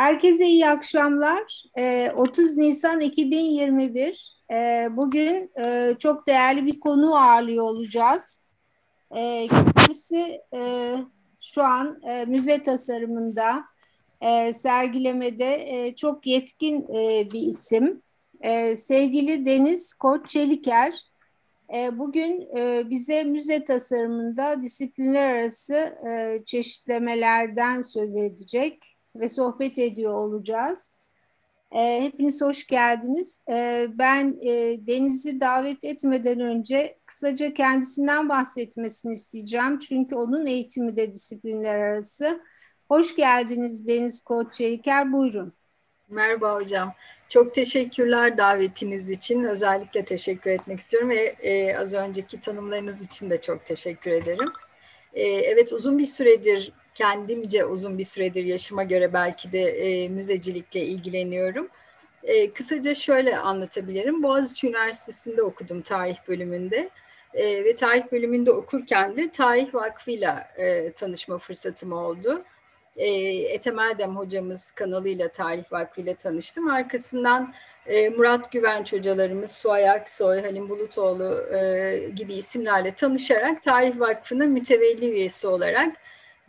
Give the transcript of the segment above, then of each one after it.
Herkese iyi akşamlar. 30 ee, Nisan 2021. Ee, bugün e, çok değerli bir konu ağırlıyor olacağız. Ee, kendisi e, şu an e, müze tasarımında, sergilemede çok yetkin bir isim. Sevgili Deniz Koç Çeliker, bugün bize müze tasarımında disiplinler arası çeşitlemelerden söz edecek ve sohbet ediyor olacağız. E, hepiniz hoş geldiniz. E, ben e, Deniz'i davet etmeden önce kısaca kendisinden bahsetmesini isteyeceğim. Çünkü onun eğitimi de disiplinler arası. Hoş geldiniz Deniz Koç. Buyurun. Merhaba hocam. Çok teşekkürler davetiniz için. Özellikle teşekkür etmek istiyorum ve e, az önceki tanımlarınız için de çok teşekkür ederim. E, evet uzun bir süredir kendimce uzun bir süredir yaşıma göre belki de e, müzecilikle ilgileniyorum. E, kısaca şöyle anlatabilirim. Boğaziçi Üniversitesi'nde okudum tarih bölümünde. E, ve tarih bölümünde okurken de Tarih Vakfı'yla e, tanışma fırsatım oldu. E, Ethem Eldem hocamız kanalıyla Tarih Vakfı'yla tanıştım. Arkasından e, Murat Güvenç hocalarımız, Suay Aksoy, Halim Bulutoğlu e, gibi isimlerle tanışarak Tarih Vakfı'nın mütevelli üyesi olarak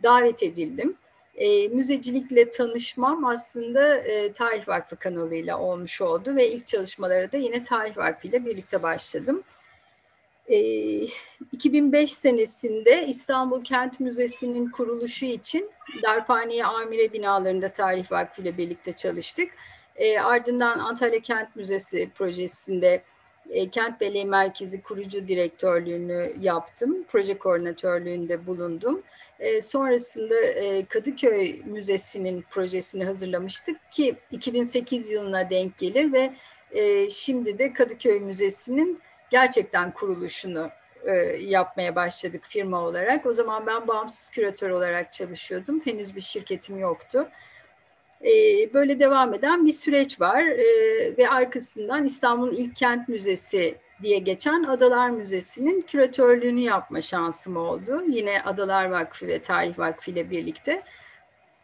davet edildim. E, müzecilikle tanışmam aslında e, Tarih Vakfı kanalıyla olmuş oldu ve ilk çalışmalara da yine Tarih Vakfı ile birlikte başladım. E, 2005 senesinde İstanbul Kent Müzesi'nin kuruluşu için Darphaniye Amire binalarında Tarih Vakfı ile birlikte çalıştık. E, ardından Antalya Kent Müzesi projesinde e, Kent Belediye Merkezi kurucu direktörlüğünü yaptım. Proje koordinatörlüğünde bulundum. E, sonrasında e, Kadıköy Müzesi'nin projesini hazırlamıştık ki 2008 yılına denk gelir ve e, şimdi de Kadıköy Müzesi'nin gerçekten kuruluşunu e, yapmaya başladık firma olarak. O zaman ben bağımsız küratör olarak çalışıyordum. Henüz bir şirketim yoktu. E, böyle devam eden bir süreç var e, ve arkasından İstanbul İlk Kent Müzesi diye geçen Adalar Müzesi'nin küratörlüğünü yapma şansım oldu. Yine Adalar Vakfı ve Tarih Vakfı ile birlikte.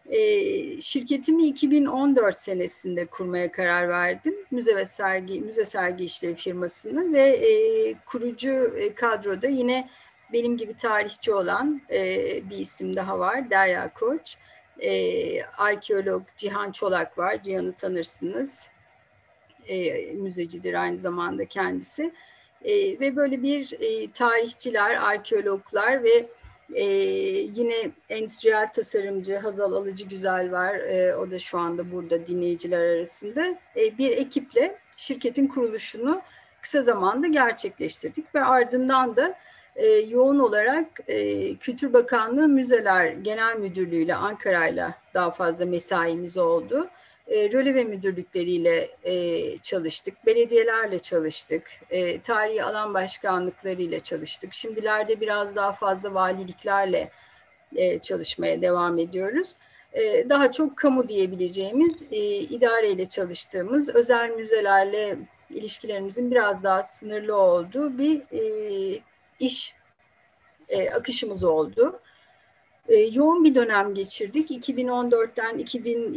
E, şirketimi 2014 senesinde kurmaya karar verdim. Müze ve sergi, müze sergi işleri firmasını ve e, kurucu e, kadroda yine benim gibi tarihçi olan e, bir isim daha var, Derya Koç. E, arkeolog Cihan Çolak var, Cihan'ı tanırsınız. E, müzecidir aynı zamanda kendisi. E, ve böyle bir e, tarihçiler, arkeologlar ve e, yine endüstriyel tasarımcı Hazal Alıcı Güzel var. E, o da şu anda burada dinleyiciler arasında. E, bir ekiple şirketin kuruluşunu kısa zamanda gerçekleştirdik ve ardından da e, yoğun olarak e, Kültür Bakanlığı Müzeler Genel Müdürlüğü ile Ankara'yla daha fazla mesaimiz oldu e, röleve müdürlükleriyle e, çalıştık, belediyelerle çalıştık, e, tarihi alan başkanlıklarıyla çalıştık. Şimdilerde biraz daha fazla valiliklerle e, çalışmaya devam ediyoruz. Daha çok kamu diyebileceğimiz, e, idareyle çalıştığımız, özel müzelerle ilişkilerimizin biraz daha sınırlı olduğu bir iş akışımız oldu. Yoğun bir dönem geçirdik. 2014'ten 2000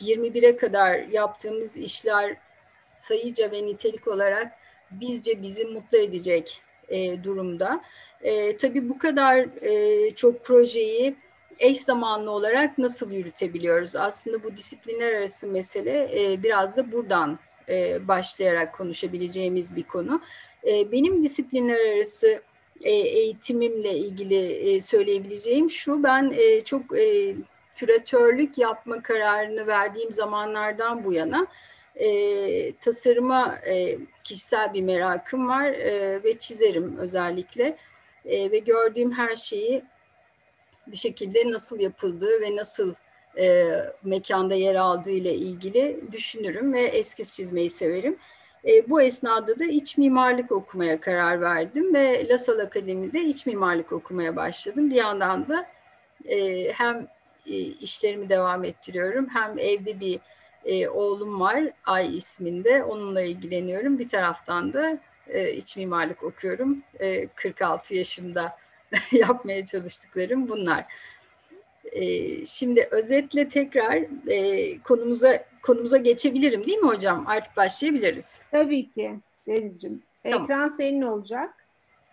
21'e kadar yaptığımız işler sayıca ve nitelik olarak bizce bizi mutlu edecek e, durumda. E, tabii bu kadar e, çok projeyi eş zamanlı olarak nasıl yürütebiliyoruz? Aslında bu disiplinler arası mesele e, biraz da buradan e, başlayarak konuşabileceğimiz bir konu. E, benim disiplinler arası e, eğitimimle ilgili e, söyleyebileceğim şu, ben e, çok e, küratörlük yapma kararını verdiğim zamanlardan bu yana e, tasarıma e, kişisel bir merakım var e, ve çizerim özellikle e, ve gördüğüm her şeyi bir şekilde nasıl yapıldığı ve nasıl e, mekanda yer aldığı ile ilgili düşünürüm ve eskiz çizmeyi severim. E, bu esnada da iç mimarlık okumaya karar verdim ve Lasal Akademi'de iç mimarlık okumaya başladım. Bir yandan da e, hem işlerimi devam ettiriyorum. Hem evde bir e, oğlum var Ay isminde onunla ilgileniyorum. Bir taraftan da e, iç mimarlık okuyorum. E, 46 yaşımda yapmaya çalıştıklarım bunlar. E, şimdi özetle tekrar e, konumuza konumuza geçebilirim değil mi hocam? Artık başlayabiliriz. Tabii ki Deniz'ciğim. Tamam. Ekran senin olacak.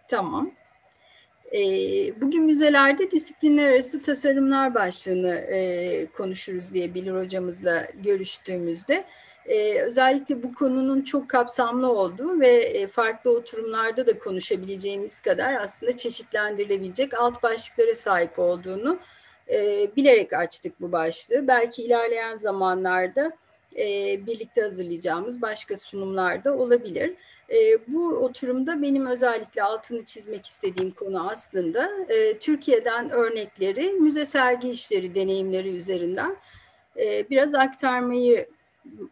Tamam. E, bugün müzelerde disiplinler arası tasarımlar başlığını e, konuşuruz diye Bilir hocamızla görüştüğümüzde. E, özellikle bu konunun çok kapsamlı olduğu ve e, farklı oturumlarda da konuşabileceğimiz kadar aslında çeşitlendirilebilecek alt başlıklara sahip olduğunu e, bilerek açtık bu başlığı. Belki ilerleyen zamanlarda e, birlikte hazırlayacağımız başka sunumlarda olabilir. E, bu oturumda benim özellikle altını çizmek istediğim konu aslında e, Türkiye'den örnekleri müze sergi işleri deneyimleri üzerinden e, biraz aktarmayı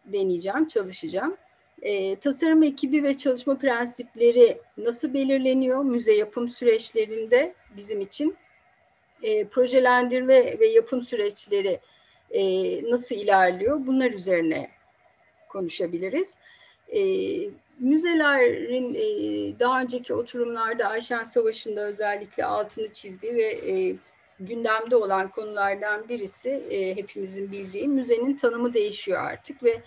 deneyeceğim, çalışacağım. E, tasarım ekibi ve çalışma prensipleri nasıl belirleniyor müze yapım süreçlerinde bizim için? Projelendirme ve yapım süreçleri nasıl ilerliyor? Bunlar üzerine konuşabiliriz. E, müzelerin e, daha önceki oturumlarda Ayşen Savaşı'nda özellikle altını çizdiği ve e, gündemde olan konulardan birisi e, hepimizin bildiği müzenin tanımı değişiyor artık ve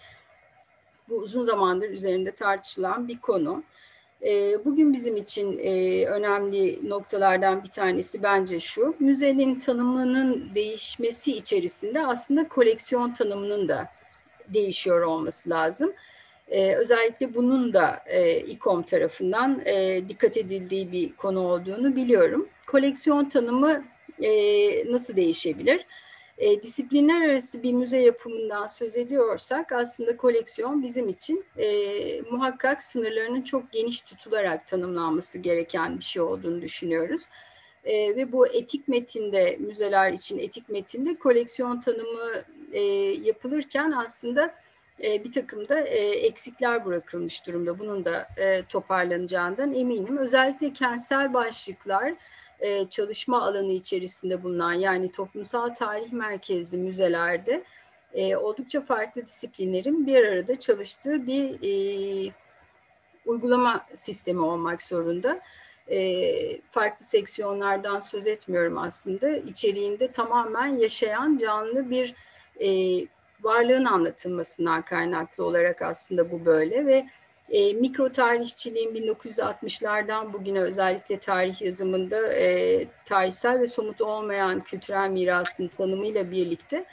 bu uzun zamandır üzerinde tartışılan bir konu. E, bugün bizim için e, önemli noktalardan bir tanesi bence şu, müzenin tanımının değişmesi içerisinde aslında koleksiyon tanımının da değişiyor olması lazım. Ee, özellikle bunun da e, İKOM tarafından e, dikkat edildiği bir konu olduğunu biliyorum. Koleksiyon tanımı e, nasıl değişebilir? Disiplinler arası bir müze yapımından söz ediyorsak aslında koleksiyon bizim için muhakkak sınırlarının çok geniş tutularak tanımlanması gereken bir şey olduğunu düşünüyoruz. E, ve bu etik metinde, müzeler için etik metinde koleksiyon tanımı e, yapılırken aslında e, bir takım da e, eksikler bırakılmış durumda. Bunun da e, toparlanacağından eminim. Özellikle kentsel başlıklar, e, çalışma alanı içerisinde bulunan yani toplumsal tarih merkezli müzelerde e, oldukça farklı disiplinlerin bir arada çalıştığı bir e, uygulama sistemi olmak zorunda. E, farklı seksiyonlardan söz etmiyorum aslında. İçeriğinde tamamen yaşayan canlı bir e, varlığın anlatılmasından kaynaklı olarak aslında bu böyle ve e, mikro tarihçiliğin 1960'lardan bugüne özellikle tarih yazımında e, tarihsel ve somut olmayan kültürel mirasın tanımıyla birlikte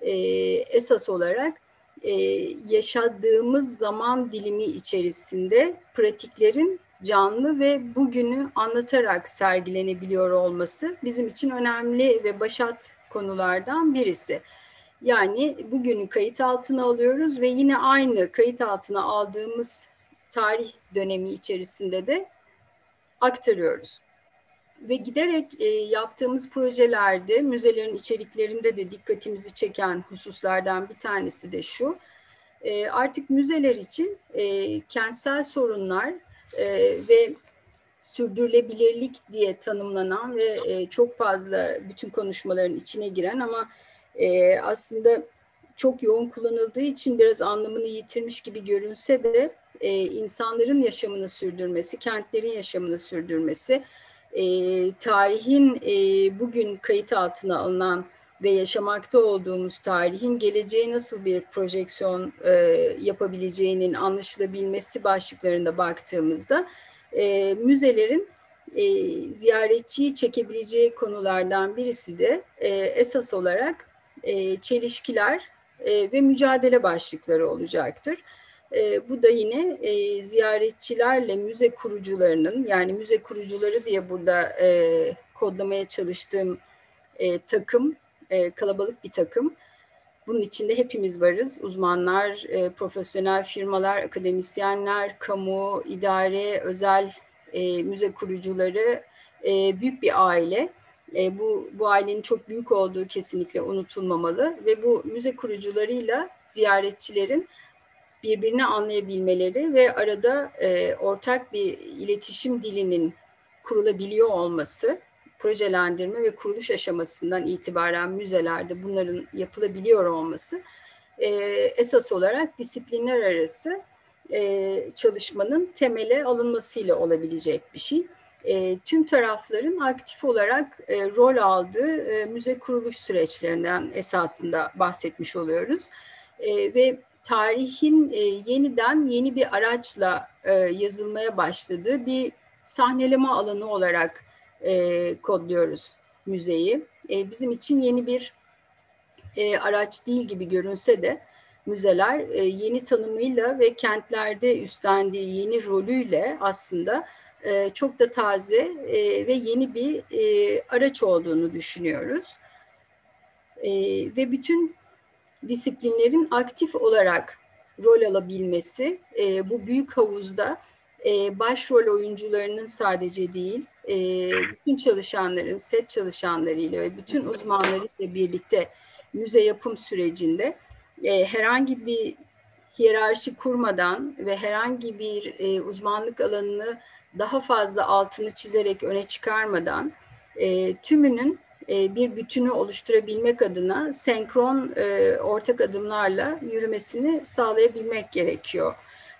e, esas olarak e, yaşadığımız zaman dilimi içerisinde pratiklerin canlı ve bugünü anlatarak sergilenebiliyor olması bizim için önemli ve başat konulardan birisi. Yani bugünü kayıt altına alıyoruz ve yine aynı kayıt altına aldığımız tarih dönemi içerisinde de aktarıyoruz. Ve giderek e, yaptığımız projelerde, müzelerin içeriklerinde de dikkatimizi çeken hususlardan bir tanesi de şu. E, artık müzeler için e, kentsel sorunlar e, ve sürdürülebilirlik diye tanımlanan ve e, çok fazla bütün konuşmaların içine giren ama e, aslında çok yoğun kullanıldığı için biraz anlamını yitirmiş gibi görünse de e, insanların yaşamını sürdürmesi, kentlerin yaşamını sürdürmesi, e, tarihin e, bugün kayıt altına alınan ve yaşamakta olduğumuz tarihin geleceğe nasıl bir projeksiyon e, yapabileceğinin anlaşılabilmesi başlıklarında baktığımızda e, müzelerin e, ziyaretçiyi çekebileceği konulardan birisi de e, esas olarak e, çelişkiler e, ve mücadele başlıkları olacaktır. E, bu da yine e, ziyaretçilerle müze kurucularının yani müze kurucuları diye burada e, kodlamaya çalıştığım e, takım e, kalabalık bir takım. Bunun içinde hepimiz varız. Uzmanlar, e, profesyonel firmalar, akademisyenler, kamu, idare, özel e, müze kurucuları e, büyük bir aile. E, bu, bu ailenin çok büyük olduğu kesinlikle unutulmamalı ve bu müze kurucularıyla ziyaretçilerin birbirini anlayabilmeleri ve arada e, ortak bir iletişim dilinin kurulabiliyor olması, projelendirme ve kuruluş aşamasından itibaren müzelerde bunların yapılabiliyor olması e, esas olarak disiplinler arası e, çalışmanın temele alınmasıyla olabilecek bir şey. E, tüm tarafların aktif olarak e, rol aldığı e, müze kuruluş süreçlerinden esasında bahsetmiş oluyoruz. E, ve tarihin e, yeniden yeni bir araçla e, yazılmaya başladığı bir sahneleme alanı olarak e, kodluyoruz müzeyi. E, bizim için yeni bir e, araç değil gibi görünse de müzeler e, yeni tanımıyla ve kentlerde üstlendiği yeni rolüyle aslında e, çok da taze e, ve yeni bir e, araç olduğunu düşünüyoruz. E, ve bütün disiplinlerin aktif olarak rol alabilmesi bu büyük havuzda e, başrol oyuncularının sadece değil, bütün çalışanların, set çalışanlarıyla ve bütün uzmanlarıyla birlikte müze yapım sürecinde herhangi bir hiyerarşi kurmadan ve herhangi bir uzmanlık alanını daha fazla altını çizerek öne çıkarmadan e, tümünün e, bir bütünü oluşturabilmek adına senkron e, ortak adımlarla yürümesini sağlayabilmek gerekiyor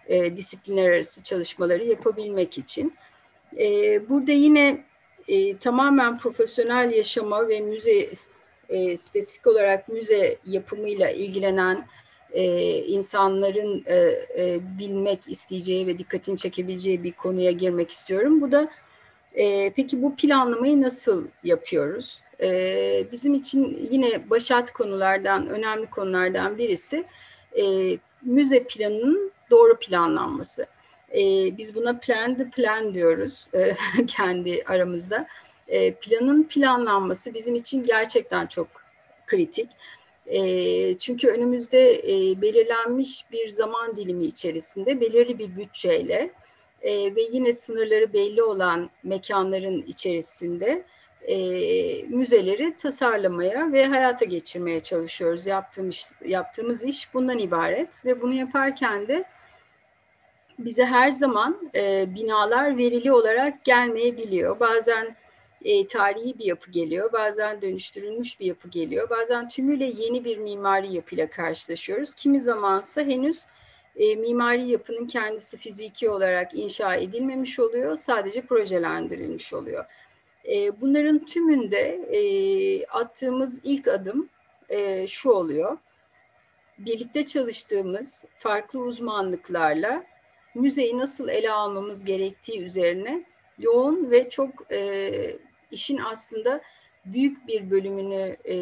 e, disiplinler arası çalışmaları yapabilmek için. E, burada yine e, tamamen profesyonel yaşama ve müze e, spesifik olarak müze yapımıyla ilgilenen e, insanların e, e, bilmek isteyeceği ve dikkatini çekebileceği bir konuya girmek istiyorum. Bu da e, peki bu planlamayı nasıl yapıyoruz? E, bizim için yine başat konulardan, önemli konulardan birisi e, müze planının doğru planlanması. E, biz buna plan the plan diyoruz e, kendi aramızda. E, planın planlanması bizim için gerçekten çok kritik. Çünkü önümüzde belirlenmiş bir zaman dilimi içerisinde belirli bir bütçeyle ve yine sınırları belli olan mekanların içerisinde müzeleri tasarlamaya ve hayata geçirmeye çalışıyoruz. Yaptığımız, yaptığımız iş bundan ibaret ve bunu yaparken de bize her zaman binalar verili olarak gelmeyebiliyor. Bazen e, tarihi bir yapı geliyor, bazen dönüştürülmüş bir yapı geliyor, bazen tümüyle yeni bir mimari yapıyla karşılaşıyoruz. Kimi zamansa henüz e, mimari yapının kendisi fiziki olarak inşa edilmemiş oluyor, sadece projelendirilmiş oluyor. E, bunların tümünde e, attığımız ilk adım e, şu oluyor. Birlikte çalıştığımız farklı uzmanlıklarla müzeyi nasıl ele almamız gerektiği üzerine yoğun ve çok e, işin aslında büyük bir bölümünü e,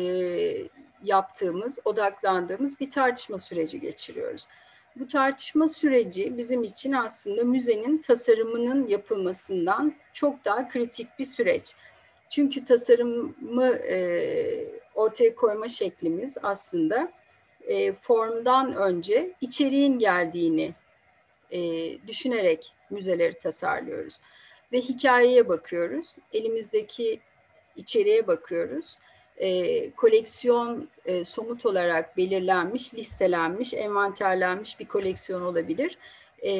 yaptığımız, odaklandığımız bir tartışma süreci geçiriyoruz. Bu tartışma süreci bizim için aslında müzenin tasarımının yapılmasından çok daha kritik bir süreç. Çünkü tasarımı e, ortaya koyma şeklimiz aslında e, formdan önce içeriğin geldiğini e, düşünerek müzeleri tasarlıyoruz. Ve hikayeye bakıyoruz, elimizdeki içeriğe bakıyoruz. E, koleksiyon e, somut olarak belirlenmiş, listelenmiş, envanterlenmiş bir koleksiyon olabilir. E,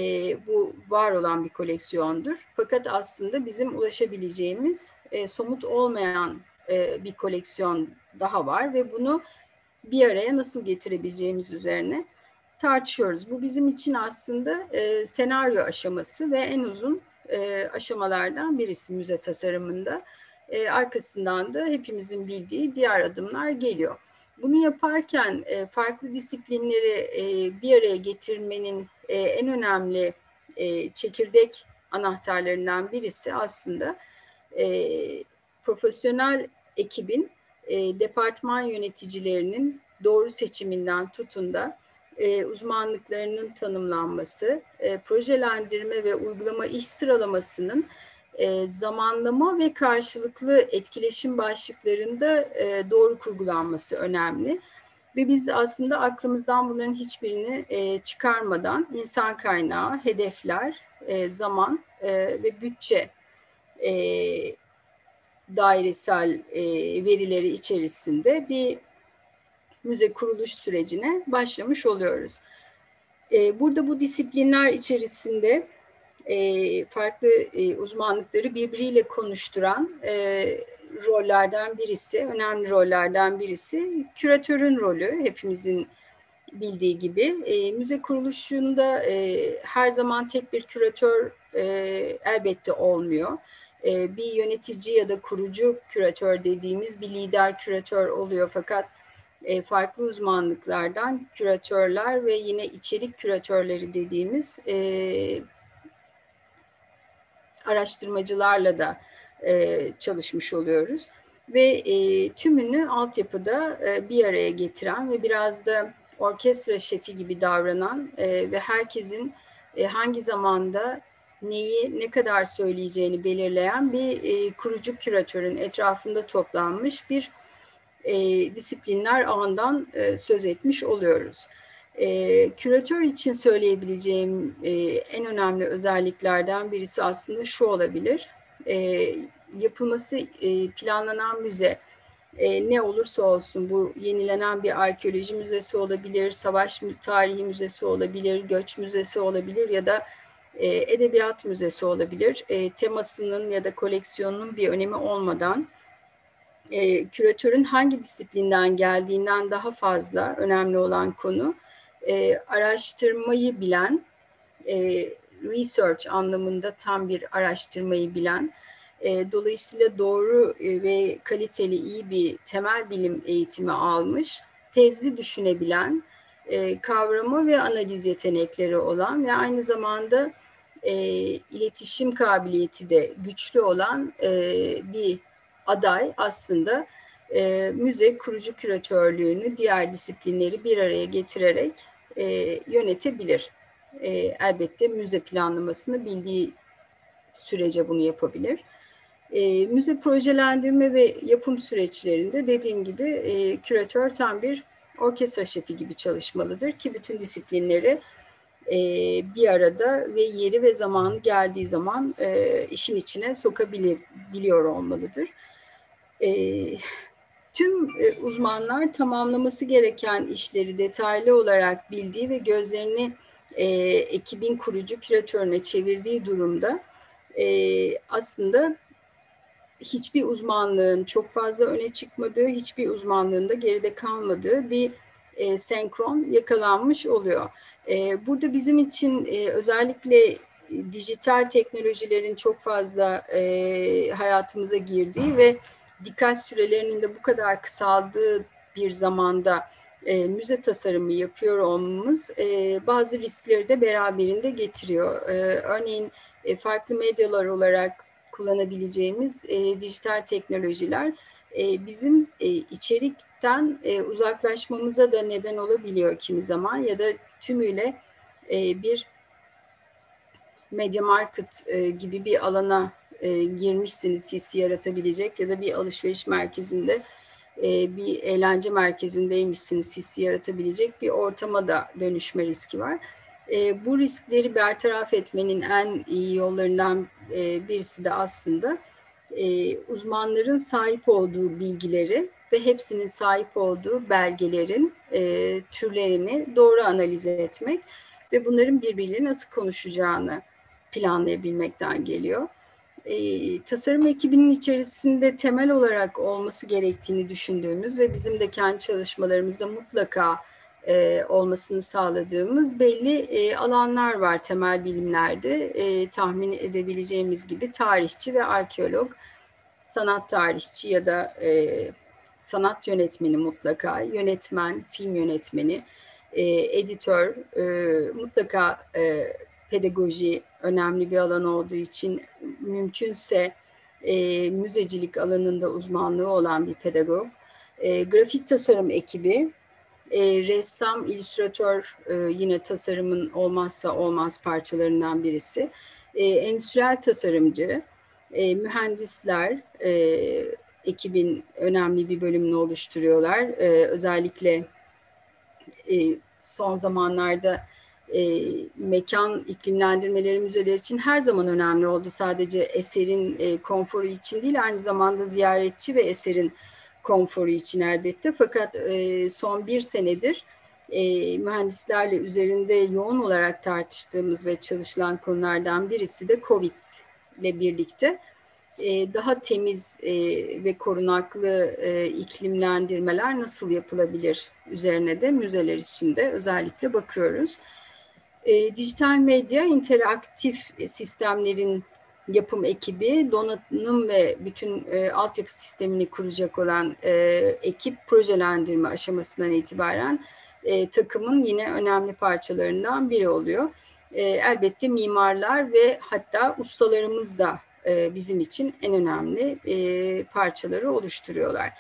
bu var olan bir koleksiyondur. Fakat aslında bizim ulaşabileceğimiz e, somut olmayan e, bir koleksiyon daha var ve bunu bir araya nasıl getirebileceğimiz üzerine tartışıyoruz. Bu bizim için aslında e, senaryo aşaması ve en uzun e, aşamalardan birisi müze tasarımında. E, arkasından da hepimizin bildiği diğer adımlar geliyor. Bunu yaparken e, farklı disiplinleri e, bir araya getirmenin e, en önemli e, çekirdek anahtarlarından birisi aslında e, profesyonel ekibin e, departman yöneticilerinin doğru seçiminden tutun da e, uzmanlıklarının tanımlanması, e, projelendirme ve uygulama iş sıralamasının e, zamanlama ve karşılıklı etkileşim başlıklarında e, doğru kurgulanması önemli. Ve biz aslında aklımızdan bunların hiçbirini e, çıkarmadan insan kaynağı, hedefler, e, zaman e, ve bütçe e, dairesel e, verileri içerisinde bir müze kuruluş sürecine başlamış oluyoruz. E, burada bu disiplinler içerisinde e, farklı e, uzmanlıkları birbiriyle konuşturan rollerden birisi, önemli rollerden birisi küratörün rolü. Hepimizin bildiği gibi müze kuruluşunda her zaman tek bir küratör elbette olmuyor. Bir yönetici ya da kurucu küratör dediğimiz bir lider küratör oluyor fakat e, farklı uzmanlıklardan küratörler ve yine içerik küratörleri dediğimiz e, araştırmacılarla da e, çalışmış oluyoruz. Ve e, tümünü altyapıda e, bir araya getiren ve biraz da orkestra şefi gibi davranan e, ve herkesin e, hangi zamanda neyi ne kadar söyleyeceğini belirleyen bir e, kurucu küratörün etrafında toplanmış bir e, disiplinler ağından e, söz etmiş oluyoruz. E, küratör için söyleyebileceğim e, en önemli özelliklerden birisi aslında şu olabilir. E, yapılması e, planlanan müze e, ne olursa olsun bu yenilenen bir arkeoloji müzesi olabilir, savaş tarihi müzesi olabilir, göç müzesi olabilir ya da e, edebiyat müzesi olabilir. E, temasının ya da koleksiyonunun bir önemi olmadan e, küratörün hangi disiplinden geldiğinden daha fazla önemli olan konu e, araştırmayı bilen, e, research anlamında tam bir araştırmayı bilen, e, dolayısıyla doğru e, ve kaliteli iyi bir temel bilim eğitimi almış, tezli düşünebilen, e, kavrama ve analiz yetenekleri olan ve aynı zamanda e, iletişim kabiliyeti de güçlü olan e, bir aday aslında e, müze kurucu küratörlüğünü diğer disiplinleri bir araya getirerek e, yönetebilir. E, elbette müze planlamasını bildiği sürece bunu yapabilir. E, müze projelendirme ve yapım süreçlerinde dediğim gibi e, küratör tam bir orkestra şefi gibi çalışmalıdır ki bütün disiplinleri e, bir arada ve yeri ve zamanı geldiği zaman e, işin içine sokabiliyor olmalıdır. E, tüm uzmanlar tamamlaması gereken işleri detaylı olarak bildiği ve gözlerini e, ekibin kurucu küratörüne çevirdiği durumda e, aslında hiçbir uzmanlığın çok fazla öne çıkmadığı, hiçbir uzmanlığın da geride kalmadığı bir e, senkron yakalanmış oluyor. E, burada bizim için e, özellikle dijital teknolojilerin çok fazla e, hayatımıza girdiği ve dikkat sürelerinin de bu kadar kısaldığı bir zamanda e, müze tasarımı yapıyor olmamız e, bazı riskleri de beraberinde getiriyor. E, örneğin e, farklı medyalar olarak kullanabileceğimiz e, dijital teknolojiler e, bizim e, içerikten e, uzaklaşmamıza da neden olabiliyor kimi zaman ya da tümüyle e, bir media market e, gibi bir alana e, girmişsiniz hissi yaratabilecek ya da bir alışveriş merkezinde e, bir eğlence merkezindeymişsiniz hissi yaratabilecek bir ortama da dönüşme riski var. E, bu riskleri bertaraf etmenin en iyi yollarından e, birisi de aslında e, uzmanların sahip olduğu bilgileri ve hepsinin sahip olduğu belgelerin e, türlerini doğru analiz etmek ve bunların birbiriyle nasıl konuşacağını planlayabilmekten geliyor. E, tasarım ekibinin içerisinde temel olarak olması gerektiğini düşündüğümüz ve bizim de kendi çalışmalarımızda mutlaka e, olmasını sağladığımız belli e, alanlar var temel bilimlerde. E, tahmin edebileceğimiz gibi tarihçi ve arkeolog, sanat tarihçi ya da e, sanat yönetmeni mutlaka, yönetmen, film yönetmeni, e, editör, e, mutlaka e, pedagoji önemli bir alan olduğu için mümkünse e, müzecilik alanında uzmanlığı olan bir pedagog, e, grafik tasarım ekibi, e, ressam, illüstratör e, yine tasarımın olmazsa olmaz parçalarından birisi. E, endüstriyel tasarımcı, e, mühendisler e, ekibin önemli bir bölümünü oluşturuyorlar. E, özellikle e, son zamanlarda e, mekan iklimlendirmeleri müzeler için her zaman önemli oldu. Sadece eserin e, konforu için değil, aynı zamanda ziyaretçi ve eserin konforu için elbette. Fakat e, son bir senedir e, mühendislerle üzerinde yoğun olarak tartıştığımız ve çalışılan konulardan birisi de COVID ile birlikte e, daha temiz e, ve korunaklı e, iklimlendirmeler nasıl yapılabilir üzerine de müzeler içinde özellikle bakıyoruz. E, dijital medya interaktif sistemlerin yapım ekibi, donanım ve bütün e, altyapı sistemini kuracak olan e, ekip projelendirme aşamasından itibaren e, takımın yine önemli parçalarından biri oluyor. E, elbette mimarlar ve hatta ustalarımız da e, bizim için en önemli e, parçaları oluşturuyorlar.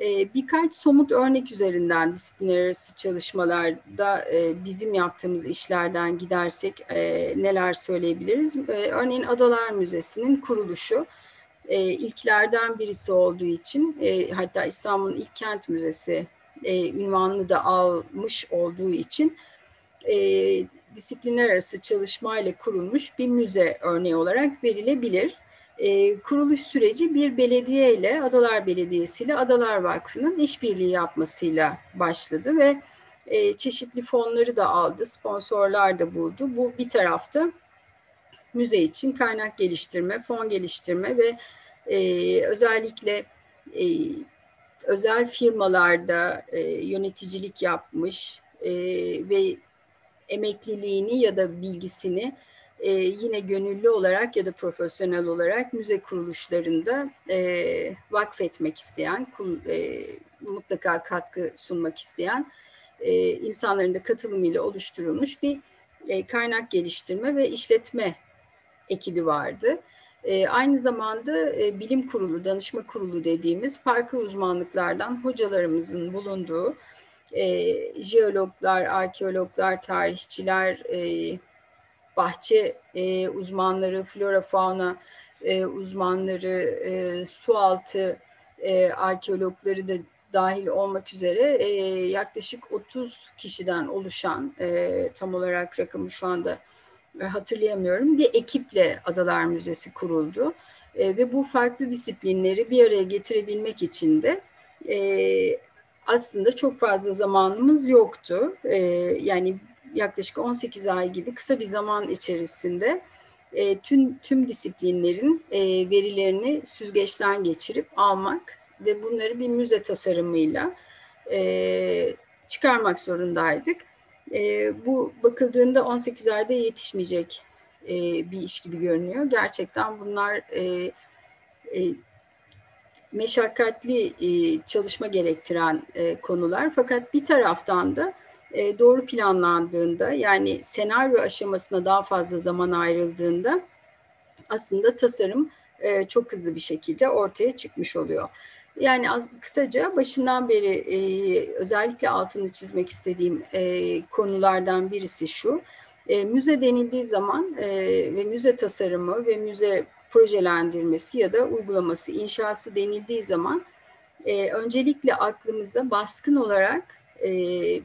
E, birkaç somut örnek üzerinden disiplinler arası çalışmalarda e, bizim yaptığımız işlerden gidersek e, neler söyleyebiliriz? E, örneğin Adalar Müzesi'nin kuruluşu ilklerden birisi olduğu için hatta İstanbul'un ilk kent müzesi ünvanını da almış olduğu için disiplinler arası çalışmayla kurulmuş bir müze örneği olarak verilebilir. E, kuruluş süreci bir belediye ile Adalar Belediyesi ile Adalar Vakfı'nın işbirliği yapmasıyla başladı ve e, çeşitli fonları da aldı, sponsorlar da buldu. Bu bir tarafta müze için kaynak geliştirme, fon geliştirme ve e, özellikle e, özel firmalarda e, yöneticilik yapmış e, ve emekliliğini ya da bilgisini e, yine gönüllü olarak ya da profesyonel olarak müze kuruluşlarında e, vakfetmek isteyen, kul, e, mutlaka katkı sunmak isteyen e, insanların da katılımıyla oluşturulmuş bir e, kaynak geliştirme ve işletme ekibi vardı. E, aynı zamanda e, bilim kurulu, danışma kurulu dediğimiz farklı uzmanlıklardan hocalarımızın bulunduğu e, jeologlar, arkeologlar, tarihçiler, e, bahçe e, uzmanları, flora fauna e, uzmanları, e, su altı e, arkeologları da dahil olmak üzere e, yaklaşık 30 kişiden oluşan e, tam olarak rakamı şu anda e, hatırlayamıyorum bir ekiple Adalar Müzesi kuruldu e, ve bu farklı disiplinleri bir araya getirebilmek için de e, aslında çok fazla zamanımız yoktu. E, yani yaklaşık 18 ay gibi kısa bir zaman içerisinde e, tüm tüm disiplinlerin e, verilerini süzgeçten geçirip almak ve bunları bir müze tasarımıyla e, çıkarmak zorundaydık. E, bu bakıldığında 18 ayda yetişmeyecek e, bir iş gibi görünüyor. Gerçekten bunlar e, e, meşakkatli e, çalışma gerektiren e, konular. Fakat bir taraftan da e, doğru planlandığında yani senaryo aşamasına daha fazla zaman ayrıldığında aslında tasarım e, çok hızlı bir şekilde ortaya çıkmış oluyor. Yani az, kısaca başından beri e, özellikle altını çizmek istediğim e, konulardan birisi şu. E, müze denildiği zaman e, ve müze tasarımı ve müze projelendirmesi ya da uygulaması, inşası denildiği zaman e, öncelikle aklımıza baskın olarak e,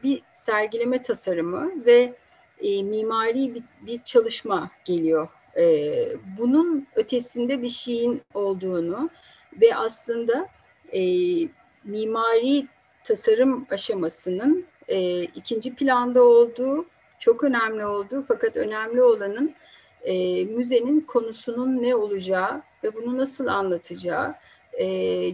bir sergileme tasarımı ve e, mimari bir, bir çalışma geliyor. E, bunun ötesinde bir şeyin olduğunu ve aslında e, mimari tasarım aşamasının e, ikinci planda olduğu, çok önemli olduğu fakat önemli olanın e, müzenin konusunun ne olacağı ve bunu nasıl anlatacağı, e,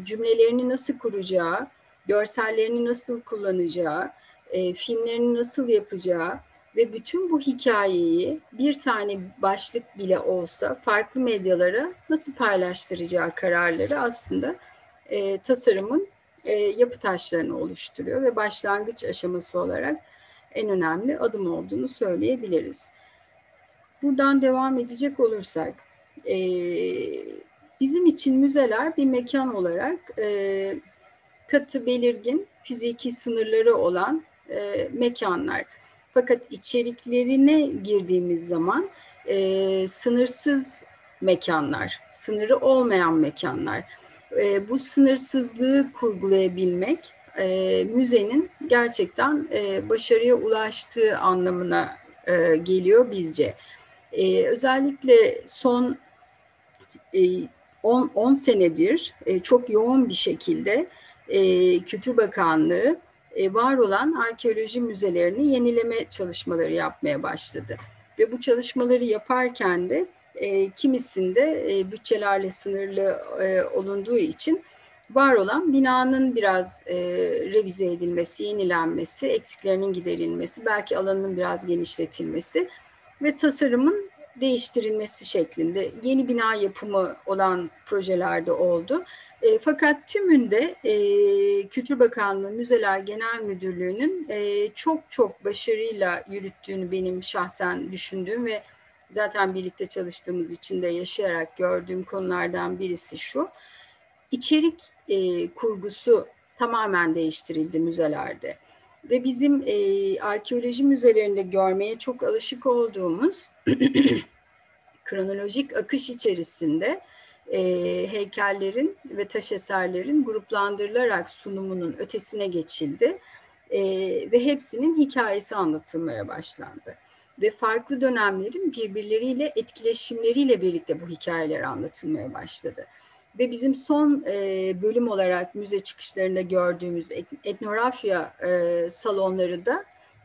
cümlelerini nasıl kuracağı, görsellerini nasıl kullanacağı, e, filmlerini nasıl yapacağı ve bütün bu hikayeyi bir tane başlık bile olsa farklı medyalara nasıl paylaştıracağı kararları aslında e, tasarımın e, yapı taşlarını oluşturuyor ve başlangıç aşaması olarak en önemli adım olduğunu söyleyebiliriz. Buradan devam edecek olursak, e, bizim için müzeler bir mekan olarak e, katı belirgin fiziki sınırları olan e, mekanlar. Fakat içeriklerine girdiğimiz zaman e, sınırsız mekanlar, sınırı olmayan mekanlar. E, bu sınırsızlığı kurgulayabilmek e, müzenin gerçekten e, başarıya ulaştığı anlamına e, geliyor bizce. E, özellikle son 10 e, senedir e, çok yoğun bir şekilde e, Kültür Bakanlığı e, var olan arkeoloji müzelerini yenileme çalışmaları yapmaya başladı. Ve bu çalışmaları yaparken de e, kimisinde e, bütçelerle sınırlı e, olunduğu için var olan binanın biraz e, revize edilmesi, yenilenmesi, eksiklerinin giderilmesi, belki alanının biraz genişletilmesi ve tasarımın değiştirilmesi şeklinde yeni bina yapımı olan projelerde oldu. E, fakat tümünde e, Kültür Bakanlığı Müzeler Genel Müdürlüğü'nün e, çok çok başarıyla yürüttüğünü benim şahsen düşündüğüm ve zaten birlikte çalıştığımız için de yaşayarak gördüğüm konulardan birisi şu. İçerik e, kurgusu tamamen değiştirildi müzelerde. Ve bizim e, arkeoloji müzelerinde görmeye çok alışık olduğumuz kronolojik akış içerisinde e, heykellerin ve taş eserlerin gruplandırılarak sunumunun ötesine geçildi e, ve hepsinin hikayesi anlatılmaya başlandı. Ve farklı dönemlerin birbirleriyle etkileşimleriyle birlikte bu hikayeler anlatılmaya başladı. Ve bizim son e, bölüm olarak müze çıkışlarında gördüğümüz etnografya e, salonları da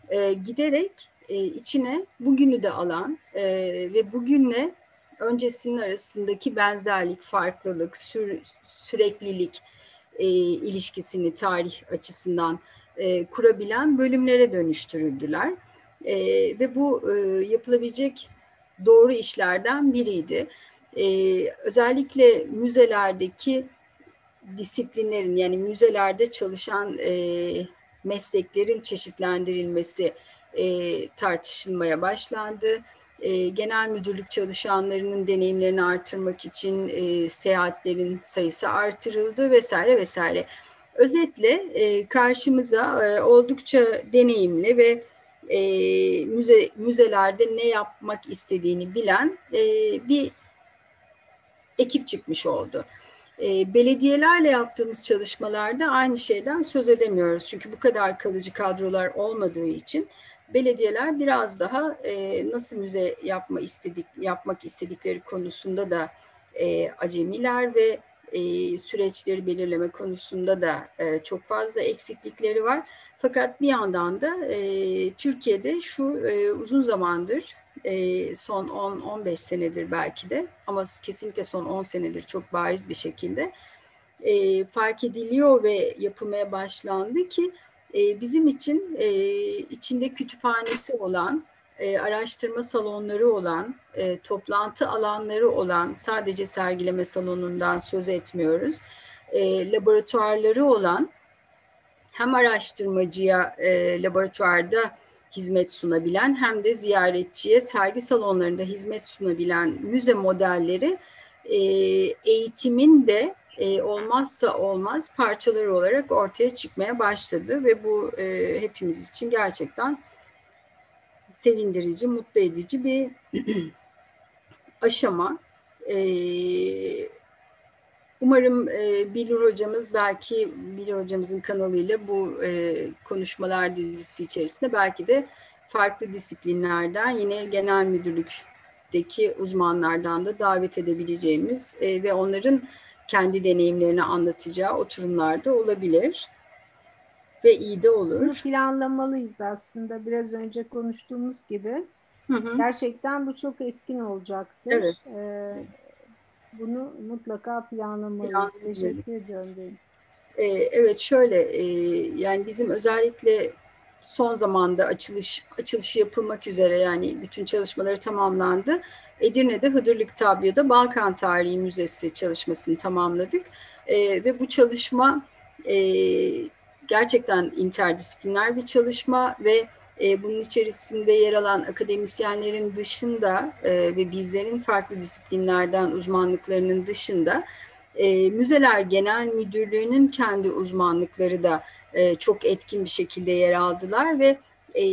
e, giderek e, içine bugünü de alan e, ve bugünle öncesinin arasındaki benzerlik, farklılık, sür, süreklilik e, ilişkisini tarih açısından e, kurabilen bölümlere dönüştürüldüler. E, ve bu e, yapılabilecek doğru işlerden biriydi. E, özellikle müzelerdeki disiplinlerin yani müzelerde çalışan e, mesleklerin çeşitlendirilmesi e, tartışılmaya başlandı. E, genel müdürlük çalışanlarının deneyimlerini artırmak için e, seyahatlerin sayısı artırıldı vesaire vesaire. Özetle e, karşımıza e, oldukça deneyimli ve e, müze müzelerde ne yapmak istediğini bilen e, bir ekip çıkmış oldu. E, belediyelerle yaptığımız çalışmalarda aynı şeyden söz edemiyoruz. Çünkü bu kadar kalıcı kadrolar olmadığı için belediyeler biraz daha e, nasıl müze yapma istedik yapmak istedikleri konusunda da e, acemiler ve e, süreçleri belirleme konusunda da e, çok fazla eksiklikleri var. Fakat bir yandan da e, Türkiye'de şu e, uzun zamandır e, son 10-15 senedir belki de ama kesinlikle son 10 senedir çok bariz bir şekilde e, fark ediliyor ve yapılmaya başlandı ki e, bizim için e, içinde kütüphanesi olan, e, araştırma salonları olan, e, toplantı alanları olan, sadece sergileme salonundan söz etmiyoruz, laboratuvarları olan, hem araştırmacıya laboratuvarda hizmet sunabilen hem de ziyaretçiye sergi salonlarında hizmet sunabilen müze modelleri e, eğitimin de e, olmazsa olmaz parçaları olarak ortaya çıkmaya başladı ve bu e, hepimiz için gerçekten sevindirici, mutlu edici bir aşama. E, umarım e, Bilur hocamız belki Bilur hocamızın kanalıyla bu e, konuşmalar dizisi içerisinde belki de farklı disiplinlerden yine genel müdürlükteki uzmanlardan da davet edebileceğimiz e, ve onların kendi deneyimlerini anlatacağı oturumlarda olabilir ve iyi de olur. Bunu planlamalıyız aslında biraz önce konuştuğumuz gibi. Hı hı. Gerçekten bu çok etkin olacaktır. Evet. Ee, bunu mutlaka planlamalıyız. Teşekkür ediyorum. Benim. Ee, evet şöyle e, yani bizim özellikle son zamanda açılış açılışı yapılmak üzere yani bütün çalışmaları tamamlandı. Edirne'de Hıdırlık Tabyo'da Balkan Tarihi Müzesi çalışmasını tamamladık. E, ve bu çalışma e, gerçekten interdisipliner bir çalışma ve e, bunun içerisinde yer alan akademisyenlerin dışında e, ve bizlerin farklı disiplinlerden uzmanlıklarının dışında e, Müzeler Genel Müdürlüğü'nün kendi uzmanlıkları da e, çok etkin bir şekilde yer aldılar ve e,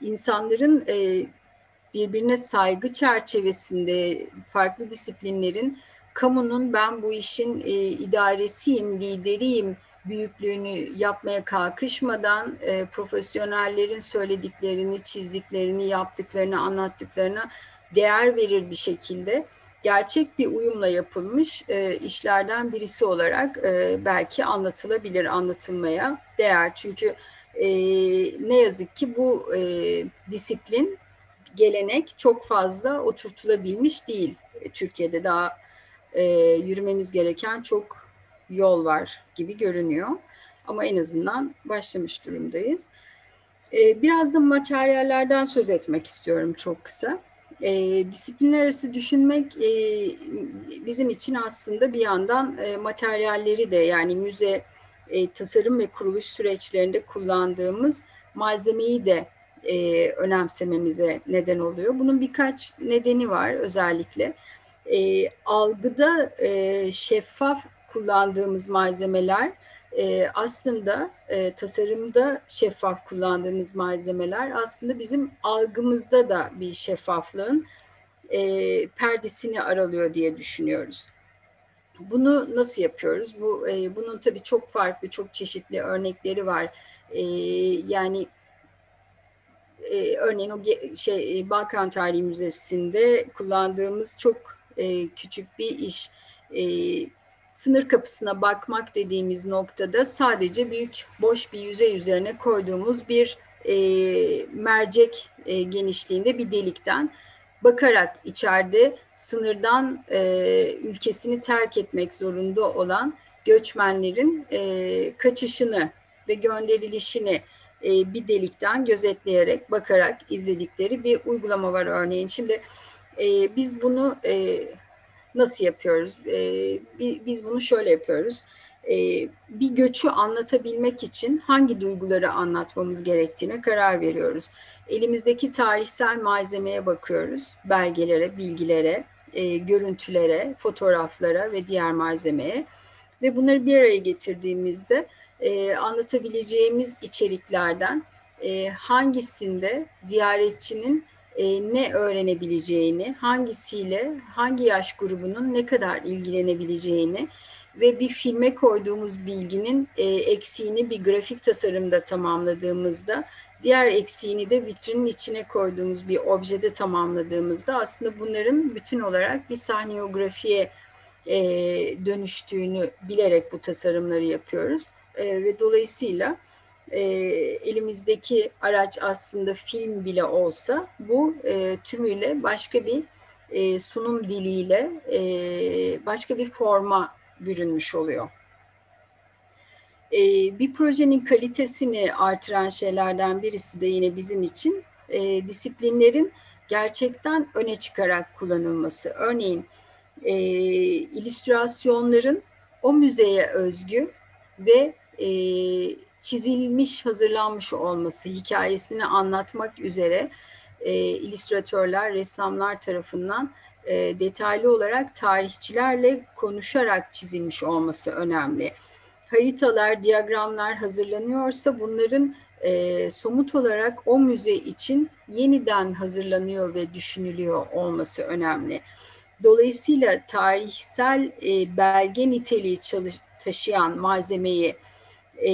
insanların e, birbirine saygı çerçevesinde farklı disiplinlerin kamunun ben bu işin e, idaresiyim, lideriyim büyüklüğünü yapmaya kalkışmadan e, profesyonellerin söylediklerini, çizdiklerini, yaptıklarını, anlattıklarına değer verir bir şekilde gerçek bir uyumla yapılmış e, işlerden birisi olarak e, belki anlatılabilir, anlatılmaya değer. Çünkü e, ne yazık ki bu e, disiplin gelenek çok fazla oturtulabilmiş değil. E, Türkiye'de daha e, yürümemiz gereken çok yol var gibi görünüyor. Ama en azından başlamış durumdayız. E, biraz da materyallerden söz etmek istiyorum çok kısa. E, disiplinler arası düşünmek e, bizim için aslında bir yandan e, materyalleri de yani müze e, tasarım ve kuruluş süreçlerinde kullandığımız malzemeyi de e, önemsememize neden oluyor. Bunun birkaç nedeni var özellikle. E, algıda e, şeffaf kullandığımız malzemeler e, aslında e, tasarımda şeffaf kullandığımız malzemeler aslında bizim algımızda da bir şeffaflığın e, perdesini aralıyor diye düşünüyoruz. Bunu nasıl yapıyoruz? Bu e, bunun tabii çok farklı, çok çeşitli örnekleri var. E, yani e, örneğin o şey e, Balkan Tarihi Müzesi'nde kullandığımız çok e, küçük bir iş. E, sınır kapısına bakmak dediğimiz noktada sadece büyük boş bir yüzey üzerine koyduğumuz bir e, mercek e, genişliğinde bir delikten bakarak içeride sınırdan e, ülkesini terk etmek zorunda olan göçmenlerin e, kaçışını ve gönderilişini e, bir delikten gözetleyerek, bakarak izledikleri bir uygulama var örneğin. Şimdi e, biz bunu e, nasıl yapıyoruz? E, biz bunu şöyle yapıyoruz. E, bir göçü anlatabilmek için hangi duyguları anlatmamız gerektiğine karar veriyoruz. Elimizdeki tarihsel malzemeye bakıyoruz. Belgelere, bilgilere, e, görüntülere, fotoğraflara ve diğer malzemeye. Ve bunları bir araya getirdiğimizde e, anlatabileceğimiz içeriklerden e, hangisinde ziyaretçinin e, ne öğrenebileceğini, hangisiyle, hangi yaş grubunun ne kadar ilgilenebileceğini ve bir filme koyduğumuz bilginin e, eksiğini bir grafik tasarımda tamamladığımızda, diğer eksiğini de vitrinin içine koyduğumuz bir objede tamamladığımızda aslında bunların bütün olarak bir sahneografiye e, dönüştüğünü bilerek bu tasarımları yapıyoruz. E, ve dolayısıyla e, elimizdeki araç aslında film bile olsa bu e, tümüyle başka bir e, sunum diliyle e, başka bir forma bürünmüş oluyor. E, bir projenin kalitesini artıran şeylerden birisi de yine bizim için e, disiplinlerin gerçekten öne çıkarak kullanılması. Örneğin e, illüstrasyonların o müzeye özgü ve e, çizilmiş, hazırlanmış olması, hikayesini anlatmak üzere e, illüstratörler, ressamlar tarafından e, detaylı olarak tarihçilerle konuşarak çizilmiş olması önemli. Haritalar, diyagramlar hazırlanıyorsa bunların e, somut olarak o müze için yeniden hazırlanıyor ve düşünülüyor olması önemli. Dolayısıyla tarihsel e, belge niteliği çalış, taşıyan malzemeyi e,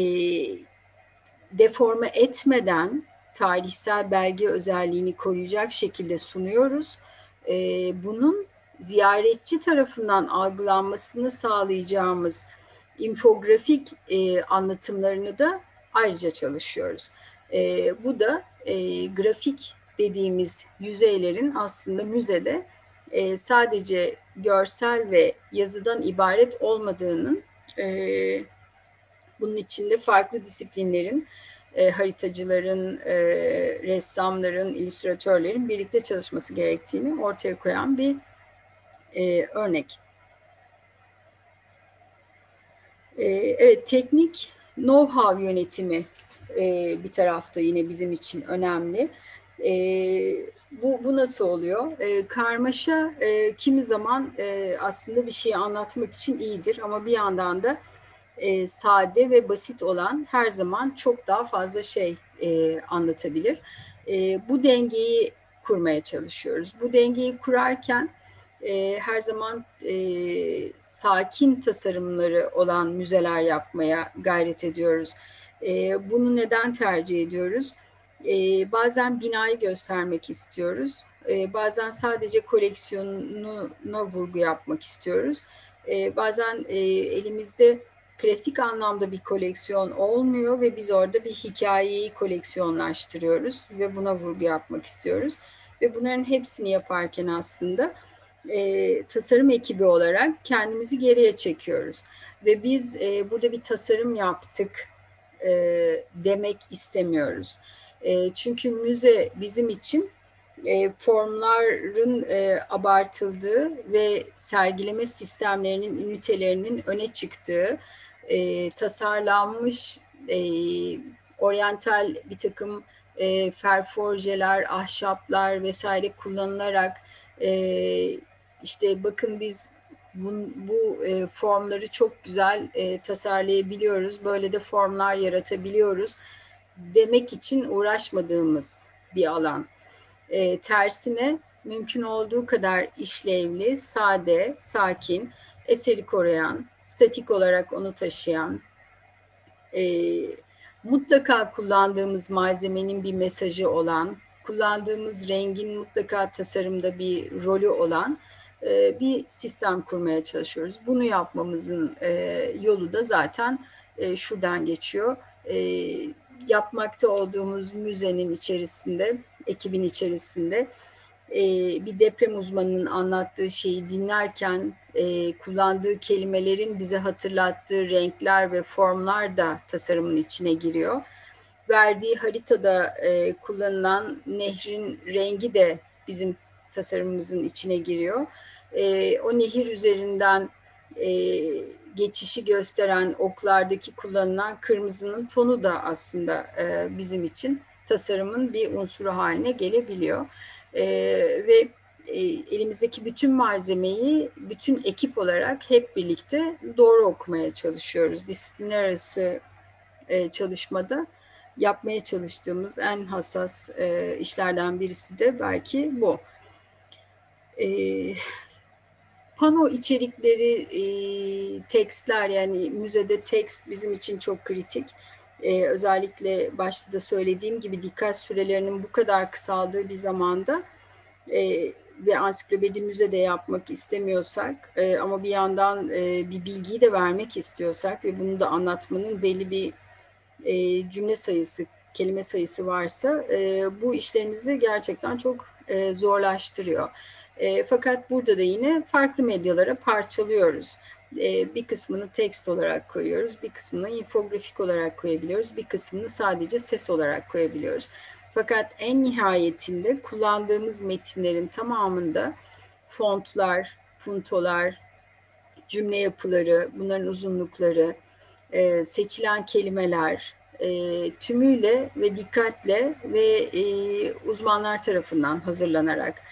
deforme etmeden tarihsel belge özelliğini koruyacak şekilde sunuyoruz. E, bunun ziyaretçi tarafından algılanmasını sağlayacağımız infografik e, anlatımlarını da ayrıca çalışıyoruz. E, bu da e, grafik dediğimiz yüzeylerin aslında müzede e, sadece görsel ve yazıdan ibaret olmadığının e, bunun içinde farklı disiplinlerin, e, haritacıların, e, ressamların, illüstratörlerin birlikte çalışması gerektiğini ortaya koyan bir e, örnek. E, evet, teknik know-how yönetimi e, bir tarafta yine bizim için önemli. E, bu, bu nasıl oluyor? E, karmaşa e, kimi zaman e, aslında bir şeyi anlatmak için iyidir ama bir yandan da e, sade ve basit olan her zaman çok daha fazla şey e, anlatabilir. E, bu dengeyi kurmaya çalışıyoruz. Bu dengeyi kurarken e, her zaman e, sakin tasarımları olan müzeler yapmaya gayret ediyoruz. E, bunu neden tercih ediyoruz? E, bazen binayı göstermek istiyoruz. E, bazen sadece koleksiyonuna vurgu yapmak istiyoruz. E, bazen e, elimizde klasik anlamda bir koleksiyon olmuyor ve biz orada bir hikayeyi koleksiyonlaştırıyoruz ve buna vurgu yapmak istiyoruz. ve bunların hepsini yaparken aslında e, tasarım ekibi olarak kendimizi geriye çekiyoruz. Ve biz e, burada bir tasarım yaptık e, demek istemiyoruz. E, çünkü müze bizim için e, formların e, abartıldığı ve sergileme sistemlerinin, ünitelerinin öne çıktığı, e, tasarlanmış e, oryantal bir takım e, ferforjeler, ahşaplar vesaire kullanılarak e, işte bakın biz bu, bu e, formları çok güzel e, tasarlayabiliyoruz, böyle de formlar yaratabiliyoruz demek için uğraşmadığımız bir alan. E, tersine mümkün olduğu kadar işlevli, sade, sakin, eseri koruyan, statik olarak onu taşıyan, e, mutlaka kullandığımız malzemenin bir mesajı olan, kullandığımız rengin mutlaka tasarımda bir rolü olan e, bir sistem kurmaya çalışıyoruz. Bunu yapmamızın e, yolu da zaten e, şuradan geçiyor. E, yapmakta olduğumuz müzenin içerisinde, ekibin içerisinde e, bir deprem uzmanının anlattığı şeyi dinlerken e, kullandığı kelimelerin bize hatırlattığı renkler ve formlar da tasarımın içine giriyor. Verdiği haritada e, kullanılan nehrin rengi de bizim tasarımımızın içine giriyor. E, o nehir üzerinden e, geçişi gösteren oklardaki kullanılan kırmızının tonu da aslında e, bizim için tasarımın bir unsuru haline gelebiliyor. E, ve e, elimizdeki bütün malzemeyi bütün ekip olarak hep birlikte doğru okumaya çalışıyoruz. Disiplinler arası e, çalışmada yapmaya çalıştığımız en hassas e, işlerden birisi de belki bu. E, pano içerikleri, e, tekstler yani müzede tekst bizim için çok kritik. E, özellikle başta da söylediğim gibi dikkat sürelerinin bu kadar kısaldığı bir zamanda e, ve ansiklopedi müzede yapmak istemiyorsak e, ama bir yandan e, bir bilgiyi de vermek istiyorsak ve bunu da anlatmanın belli bir e, cümle sayısı, kelime sayısı varsa e, bu işlerimizi gerçekten çok e, zorlaştırıyor. E, fakat burada da yine farklı medyalara parçalıyoruz. E, bir kısmını tekst olarak koyuyoruz, bir kısmını infografik olarak koyabiliyoruz, bir kısmını sadece ses olarak koyabiliyoruz. Fakat en nihayetinde kullandığımız metinlerin tamamında fontlar, puntolar, cümle yapıları, bunların uzunlukları, e, seçilen kelimeler e, tümüyle ve dikkatle ve uzmanlar tarafından hazırlanarak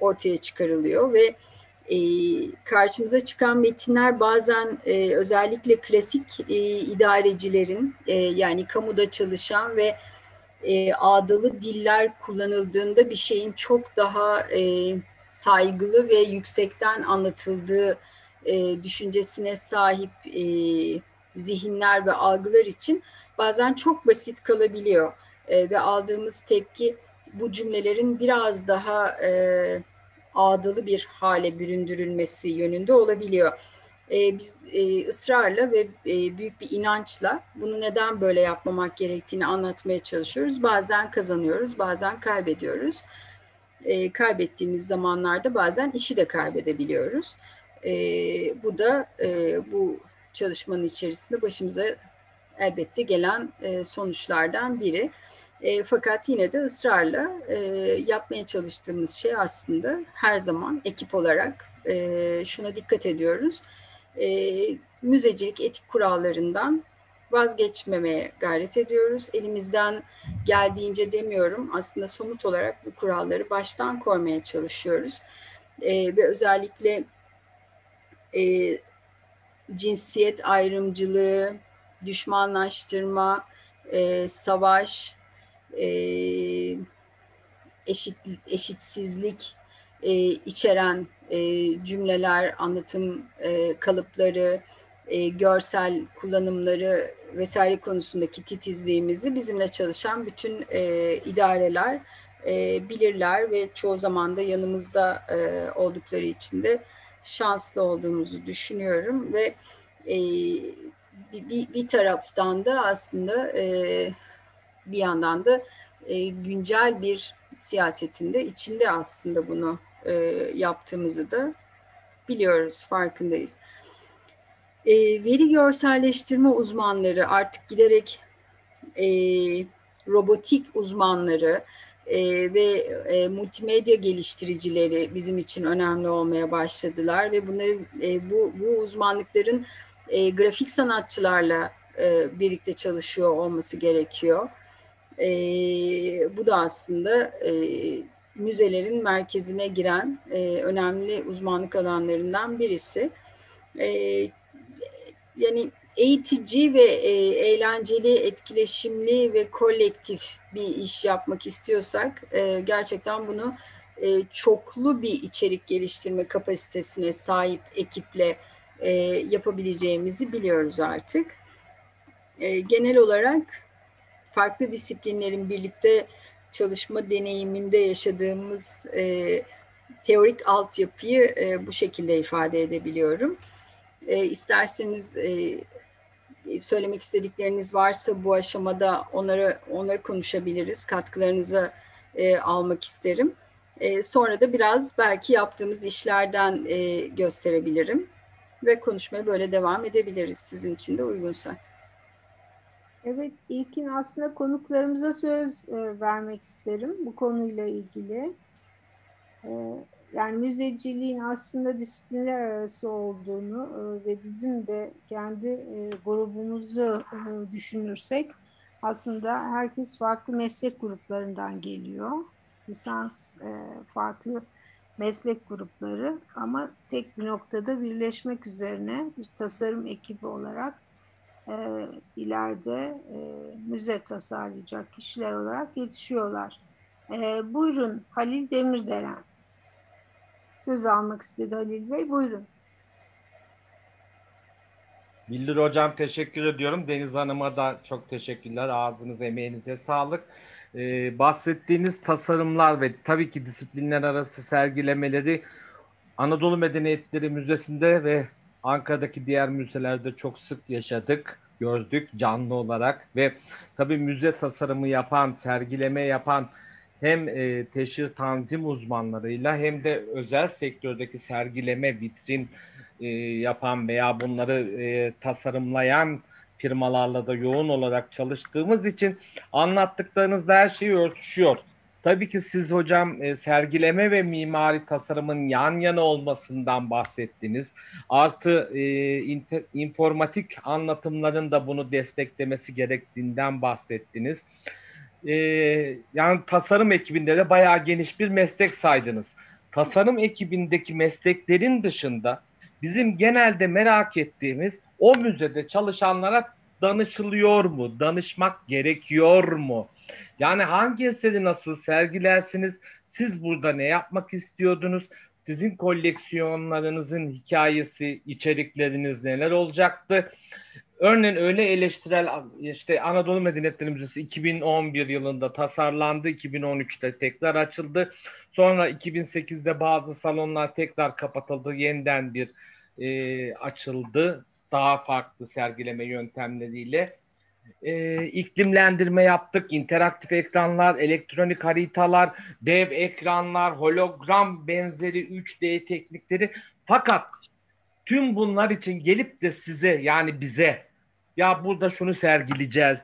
ortaya çıkarılıyor ve e, karşımıza çıkan metinler bazen e, özellikle klasik e, idarecilerin e, yani kamuda çalışan ve e, ağdalı diller kullanıldığında bir şeyin çok daha e, saygılı ve yüksekten anlatıldığı e, düşüncesine sahip e, zihinler ve algılar için bazen çok basit kalabiliyor. E, ve aldığımız tepki bu cümlelerin biraz daha e, ağdalı bir hale büründürülmesi yönünde olabiliyor. E, biz e, ısrarla ve e, büyük bir inançla bunu neden böyle yapmamak gerektiğini anlatmaya çalışıyoruz. Bazen kazanıyoruz, bazen kaybediyoruz. E, kaybettiğimiz zamanlarda bazen işi de kaybedebiliyoruz. E, bu da e, bu çalışmanın içerisinde başımıza elbette gelen e, sonuçlardan biri. E, fakat yine de ısrarla e, yapmaya çalıştığımız şey aslında her zaman ekip olarak e, şuna dikkat ediyoruz. E, müzecilik etik kurallarından vazgeçmemeye gayret ediyoruz. Elimizden geldiğince demiyorum aslında somut olarak bu kuralları baştan koymaya çalışıyoruz. E, ve özellikle e, cinsiyet ayrımcılığı, düşmanlaştırma, e, savaş, e, eşit eşitsizlik e, içeren e, cümleler, anlatım e, kalıpları, e, görsel kullanımları vesaire konusundaki titizliğimizi bizimle çalışan bütün e, idareler e, bilirler ve çoğu zaman da yanımızda e, oldukları için de şanslı olduğumuzu düşünüyorum ve e, bir, bir taraftan da aslında e, bir yandan da e, güncel bir siyasetinde içinde aslında bunu e, yaptığımızı da biliyoruz, farkındayız. E, veri görselleştirme uzmanları artık giderek e, robotik uzmanları e, ve e, multimedya geliştiricileri bizim için önemli olmaya başladılar ve bunları e, bu, bu uzmanlıkların e, grafik sanatçılarla e, birlikte çalışıyor olması gerekiyor. E, bu da aslında e, müzelerin merkezine giren e, önemli uzmanlık alanlarından birisi. E, yani eğitici ve e, eğlenceli, etkileşimli ve kolektif bir iş yapmak istiyorsak e, gerçekten bunu e, çoklu bir içerik geliştirme kapasitesine sahip ekiple e, yapabileceğimizi biliyoruz artık. E, genel olarak farklı disiplinlerin birlikte çalışma deneyiminde yaşadığımız e, teorik altyapıyı e, bu şekilde ifade edebiliyorum. E, isterseniz e, söylemek istedikleriniz varsa bu aşamada onları onları konuşabiliriz. Katkılarınızı e, almak isterim. E, sonra da biraz belki yaptığımız işlerden e, gösterebilirim ve konuşmaya böyle devam edebiliriz sizin için de uygunsa. Evet, ilkin aslında konuklarımıza söz e, vermek isterim bu konuyla ilgili. E, yani müzeciliğin aslında disiplinler arası olduğunu e, ve bizim de kendi e, grubumuzu e, düşünürsek aslında herkes farklı meslek gruplarından geliyor. Lisans e, farklı meslek grupları ama tek bir noktada birleşmek üzerine bir tasarım ekibi olarak e, ileride e, müze tasarlayacak kişiler olarak yetişiyorlar. E, buyurun Halil Demirdelen. Söz almak istedi Halil Bey. Buyurun. Bildir Hocam teşekkür ediyorum. Deniz Hanım'a da çok teşekkürler. Ağzınız emeğinize sağlık. Ee, bahsettiğiniz tasarımlar ve tabii ki disiplinler arası sergilemeleri Anadolu Medeniyetleri Müzesi'nde ve Ankara'daki diğer müzelerde çok sık yaşadık, gördük canlı olarak ve tabii müze tasarımı yapan, sergileme yapan hem e, teşhir tanzim uzmanlarıyla hem de özel sektördeki sergileme, vitrin e, yapan veya bunları e, tasarımlayan firmalarla da yoğun olarak çalıştığımız için anlattıklarınızda her şey örtüşüyor. Tabii ki siz hocam e, sergileme ve mimari tasarımın yan yana olmasından bahsettiniz. Artı e, inter, informatik anlatımların da bunu desteklemesi gerektiğinden bahsettiniz. E, yani tasarım ekibinde de bayağı geniş bir meslek saydınız. Tasarım ekibindeki mesleklerin dışında bizim genelde merak ettiğimiz o müzede çalışanlara danışılıyor mu? Danışmak gerekiyor mu? Yani hangi eseri nasıl sergilersiniz? Siz burada ne yapmak istiyordunuz? Sizin koleksiyonlarınızın hikayesi, içerikleriniz neler olacaktı? Örneğin öyle eleştirel işte Anadolu Medeniyetleri Müzesi 2011 yılında tasarlandı, 2013'te tekrar açıldı. Sonra 2008'de bazı salonlar tekrar kapatıldı, yeniden bir e, açıldı daha farklı sergileme yöntemleriyle. E, iklimlendirme yaptık, interaktif ekranlar, elektronik haritalar, dev ekranlar, hologram benzeri 3D teknikleri. Fakat tüm bunlar için gelip de size yani bize ya burada şunu sergileyeceğiz.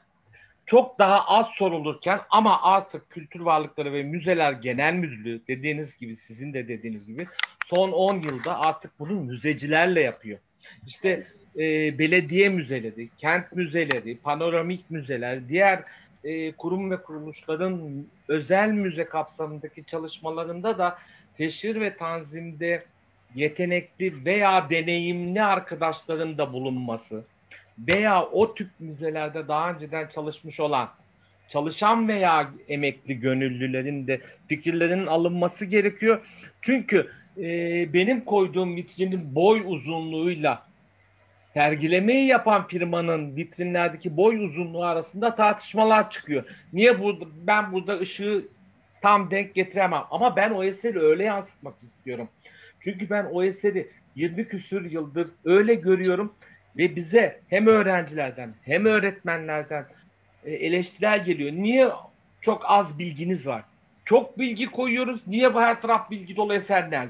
Çok daha az sorulurken ama artık Kültür Varlıkları ve Müzeler Genel Müdürlüğü dediğiniz gibi sizin de dediğiniz gibi son 10 yılda artık bunu müzecilerle yapıyor. İşte e, belediye müzeleri, kent müzeleri, panoramik müzeler, diğer e, kurum ve kuruluşların özel müze kapsamındaki çalışmalarında da teşhir ve tanzimde yetenekli veya deneyimli arkadaşların da bulunması veya o tip müzelerde daha önceden çalışmış olan çalışan veya emekli gönüllülerin de fikirlerinin alınması gerekiyor. Çünkü e, benim koyduğum vitrinin boy uzunluğuyla sergilemeyi yapan firmanın vitrinlerdeki boy uzunluğu arasında tartışmalar çıkıyor. Niye burada ben burada ışığı tam denk getiremem ama ben o eseri öyle yansıtmak istiyorum. Çünkü ben o eseri 20 küsür yıldır öyle görüyorum ve bize hem öğrencilerden hem öğretmenlerden e, eleştirel geliyor. Niye çok az bilginiz var? çok bilgi koyuyoruz. Niye bu her taraf bilgi dolu eser?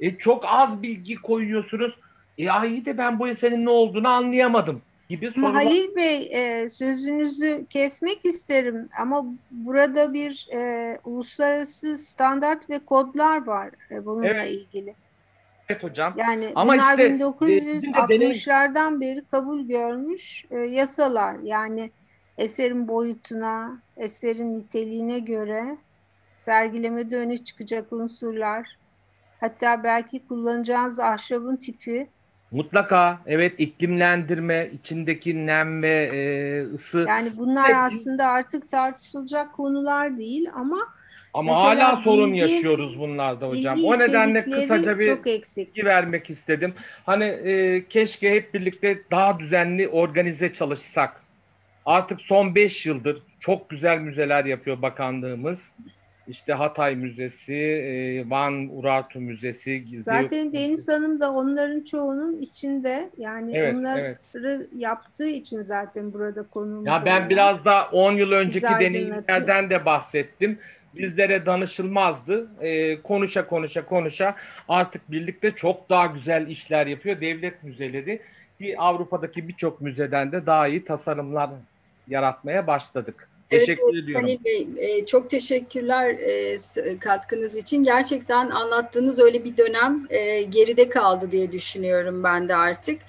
E, çok az bilgi koyuyorsunuz. E iyi de ben bu eserin ne olduğunu anlayamadım gibi sorular. Halil Bey e, sözünüzü kesmek isterim ama burada bir e, uluslararası standart ve kodlar var e, bununla Evet. ilgili. Evet hocam. Yani Ama bunlar işte, e, bizim de deneyim- 1960'lardan beri kabul görmüş e, yasalar. Yani eserin boyutuna, eserin niteliğine göre sergilemede öne çıkacak unsurlar, hatta belki kullanacağınız ahşabın tipi, Mutlaka evet iklimlendirme, içindeki nem ve e, ısı yani bunlar Evet. aslında artık tartışılacak konular değil ama ama mesela hala sorun bilgi- yaşıyoruz bunlarda hocam. O nedenle kısaca bir çok eksik. bilgi vermek istedim. Hani e, keşke hep birlikte daha düzenli organize çalışsak. Artık son 5 yıldır çok güzel müzeler yapıyor bakanlığımız. İşte Hatay Müzesi, e, Van Urartu Müzesi. Zaten Deniz Hanım da onların çoğunun içinde yani Evet, onları evet. yaptığı için zaten burada konuğumuz Ya ben biraz da 10 yıl önceki deneyimlerden de bahsettim. Bizlere danışılmazdı. Ee, konuşa konuşa konuşa artık birlikte çok daha güzel işler yapıyor devlet müzeleri ki Avrupa'daki birçok müzeden de daha iyi tasarımlar yaratmaya başladık. Teşekkür evet, ediyorum. Halil Bey, e, çok teşekkürler e, s- katkınız için. Gerçekten anlattığınız öyle bir dönem e, geride kaldı diye düşünüyorum ben de artık.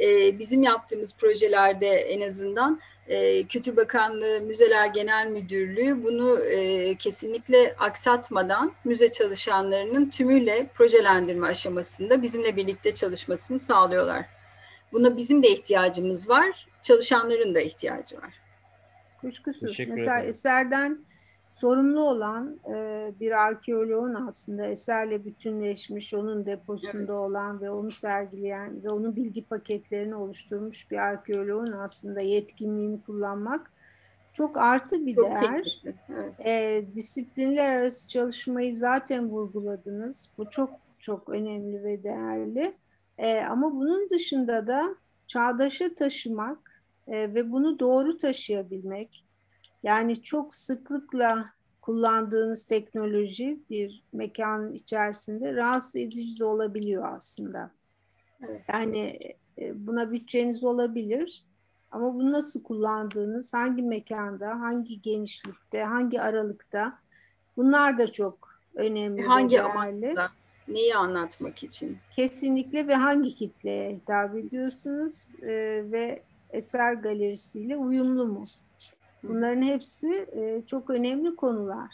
E, bizim yaptığımız projelerde en azından e, Kültür Bakanlığı Müzeler Genel Müdürlüğü bunu e, kesinlikle aksatmadan müze çalışanlarının tümüyle projelendirme aşamasında bizimle birlikte çalışmasını sağlıyorlar. Buna bizim de ihtiyacımız var, çalışanların da ihtiyacı var. Kuşkusuz. Teşekkür Mesela ederim. eserden sorumlu olan e, bir arkeoloğun aslında eserle bütünleşmiş, onun deposunda Evet. olan ve onu sergileyen ve onun bilgi paketlerini oluşturmuş bir arkeoloğun aslında yetkinliğini kullanmak çok artı bir Çok değer. Evet. E, disiplinler arası çalışmayı zaten vurguladınız. Bu çok çok önemli ve değerli. E, ama bunun dışında da çağdaşa taşımak e, ve bunu doğru taşıyabilmek, yani çok sıklıkla kullandığınız teknoloji bir mekanın içerisinde rahatsız edici de olabiliyor aslında. Evet. Yani e, buna bütçeniz olabilir ama bunu nasıl kullandığınız, hangi mekanda, hangi genişlikte, hangi aralıkta bunlar da çok önemli Hangi amaçla, neyi anlatmak için? Kesinlikle ve hangi kitleye hitap ediyorsunuz e, ve eser galerisiyle uyumlu mu? Bunların hepsi e, çok önemli konular.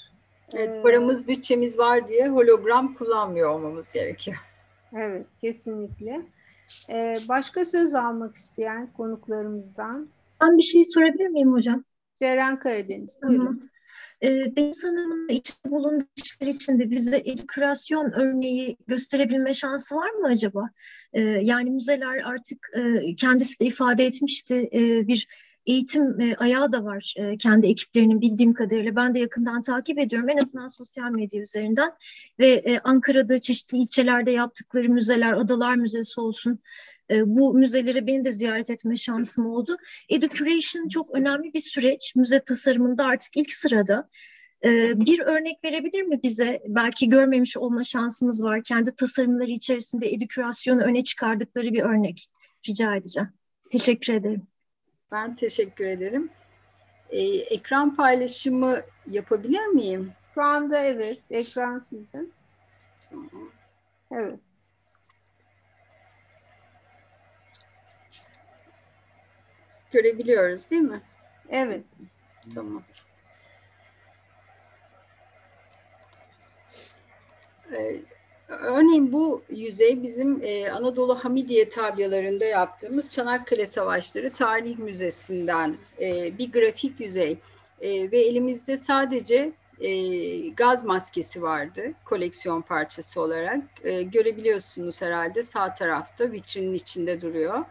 Evet, Ee, paramız, bütçemiz var diye hologram kullanmıyor olmamız gerekiyor. Evet, kesinlikle. Ee, başka söz almak isteyen konuklarımızdan Ben bir şey sorabilir miyim hocam? Ceren Karadeniz, buyurun. Tamam. Ee, Deniz Hanım'ın içinde bulunduğu işler içinde bize edükasyon örneği gösterebilme şansı var mı acaba? Ee, yani müzeler artık e, kendisi de ifade etmişti e, bir eğitim e, ayağı da var e, kendi ekiplerinin bildiğim kadarıyla. Ben de yakından takip ediyorum en azından sosyal medya üzerinden ve e, Ankara'da çeşitli ilçelerde yaptıkları müzeler, Adalar Müzesi olsun e, bu müzeleri benim de ziyaret etme şansım oldu. Education çok önemli bir süreç. Müze tasarımında artık ilk sırada. Ee, bir örnek verebilir mi bize? Belki görmemiş olma şansımız var. Kendi tasarımları içerisinde edükasyonu öne çıkardıkları bir örnek rica edeceğim. Teşekkür ederim. Ben teşekkür ederim. Ee, ekran paylaşımı yapabilir miyim? Şu anda evet, ekran sizin. Evet. Görebiliyoruz değil mi? Evet. Tamam. Ee, Örneğin bu yüzey bizim e, Anadolu Hamidiye tabyalarında yaptığımız Çanakkale Savaşları Tarih Müzesi'nden e, bir grafik yüzey E, ve elimizde sadece e, gaz maskesi vardı koleksiyon parçası olarak. E, görebiliyorsunuz herhalde sağ tarafta vitrinin içinde duruyor.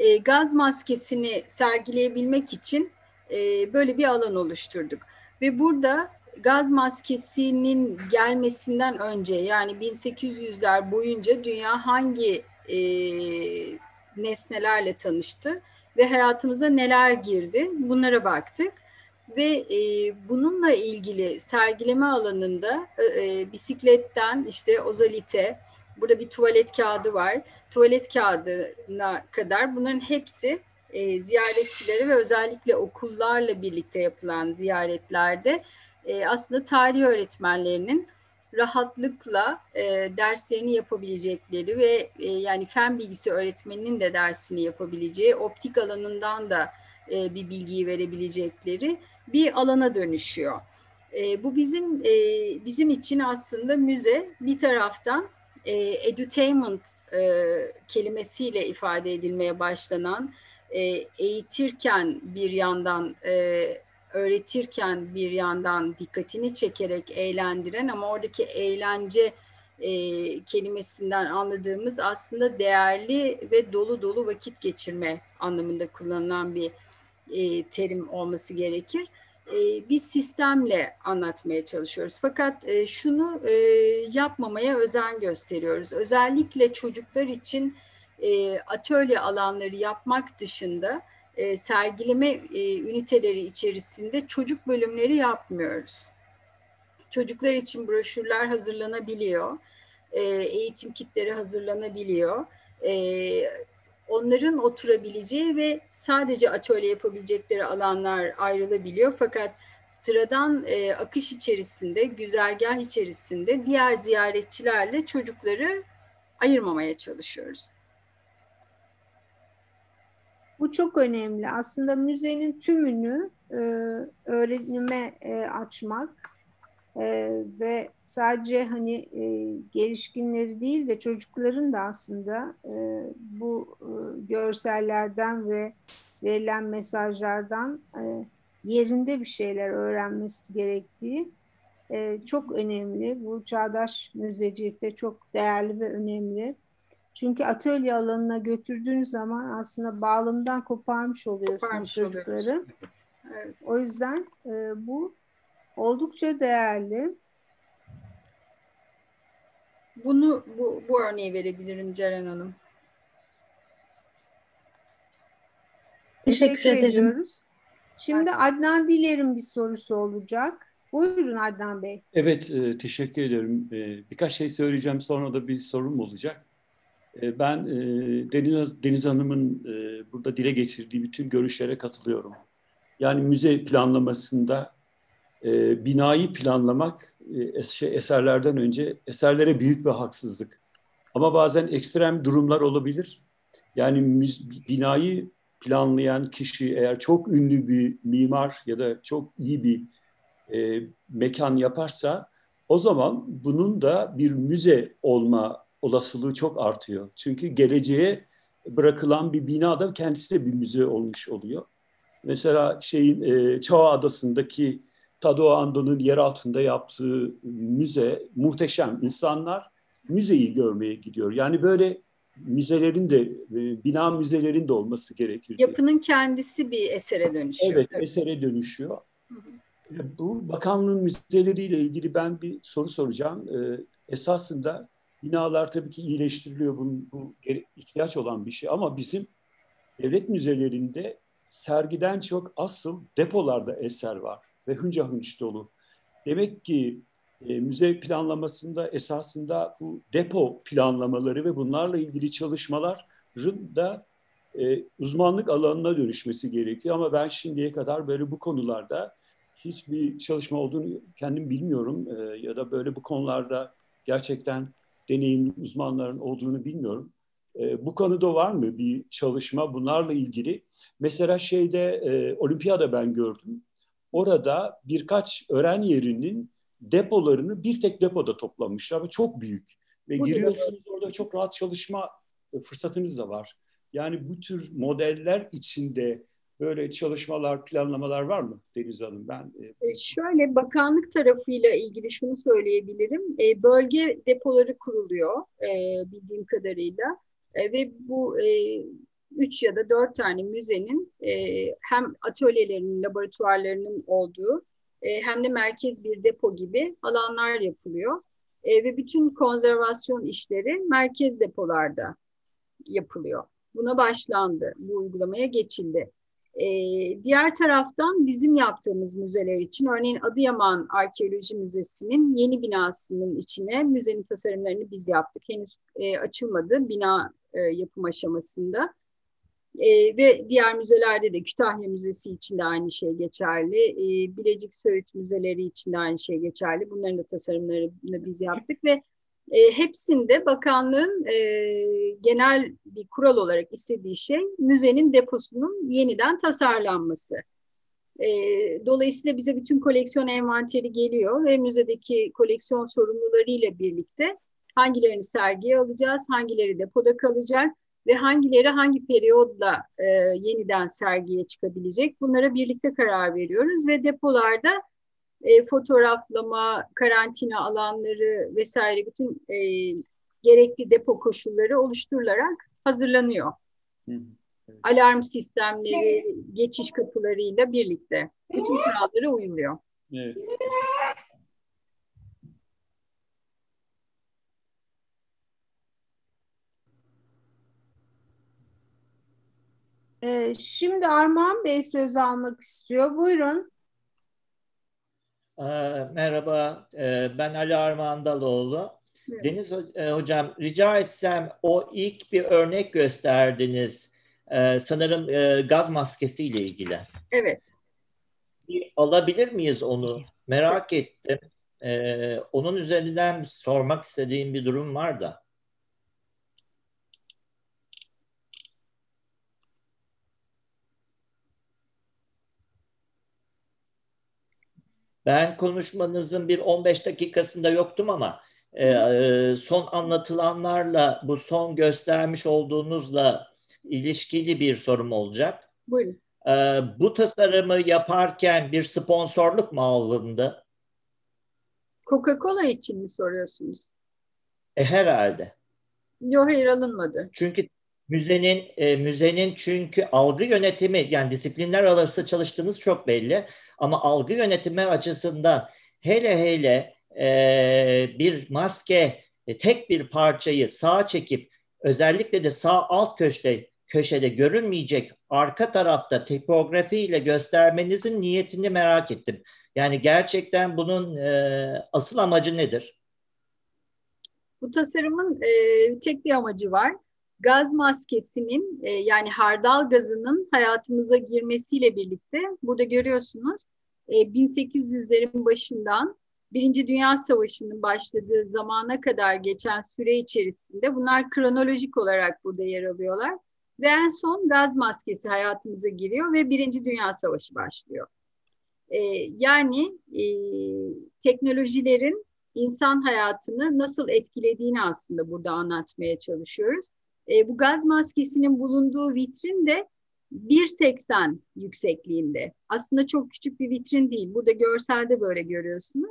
E, gaz maskesini sergileyebilmek için e, böyle bir alan oluşturduk ve burada gaz maskesinin gelmesinden önce yani 1800'ler boyunca dünya hangi e, nesnelerle tanıştı ve hayatımıza neler girdi bunlara baktık. ve e, bununla ilgili sergileme alanında e, e, bisikletten işte ozalite, burada bir tuvalet kağıdı var, tuvalet kağıdına kadar bunların hepsi e, ziyaretçilere ve özellikle okullarla birlikte yapılan ziyaretlerde e, aslında tarih öğretmenlerinin rahatlıkla e, derslerini yapabilecekleri ve e, yani fen bilgisi öğretmeninin de dersini yapabileceği, optik alanından da e, bir bilgiyi verebilecekleri bir alana dönüşüyor. E, bu bizim e, bizim için aslında müze bir taraftan e, edutainment e, kelimesiyle ifade edilmeye başlanan e, eğitirken bir yandan e, öğretirken bir yandan dikkatini çekerek eğlendiren ama oradaki eğlence e, kelimesinden anladığımız aslında değerli ve dolu dolu vakit geçirme anlamında kullanılan bir e, terim olması gerekir. E, bir sistemle anlatmaya çalışıyoruz. Fakat e, şunu e, yapmamaya özen gösteriyoruz. Özellikle çocuklar için atölye alanları yapmak dışında sergileme üniteleri içerisinde çocuk bölümleri yapmıyoruz. Çocuklar için broşürler hazırlanabiliyor, eğitim kitleri hazırlanabiliyor. Onların oturabileceği ve sadece atölye yapabilecekleri alanlar ayrılabiliyor. Fakat sıradan e, akış içerisinde, güzergah içerisinde diğer ziyaretçilerle çocukları ayırmamaya çalışıyoruz. Bu çok önemli. Aslında müzenin tümünü e, öğrenime e, açmak e, ve sadece hani e, gelişkinleri değil de çocukların da aslında e, bu e, görsellerden ve verilen mesajlardan e, yerinde bir şeyler öğrenmesi gerektiği e, çok önemli. Bu çağdaş müzecilikte çok değerli ve önemli. Çünkü atölye alanına götürdüğün zaman aslında bağlamdan koparmış oluyorsunuz koparmış çocukları. Evet. O yüzden e, bu oldukça değerli. Bunu bu, bu örneği verebilirim Ceren Hanım. Teşekkür, Teşekkür ediyoruz. Şimdi Adnan Diler'in bir sorusu olacak. Buyurun Adnan Bey. Evet, e, teşekkür ediyorum. E, birkaç şey söyleyeceğim, sonra da bir sorum olacak. E, ben e, Deniz, Deniz Hanım'ın e, burada dile geçirdiği bütün görüşlere katılıyorum. Yani müze planlamasında e, binayı planlamak e, şey, eserlerden önce eserlere büyük bir haksızlık. Ama bazen ekstrem durumlar olabilir. Yani müz, binayı planlayan kişi eğer çok ünlü bir mimar ya da çok iyi bir e, mekan yaparsa o zaman bunun da bir müze olma olasılığı çok artıyor. Çünkü geleceğe bırakılan bir bina da kendisi de bir müze olmuş oluyor. Mesela şeyin e, Çağ Adası'ndaki Tadao Ando'nun yer altında yaptığı müze muhteşem. İnsanlar müzeyi görmeye gidiyor. Yani böyle müzelerin de e, bina müzelerin de olması gerekir. Yapının kendisi bir esere dönüşüyor. Evet, evet. esere dönüşüyor. Hı hı. Bu bakanlığın müzeleriyle ilgili ben bir soru soracağım. Ee, esasında binalar tabii ki iyileştiriliyor. Bu, bu ihtiyaç olan bir şey ama bizim devlet müzelerinde sergiden çok asıl depolarda eser var ve hınca hınç dolu. Demek ki e, müze planlamasında esasında bu depo planlamaları ve bunlarla ilgili çalışmaların da e, uzmanlık alanına dönüşmesi gerekiyor. Ama ben şimdiye kadar böyle bu konularda hiçbir çalışma olduğunu kendim bilmiyorum e, ya da böyle bu konularda gerçekten deneyimli uzmanların olduğunu bilmiyorum. E, bu konuda var mı bir çalışma bunlarla ilgili? Mesela şeyde e, olimpiyada ben gördüm. Orada birkaç öğren yerinin depolarını bir tek depoda toplamışlar ve çok büyük. Ve bu giriyorsunuz orada çok rahat çalışma fırsatınız da var. Yani bu tür modeller içinde böyle çalışmalar, planlamalar var mı Deniz Hanım? Ben e, e... Şöyle bakanlık tarafıyla ilgili şunu söyleyebilirim. E, bölge depoları kuruluyor e, bildiğim kadarıyla e, ve bu e, üç ya da dört tane müzenin e, hem atölyelerinin, laboratuvarlarının olduğu e, hem de merkez bir depo gibi alanlar yapılıyor. E, ve bütün konservasyon işleri merkez depolarda yapılıyor. Buna başlandı, bu uygulamaya geçildi. E, diğer taraftan bizim yaptığımız müzeler için örneğin Adıyaman Arkeoloji Müzesi'nin yeni binasının içine müzenin tasarımlarını biz yaptık. Henüz e, açılmadı bina e, yapım aşamasında. E, ve diğer müzelerde de Kütahya Müzesi için de aynı şey geçerli. E, Bilecik Söğüt Müzeleri için de aynı şey geçerli. Bunların da tasarımlarını biz yaptık ve e, hepsinde bakanlığın e, genel bir kural olarak istediği şey müzenin deposunun yeniden tasarlanması. E, dolayısıyla bize bütün koleksiyon envanteri geliyor ve müzedeki koleksiyon sorumlularıyla birlikte hangilerini sergiye alacağız, hangileri depoda kalacak ve hangileri hangi periyodla e, yeniden sergiye çıkabilecek bunlara birlikte karar veriyoruz ve depolarda e, fotoğraflama, karantina alanları vesaire bütün e, gerekli depo koşulları oluşturularak hazırlanıyor. Hı. Alarm sistemleri, geçiş kapılarıyla birlikte bütün kurallara uyuluyor. Evet. Ee, şimdi Armağan Bey söz almak istiyor. Buyurun. Ee, merhaba, ee, ben Ali Armağan Daloğlu. Evet. Deniz e, Hocam, rica etsem o ilk bir örnek gösterdiniz. Ee, sanırım e, gaz maskesi ile ilgili. Evet. Bir alabilir miyiz onu? Merak evet. ettim. Onun üzerinden sormak istediğim bir durum var da. Ben konuşmanızın bir 15 dakikasında yoktum ama e, e, son anlatılanlarla bu son göstermiş olduğunuzla ilişkili bir sorum olacak. Buyurun. E, bu tasarımı yaparken bir sponsorluk mu alındı? Coca-Cola için mi soruyorsunuz? E, herhalde. Yok hayır alınmadı. Çünkü müzenin e, müzenin çünkü algı yönetimi yani disiplinler arası çalıştığınız çok belli. Ama algı yönetimi açısından hele hele e, bir maske e, tek bir parçayı sağa çekip özellikle de sağ alt köşede köşede görünmeyecek arka tarafta tipografiyle göstermenizin niyetini merak ettim. Yani gerçekten bunun e, asıl amacı nedir? Bu tasarımın e, tek bir amacı var. Gaz maskesinin e, yani hardal gazının hayatımıza girmesiyle birlikte burada görüyorsunuz e, 1800'lerin başından Birinci Dünya Savaşı'nın başladığı zamana kadar geçen süre içerisinde bunlar kronolojik olarak burada yer alıyorlar. Ve en son gaz maskesi hayatımıza giriyor ve Birinci Dünya Savaşı başlıyor. E, yani e, teknolojilerin insan hayatını nasıl etkilediğini aslında burada anlatmaya çalışıyoruz. E, bu gaz maskesinin bulunduğu vitrin de 1.80 yüksekliğinde. Aslında çok küçük bir vitrin değil. Burada görselde böyle görüyorsunuz.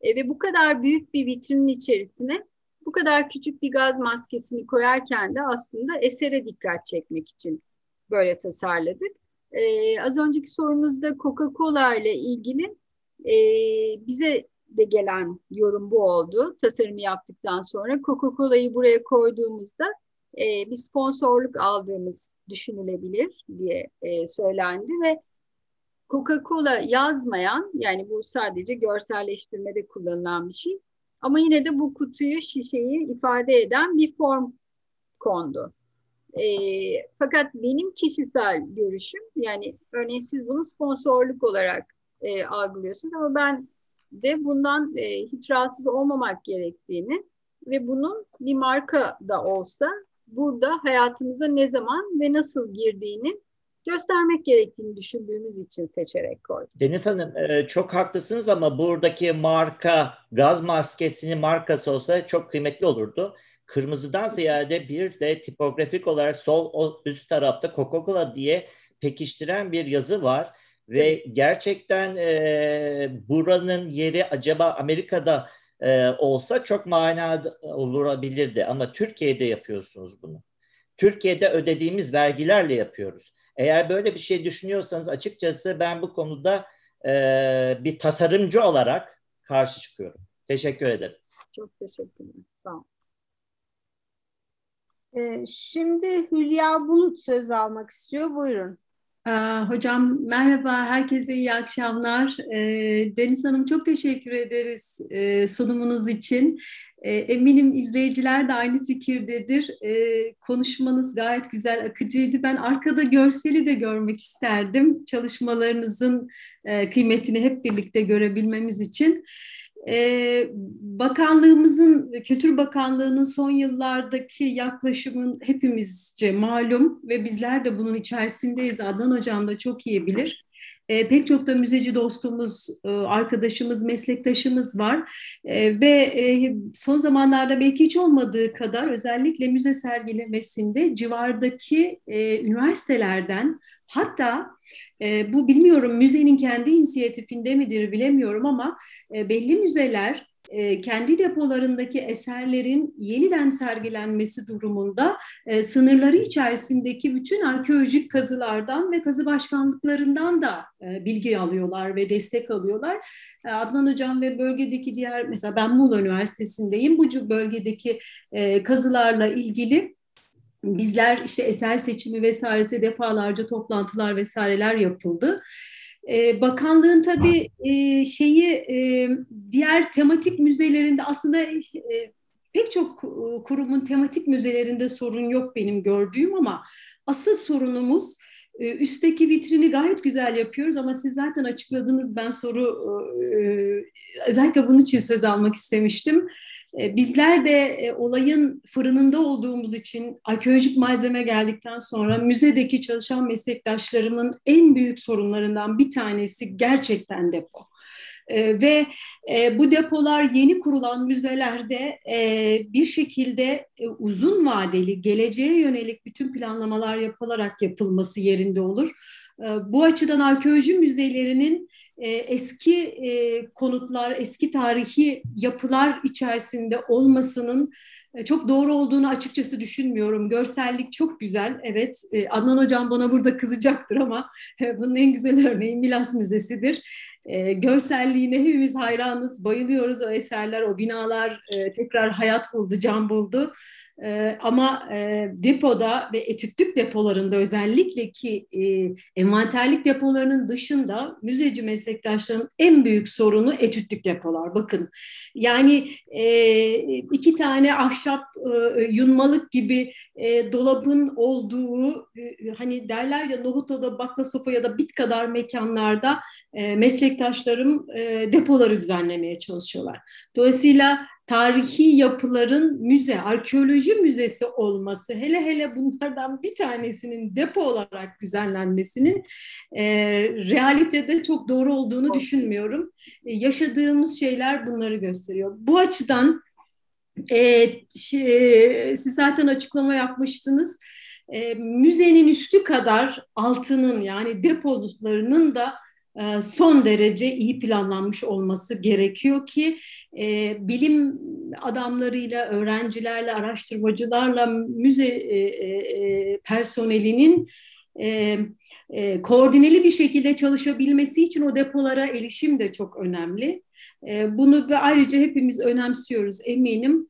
E, ve bu kadar büyük bir vitrinin içerisine bu kadar küçük bir gaz maskesini koyarken de aslında esere dikkat çekmek için böyle tasarladık. E, az önceki sorunuzda Coca-Cola ile ilgili e, bize de gelen yorum bu oldu. Tasarımı yaptıktan sonra Coca-Cola'yı buraya koyduğumuzda e, bir sponsorluk aldığımız düşünülebilir diye e, söylendi ve Coca-Cola yazmayan yani bu sadece görselleştirmede kullanılan bir şey ama yine de bu kutuyu şişeyi ifade eden bir form kondu. E, fakat benim kişisel görüşüm yani örneğin siz bunu sponsorluk olarak e, algılıyorsunuz ama ben de bundan e, hiç rahatsız olmamak gerektiğini ve bunun bir marka da olsa burada hayatımıza ne zaman ve nasıl girdiğini göstermek gerektiğini düşündüğümüz için seçerek koydum. Deniz Hanım e, çok haklısınız ama buradaki marka gaz maskesinin markası olsa çok kıymetli olurdu. Kırmızıdan ziyade bir de tipografik olarak sol üst tarafta Coca-Cola diye pekiştiren bir yazı var. Ve gerçekten e, buranın yeri acaba Amerika'da e, olsa çok manalı olabilirdi. Ama Türkiye'de yapıyorsunuz bunu. Türkiye'de ödediğimiz vergilerle yapıyoruz. Eğer böyle bir şey düşünüyorsanız açıkçası ben bu konuda e, bir tasarımcı olarak karşı çıkıyorum. Teşekkür ederim. Çok teşekkür ederim. Sağ olun. Ee, şimdi Hülya Bulut söz almak istiyor. Buyurun. Hocam merhaba, herkese iyi akşamlar. Deniz Hanım çok teşekkür ederiz sunumunuz için. Eminim izleyiciler de aynı fikirdedir. Konuşmanız gayet güzel, akıcıydı. Ben arkada görseli de görmek isterdim. Çalışmalarınızın kıymetini hep birlikte görebilmemiz için. Ee, bakanlığımızın, Kültür Bakanlığı'nın son yıllardaki yaklaşımın hepimizce malum ve bizler de bunun içerisindeyiz. Adnan Hocam da çok iyi bilir. E, pek çok da müzeci dostumuz, e, arkadaşımız, meslektaşımız var. E, ve e, son zamanlarda belki hiç olmadığı kadar özellikle müze sergilemesinde civardaki e, üniversitelerden hatta e, bu bilmiyorum müzenin kendi inisiyatifinde midir bilemiyorum ama e, belli müzeler e, kendi depolarındaki eserlerin yeniden sergilenmesi durumunda e, sınırları içerisindeki bütün arkeolojik kazılardan ve kazı başkanlıklarından da e, bilgi alıyorlar ve destek alıyorlar. Adnan Hocam ve bölgedeki diğer mesela ben Muğla Üniversitesi'ndeyim. Bu bölgedeki kazılarla ilgili bizler işte eser seçimi vesairesi defalarca toplantılar vesaireler yapıldı. Ee, bakanlığın tabii e, şeyi e, diğer tematik müzelerinde aslında e, pek çok kurumun tematik müzelerinde sorun yok benim gördüğüm ama asıl sorunumuz üstteki vitrini gayet güzel yapıyoruz ama siz zaten açıkladınız ben soru özellikle bunun için söz almak istemiştim. E, bizler de e, olayın fırınında olduğumuz için arkeolojik malzeme geldikten sonra müzedeki çalışan meslektaşlarımın en büyük sorunlarından bir tanesi gerçekten depo. E, ve bu depolar yeni kurulan müzelerde bir şekilde uzun vadeli, geleceğe yönelik bütün planlamalar yapılarak yapılması yerinde olur. Bu açıdan arkeoloji müzelerinin e, eski e, konutlar, eski tarihi yapılar içerisinde olmasının e, çok doğru olduğunu açıkçası düşünmüyorum. Görsellik çok güzel, evet. Adnan Hocam bana burada kızacaktır ama bunun en güzel örneği Milas Müzesi'dir. Görselliğine hepimiz hayranız, bayılıyoruz o eserler, o binalar tekrar hayat buldu, can buldu. E, ama e, depoda ve etütlük depolarında özellikle ki e, envanterlik depolarının dışında müzeci meslektaşlarının en büyük sorunu etütlük depolar. Bakın yani e, iki tane ahşap e, yunmalık gibi e, dolabın olduğu e, hani derler ya nohutoda baklasofa ya da bit kadar mekanlarda e, meslektaşlarım e, depoları düzenlemeye çalışıyorlar. Dolayısıyla tarihi yapıların müze, arkeoloji müzesi olması, hele hele bunlardan bir tanesinin depo olarak düzenlenmesinin e, realitede çok doğru olduğunu düşünmüyorum. E, yaşadığımız şeyler bunları gösteriyor. Bu açıdan e, şey, siz zaten açıklama yapmıştınız. E, müzenin üstü kadar altının yani depolarının da son derece iyi planlanmış olması gerekiyor ki e, bilim adamlarıyla, öğrencilerle, araştırmacılarla müze e, e, personelinin e, e, koordineli bir şekilde çalışabilmesi için o depolara erişim de çok önemli. E, bunu ve ayrıca hepimiz önemsiyoruz eminim.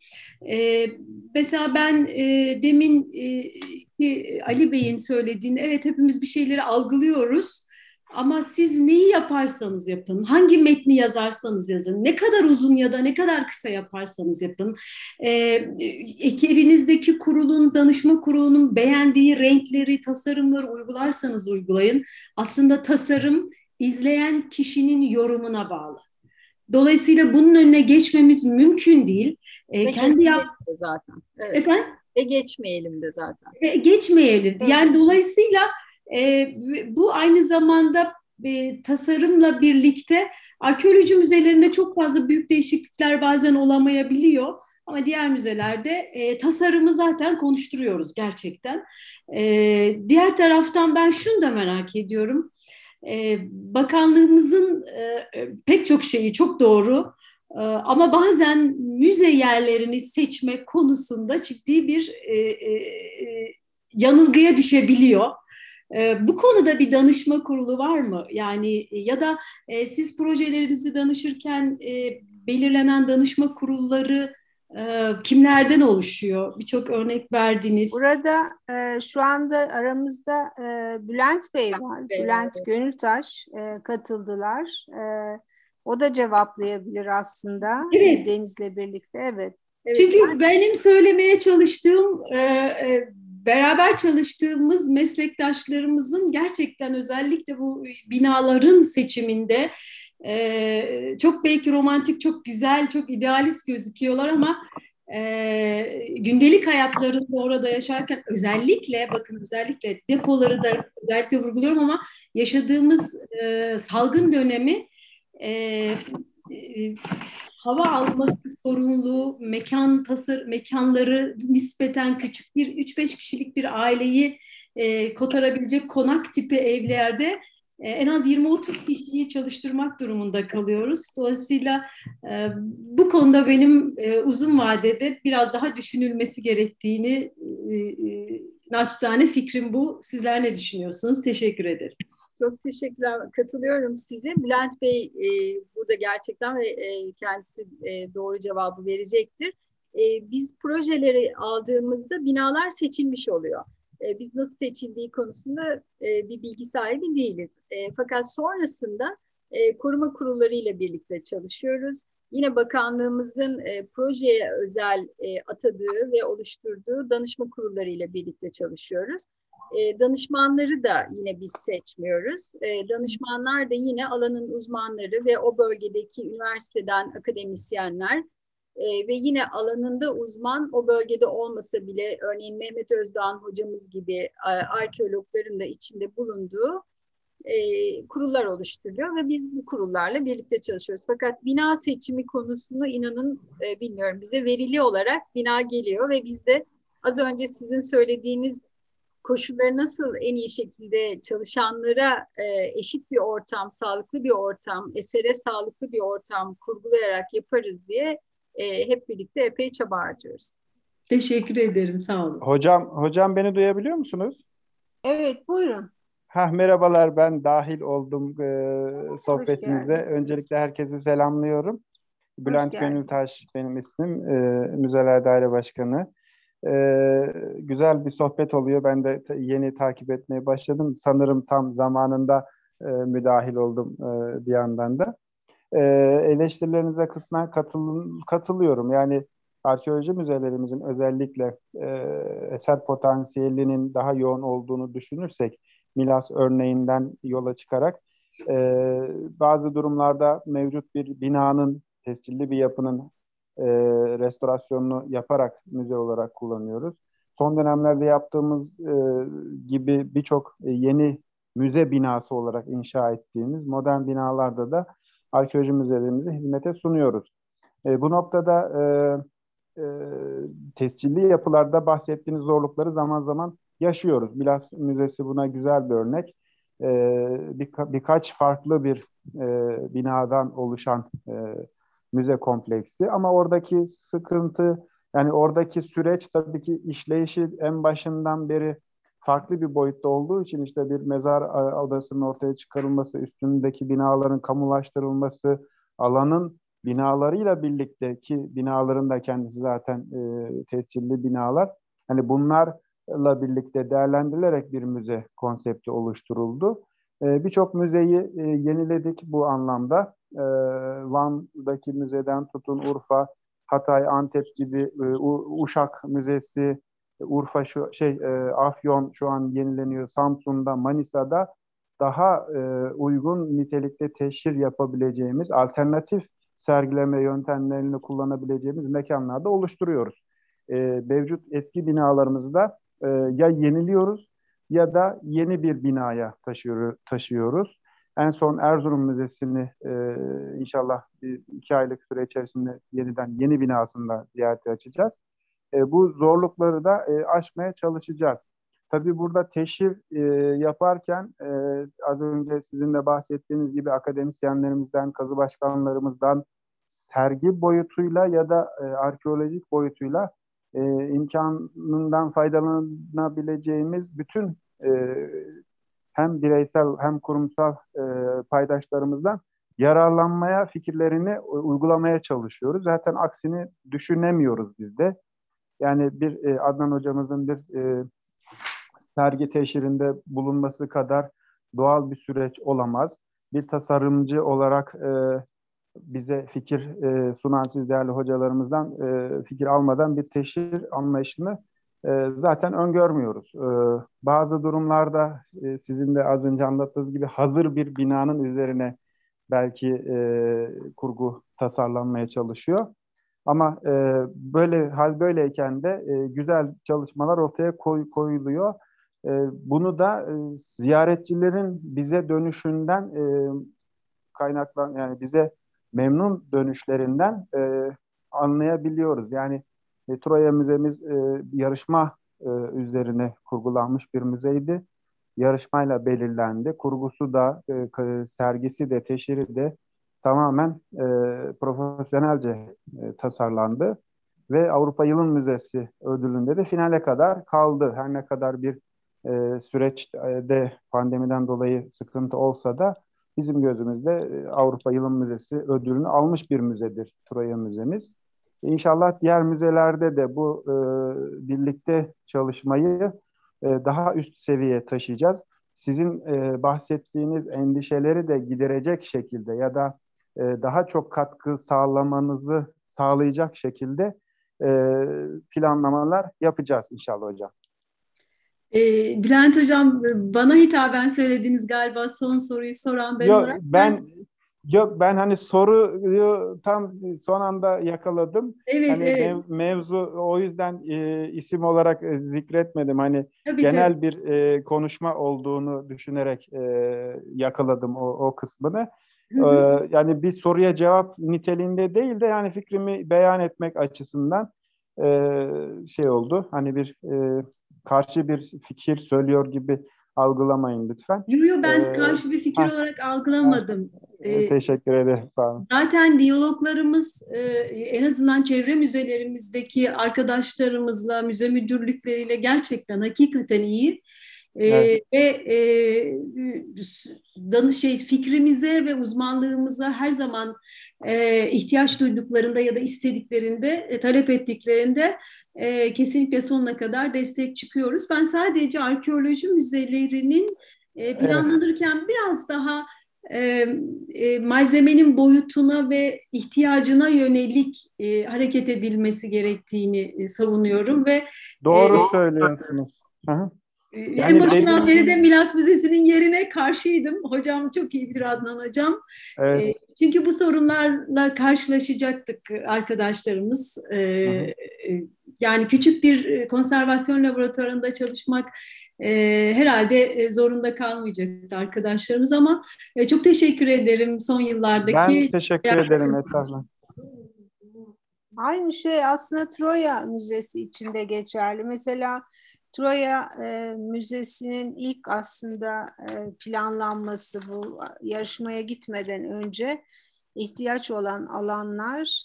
E, mesela ben e, demin e, Ali Bey'in söylediğini evet hepimiz bir şeyleri algılıyoruz ama siz neyi yaparsanız yapın, hangi metni yazarsanız yazın, ne kadar uzun ya da ne kadar kısa yaparsanız yapın, e, ekibinizdeki kurulun, danışma kurulunun beğendiği renkleri, tasarımları uygularsanız uygulayın. Aslında tasarım izleyen kişinin yorumuna bağlı. Dolayısıyla bunun önüne geçmemiz mümkün değil. E, kendi yap zaten. Evet. Efendim? Ve geçmeyelim de zaten. Ve geçmeyelim. Evet. Yani dolayısıyla e, bu aynı zamanda e, tasarımla birlikte arkeoloji müzelerinde çok fazla büyük değişiklikler bazen olamayabiliyor. Ama diğer müzelerde e, tasarımı zaten konuşturuyoruz gerçekten. E, diğer taraftan ben şunu da merak ediyorum. E, bakanlığımızın e, pek çok şeyi çok doğru. E, ama bazen müze yerlerini seçme konusunda ciddi bir e, e, e yanılgıya düşebiliyor. E, bu konuda bir danışma kurulu var mı? Yani ya da e, siz projelerinizi danışırken e, belirlenen danışma kurulları e, kimlerden oluşuyor? Birçok örnek verdiniz. Burada e, şu anda aramızda e, Bülent Bey var. Bey, Bülent evet. Gönültaş e, katıldılar. E, o da cevaplayabilir aslında evet. Deniz'le birlikte. Evet. evet. Çünkü benim söylemeye çalıştığım e, e, beraber çalıştığımız meslektaşlarımızın gerçekten özellikle bu binaların seçiminde e, çok belki romantik, çok güzel, çok idealist gözüküyorlar ama e, gündelik hayatlarında orada yaşarken özellikle bakın özellikle depoları da özellikle vurguluyorum ama yaşadığımız e, salgın dönemi e, e, hava alması sorunlu mekan tasar mekanları nispeten küçük bir 3-5 kişilik bir aileyi e, kotarabilecek konak tipi evlerde e, en az 20-30 kişiyi çalıştırmak durumunda kalıyoruz. Dolayısıyla e, bu konuda benim e, uzun vadede biraz daha düşünülmesi gerektiğini e, e, naçizane fikrim bu. Sizler ne düşünüyorsunuz? Teşekkür ederim. Çok teşekkürler. Katılıyorum size. Bülent Bey e, burada gerçekten ve e, kendisi e, doğru cevabı verecektir. E, biz projeleri aldığımızda binalar seçilmiş oluyor. E, biz nasıl seçildiği konusunda e, bir bilgi sahibi değiliz. E, fakat sonrasında e, koruma kurulları ile birlikte çalışıyoruz. Yine bakanlığımızın e, projeye özel e, atadığı ve oluşturduğu danışma kurulları ile birlikte çalışıyoruz. E, danışmanları da yine biz seçmiyoruz. E, danışmanlar da yine alanın uzmanları ve o bölgedeki üniversiteden akademisyenler e, ve yine alanında uzman o bölgede olmasa bile örneğin Mehmet Özdağ hocamız gibi arkeologların da içinde bulunduğu kurullar oluşturuyor ve biz bu kurullarla birlikte çalışıyoruz. Fakat bina seçimi konusunu inanın bilmiyorum bize verili olarak bina geliyor ve biz de az önce sizin söylediğiniz koşulları nasıl en iyi şekilde çalışanlara e, eşit bir ortam, sağlıklı bir ortam, esere sağlıklı bir ortam kurgulayarak yaparız diye e, hep birlikte epey çaba harcıyoruz. Teşekkür ederim, sağ olun. Hocam, hocam beni duyabiliyor musunuz? Evet, buyurun. Ha, merhabalar, ben dahil oldum e, sohbetinize. Öncelikle herkesi selamlıyorum. Bülent Gönültaş benim ismim, e, Müzeler Daire Başkanı. E, güzel bir sohbet oluyor. Ben de yeni takip etmeye başladım. Sanırım tam zamanında e, müdahil oldum e, bir yandan da e, eleştirilerinize kısmen katıl, katılıyorum. Yani arkeoloji müzelerimizin özellikle e, eser potansiyelinin daha yoğun olduğunu düşünürsek Milas örneğinden yola çıkarak e, bazı durumlarda mevcut bir binanın tescilli bir yapının e, restorasyonunu yaparak müze olarak kullanıyoruz. Son dönemlerde yaptığımız e, gibi birçok yeni müze binası olarak inşa ettiğimiz modern binalarda da arkeoloji müzelerimizi hizmete sunuyoruz. E, bu noktada e, e, tescilli yapılarda bahsettiğiniz zorlukları zaman zaman yaşıyoruz. Bilas Müzesi buna güzel bir örnek. E, birka, birkaç farklı bir e, binadan oluşan e, müze kompleksi ama oradaki sıkıntı yani oradaki süreç tabii ki işleyişi en başından beri farklı bir boyutta olduğu için işte bir mezar odasının ortaya çıkarılması, üstündeki binaların kamulaştırılması, alanın binalarıyla birlikte ki binaların da kendisi zaten e, tescilli binalar. Hani bunlarla birlikte değerlendirilerek bir müze konsepti oluşturuldu. E, Birçok müzeyi e, yeniledik bu anlamda. E, Van'daki müzeden tutun Urfa, Hatay, Antep gibi e, Uşak Müzesi, Urfa şu şey e, Afyon şu an yenileniyor. Samsun'da, Manisa'da daha e, uygun nitelikte teşhir yapabileceğimiz alternatif sergileme yöntemlerini kullanabileceğimiz mekanlarda oluşturuyoruz. E, mevcut eski binalarımızda e, ya yeniliyoruz ya da yeni bir binaya taşıyor, taşıyoruz. En son Erzurum Müzesi'ni e, inşallah bir, iki aylık süre içerisinde yeniden yeni binasında ziyarete açacağız. E, bu zorlukları da e, aşmaya çalışacağız. Tabii burada teşhir e, yaparken e, az önce sizin de bahsettiğiniz gibi akademisyenlerimizden, kazı başkanlarımızdan sergi boyutuyla ya da e, arkeolojik boyutuyla e, imkanından faydalanabileceğimiz bütün e, hem bireysel hem kurumsal e, paydaşlarımızdan yararlanmaya, fikirlerini uygulamaya çalışıyoruz. Zaten aksini düşünemiyoruz biz de. Yani bir e, Adnan hocamızın bir e, sergi teşhirinde bulunması kadar doğal bir süreç olamaz. Bir tasarımcı olarak e, bize fikir e, sunan siz değerli hocalarımızdan e, fikir almadan bir teşhir anlayışını e, zaten öngörmüyoruz. E, bazı durumlarda e, sizin de az önce anlattığınız gibi hazır bir binanın üzerine belki e, kurgu tasarlanmaya çalışıyor. Ama e, böyle hal böyleyken de e, güzel çalışmalar ortaya koy, koyuluyor. E, bunu da e, ziyaretçilerin bize dönüşünden e, kaynaklan yani bize memnun dönüşlerinden e, anlayabiliyoruz. Yani e, Troya Müzemiz e, yarışma e, üzerine kurgulanmış bir müzeydi. Yarışmayla belirlendi. Kurgusu da, e, sergisi de, teşhiri de tamamen e, profesyonelce e, tasarlandı. Ve Avrupa Yılın Müzesi ödülünde de finale kadar kaldı. Her ne kadar bir e, süreçte pandemiden dolayı sıkıntı olsa da bizim gözümüzde e, Avrupa Yılın Müzesi ödülünü almış bir müzedir Troya Müzemiz. İnşallah diğer müzelerde de bu e, birlikte çalışmayı e, daha üst seviyeye taşıyacağız. Sizin e, bahsettiğiniz endişeleri de giderecek şekilde ya da e, daha çok katkı sağlamanızı sağlayacak şekilde e, planlamalar yapacağız inşallah hocam. E, Bülent Hocam bana hitaben söylediğiniz galiba son soruyu soran ben Yok, olarak. Ben, yok ben hani soruyu tam son anda yakaladım. Evet, hani evet. mev- mevzu o yüzden e, isim olarak e, zikretmedim. Hani Tabii, genel tabii. bir e, konuşma olduğunu düşünerek e, yakaladım o, o kısmını. Hı hı. Ee, yani bir soruya cevap niteliğinde değil de yani fikrimi beyan etmek açısından e, şey oldu. Hani bir e, karşı bir fikir söylüyor gibi algılamayın lütfen. Yo, yo, ben Ee, karşı bir fikir ha. olarak algılamadım. E, Ee, teşekkür ederim. Sağ olun. Zaten diyaloglarımız e, en azından çevre müzelerimizdeki arkadaşlarımızla, müze müdürlükleriyle gerçekten hakikaten iyi. E, Evet. Ve e, danış şey fikrimize ve uzmanlığımıza her zaman e, ihtiyaç duyduklarında ya da istediklerinde, e, talep ettiklerinde e, kesinlikle sonuna kadar destek çıkıyoruz. Ben sadece arkeoloji müzelerinin e, planlanırken biraz daha e, e, malzemenin boyutuna ve ihtiyacına yönelik e, hareket edilmesi gerektiğini e, savunuyorum ve Doğru e, söylüyorsunuz. Hı hı. Yani en başından beri de Milas Müzesi'nin yerine karşıydım. Hocam çok iyi bilir Adnan Hocam. Evet. E, çünkü bu sorunlarla karşılaşacaktık arkadaşlarımız. E, e, yani küçük bir e, konservasyon laboratuvarında çalışmak e, herhalde e, zorunda kalmayacaktı arkadaşlarımız ama e, çok teşekkür ederim son yıllardaki. Ben teşekkür ederim estağfurullah. Aynı şey aslında Troya Müzesi için de geçerli. Mesela Troya e, Müzesi'nin ilk aslında e, planlanması bu yarışmaya gitmeden önce ihtiyaç olan alanlar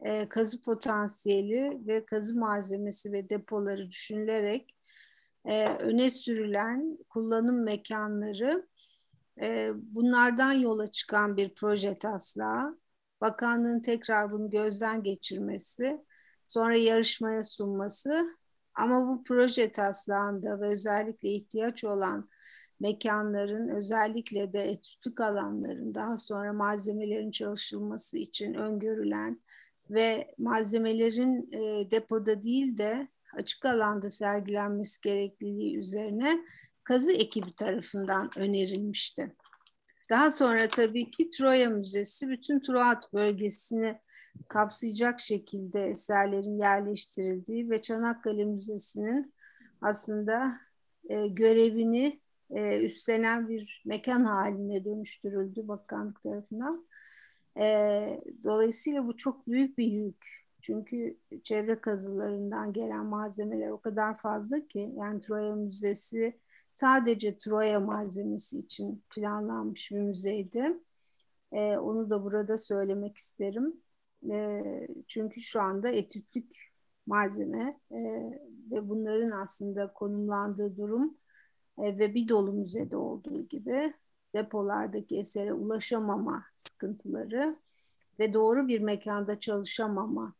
e, kazı potansiyeli ve kazı malzemesi ve depoları düşünülerek e, öne sürülen kullanım mekanları e, bunlardan yola çıkan bir proje taslağı. Bakanlığın tekrar bunu gözden geçirmesi, sonra yarışmaya sunması ama bu proje taslağında ve özellikle ihtiyaç olan mekanların özellikle de etütlük alanların daha sonra malzemelerin çalışılması için öngörülen ve malzemelerin e, depoda değil de açık alanda sergilenmesi gerekliliği üzerine kazı ekibi tarafından önerilmişti. Daha sonra tabii ki Troya Müzesi bütün Troat bölgesini kapsayacak şekilde eserlerin yerleştirildiği ve Çanakkale Müzesi'nin aslında e, görevini e, üstlenen bir mekan haline dönüştürüldü bakanlık tarafından. E, dolayısıyla bu çok büyük bir yük. Çünkü çevre kazılarından gelen malzemeler o kadar fazla ki yani Troya Müzesi sadece Troya malzemesi için planlanmış bir müzeydi. E, onu da burada söylemek isterim. E, çünkü şu anda etütlük malzeme e, ve bunların aslında konumlandığı durum e, ve bir dolu müzede olduğu gibi depolardaki esere ulaşamama sıkıntıları ve doğru bir mekanda çalışamama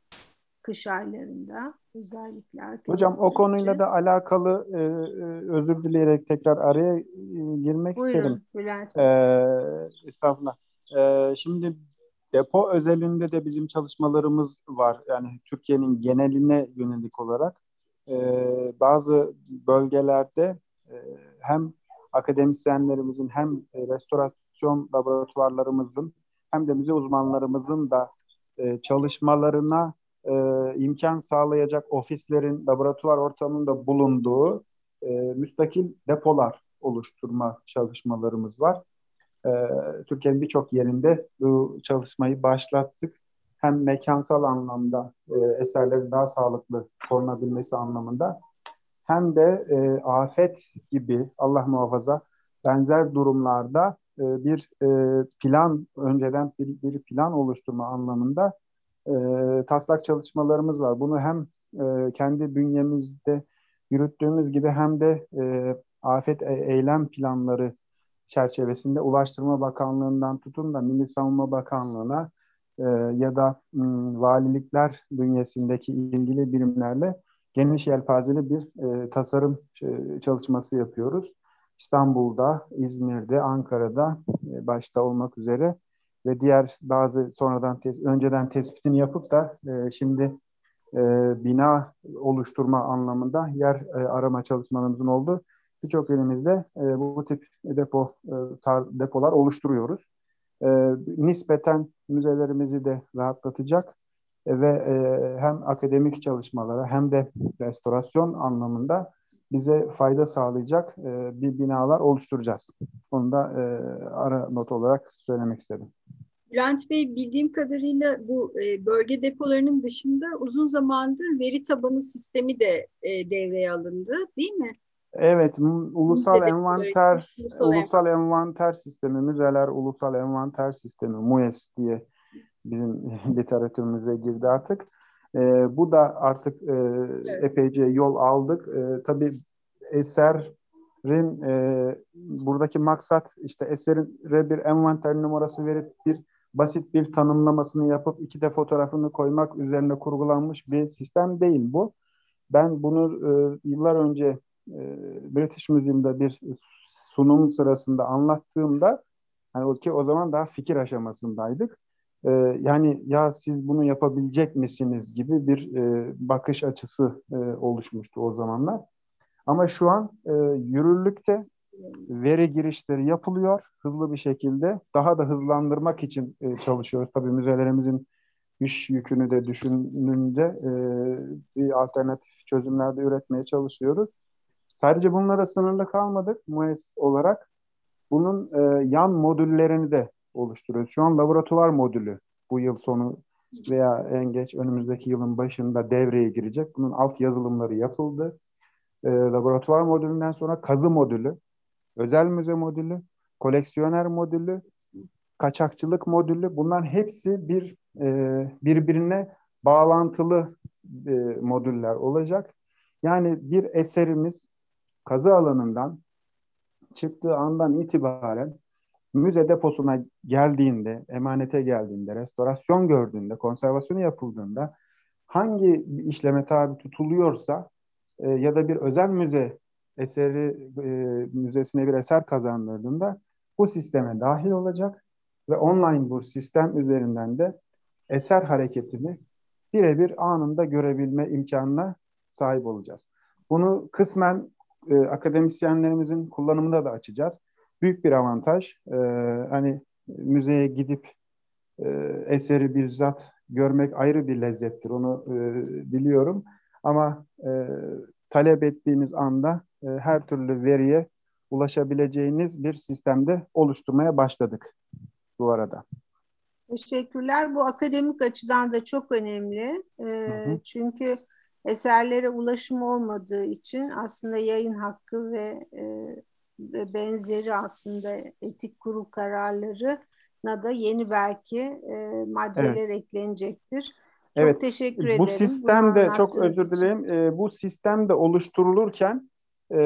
kış aylarında özellikle. Hocam o konuyla da alakalı e, e, özür dileyerek tekrar araya e, girmek Buyurun, isterim. Bülent Ee, estağfurullah. Ee, şimdi depo özelinde de bizim çalışmalarımız var. Yani Türkiye'nin geneline yönelik olarak e, bazı bölgelerde e, hem akademisyenlerimizin hem restorasyon laboratuvarlarımızın hem de müze uzmanlarımızın da e, çalışmalarına e, imkan sağlayacak ofislerin laboratuvar ortamında bulunduğu e, müstakil depolar oluşturma çalışmalarımız var. E, Türkiye'nin birçok yerinde bu çalışmayı başlattık. Hem mekansal anlamda e, eserlerin daha sağlıklı korunabilmesi anlamında hem de e, afet gibi Allah muhafaza benzer durumlarda e, bir e, plan önceden bir, bir plan oluşturma anlamında e, taslak çalışmalarımız var. Bunu hem e, kendi bünyemizde yürüttüğümüz gibi hem de e, afet e, eylem planları çerçevesinde Ulaştırma Bakanlığı'ndan tutun da Milli Savunma Bakanlığı'na e, ya da m, valilikler bünyesindeki ilgili birimlerle geniş yelpazeli bir e, tasarım e, çalışması yapıyoruz. İstanbul'da, İzmir'de, Ankara'da e, başta olmak üzere ve diğer bazı sonradan tes önceden tespitini yapıp da e, şimdi e, bina oluşturma anlamında yer e, arama çalışmalarımızın oldu. Birçok elimizde e, bu tip depo e, tar, depolar oluşturuyoruz. E, nispeten müzelerimizi de rahatlatacak e, ve e, hem akademik çalışmalara hem de restorasyon anlamında bize fayda sağlayacak e, bir binalar oluşturacağız. Onu da e, ara not olarak söylemek istedim. Bülent Bey bildiğim kadarıyla bu e, bölge depolarının dışında uzun zamandır veri tabanı sistemi de e, devreye alındı değil mi? Evet, ulusal envanter ulusal, ulusal envanter sistemi, müzeler ulusal envanter sistemi, MUES diye bizim literatürümüze girdi artık. E, bu da artık e, evet. epeyce yol aldık. E, tabii eserin e, buradaki maksat işte eserin bir envanter numarası verip bir basit bir tanımlamasını yapıp iki de fotoğrafını koymak üzerine kurgulanmış bir sistem değil bu. Ben bunu e, yıllar önce British Museum'da bir sunum sırasında anlattığımda hani ki o zaman daha fikir aşamasındaydık. E, yani ya siz bunu yapabilecek misiniz gibi bir e, bakış açısı e, oluşmuştu o zamanlar. Ama şu an e, yürürlükte veri girişleri yapılıyor hızlı bir şekilde. Daha da hızlandırmak için e, çalışıyoruz. Tabii müzelerimizin iş yükünü de düşününce e, bir alternatif çözümler de üretmeye çalışıyoruz. Sadece bunlara sınırlı kalmadık MUES olarak. Bunun e, yan modüllerini de oluşturuyoruz. Şu an laboratuvar modülü bu yıl sonu veya en geç önümüzdeki yılın başında devreye girecek. Bunun alt yazılımları yapıldı. E, laboratuvar modülünden sonra kazı modülü, özel müze modülü, koleksiyoner modülü, kaçakçılık modülü bunların hepsi bir e, birbirine bağlantılı e, modüller olacak. Yani bir eserimiz kazı alanından çıktığı andan itibaren müze deposuna geldiğinde, emanete geldiğinde, restorasyon gördüğünde, konservasyonu yapıldığında hangi işleme tabi tutuluyorsa e, ya da bir özel müze eseri e, müzesine bir eser kazandırdığında bu sisteme dahil olacak ve online bu sistem üzerinden de eser hareketini birebir anında görebilme imkanına sahip olacağız. Bunu kısmen e, akademisyenlerimizin kullanımında da açacağız. Büyük bir avantaj. E, hani müzeye gidip e, eseri bizzat görmek ayrı bir lezzettir. Onu e, biliyorum. Ama e, talep ettiğiniz anda e, her türlü veriye ulaşabileceğiniz bir sistemde oluşturmaya başladık bu arada. Teşekkürler. Bu akademik açıdan da çok önemli. E, hı hı. Çünkü eserlere ulaşım olmadığı için aslında yayın hakkı ve, e, benzeri aslında etik kurul kararlarına da yeni belki e, maddeler evet. eklenecektir. Çok evet. teşekkür ederim. Bu sistem de çok özür dileyim. E, bu sistem de oluşturulurken e,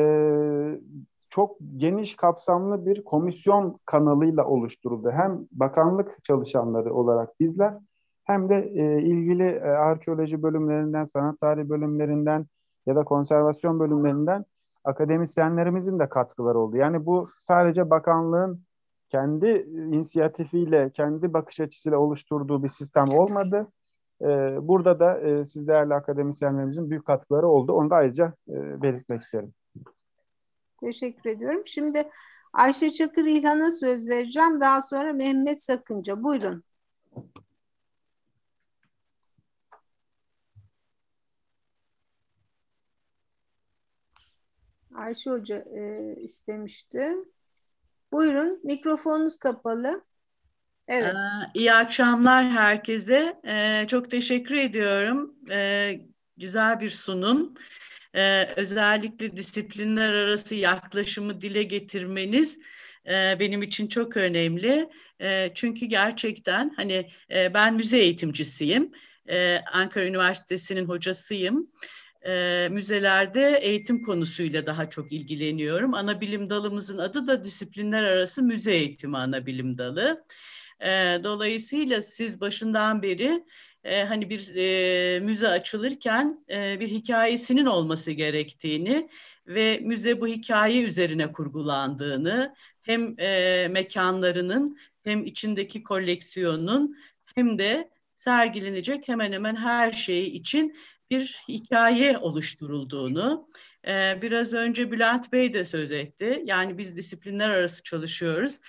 çok geniş kapsamlı bir komisyon kanalıyla oluşturuldu. Hem bakanlık çalışanları olarak bizler hem de e, ilgili e, arkeoloji bölümlerinden, sanat tarihi bölümlerinden ya da konservasyon bölümlerinden akademisyenlerimizin de katkıları oldu. Yani bu sadece bakanlığın kendi inisiyatifiyle, kendi bakış açısıyla oluşturduğu bir sistem olmadı. Ee, burada da e, siz değerli akademisyenlerimizin büyük katkıları oldu. Onu da ayrıca e, belirtmek isterim. Teşekkür ediyorum. Şimdi Ayşe Çakır İlhan'a söz vereceğim. Daha sonra Mehmet Sakınca. Buyurun. Ayşe Hoca e, istemişti. Buyurun, mikrofonunuz kapalı. Evet. Ee, iyi akşamlar herkese. Ee, çok teşekkür ediyorum. Ee, güzel bir sunum. Özellikle disiplinler arası yaklaşımı dile getirmeniz e, benim için çok önemli. Çünkü gerçekten hani e, ben müze eğitimcisiyim. Ankara Üniversitesi'nin hocasıyım e, müzelerde eğitim konusuyla daha çok ilgileniyorum. Ana bilim dalımızın adı da disiplinler arası müze eğitimi ana bilim dalı. E, dolayısıyla siz başından beri e, hani bir e, müze açılırken e, bir hikayesinin olması gerektiğini ve müze bu hikaye üzerine kurgulandığını hem e, mekanlarının hem içindeki koleksiyonun hem de sergilenecek hemen hemen her şey için bir hikaye oluşturulduğunu, e, biraz önce Bülent Bey de söz etti. Yani biz disiplinler arası çalışıyoruz.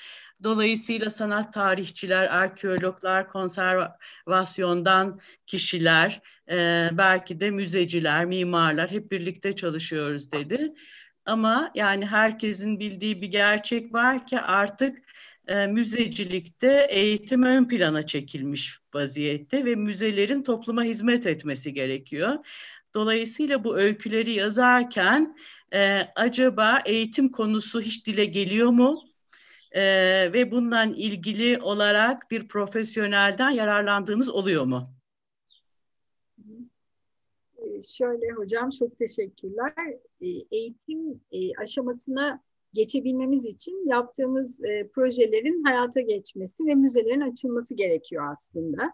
Dolayısıyla sanat tarihçiler, arkeologlar, konservasyondan kişiler, e, belki de müzeciler, mimarlar hep birlikte çalışıyoruz dedi. Ama yani herkesin bildiği bir gerçek var ki artık e, müzecilikte eğitim ön plana çekilmiş vaziyette ve müzelerin topluma hizmet etmesi gerekiyor. Dolayısıyla bu öyküleri yazarken e, acaba eğitim konusu hiç dile geliyor mu? E, ve bundan ilgili olarak bir profesyonelden yararlandığınız oluyor mu? E, şöyle hocam çok teşekkürler. E, eğitim e, aşamasına geçebilmemiz için yaptığımız e, projelerin hayata geçmesi ve müzelerin açılması gerekiyor aslında.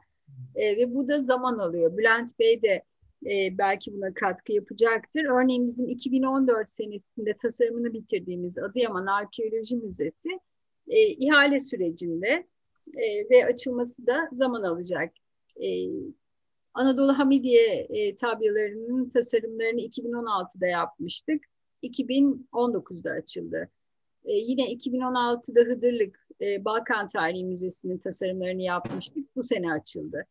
E, ve bu da zaman alıyor. Bülent Bey de e, belki buna katkı yapacaktır. Örneğin bizim 2014 senesinde tasarımını bitirdiğimiz Adıyaman Arkeoloji Müzesi e, ihale sürecinde e, ve açılması da zaman alacak. E, Anadolu Hamidiye e, tabyalarının tasarımlarını 2016'da yapmıştık. 2019'da açıldı. E, yine 2016'da Hıdırlık e, Balkan Tarihi Müzesi'nin tasarımlarını yapmıştık. Bu sene açıldı.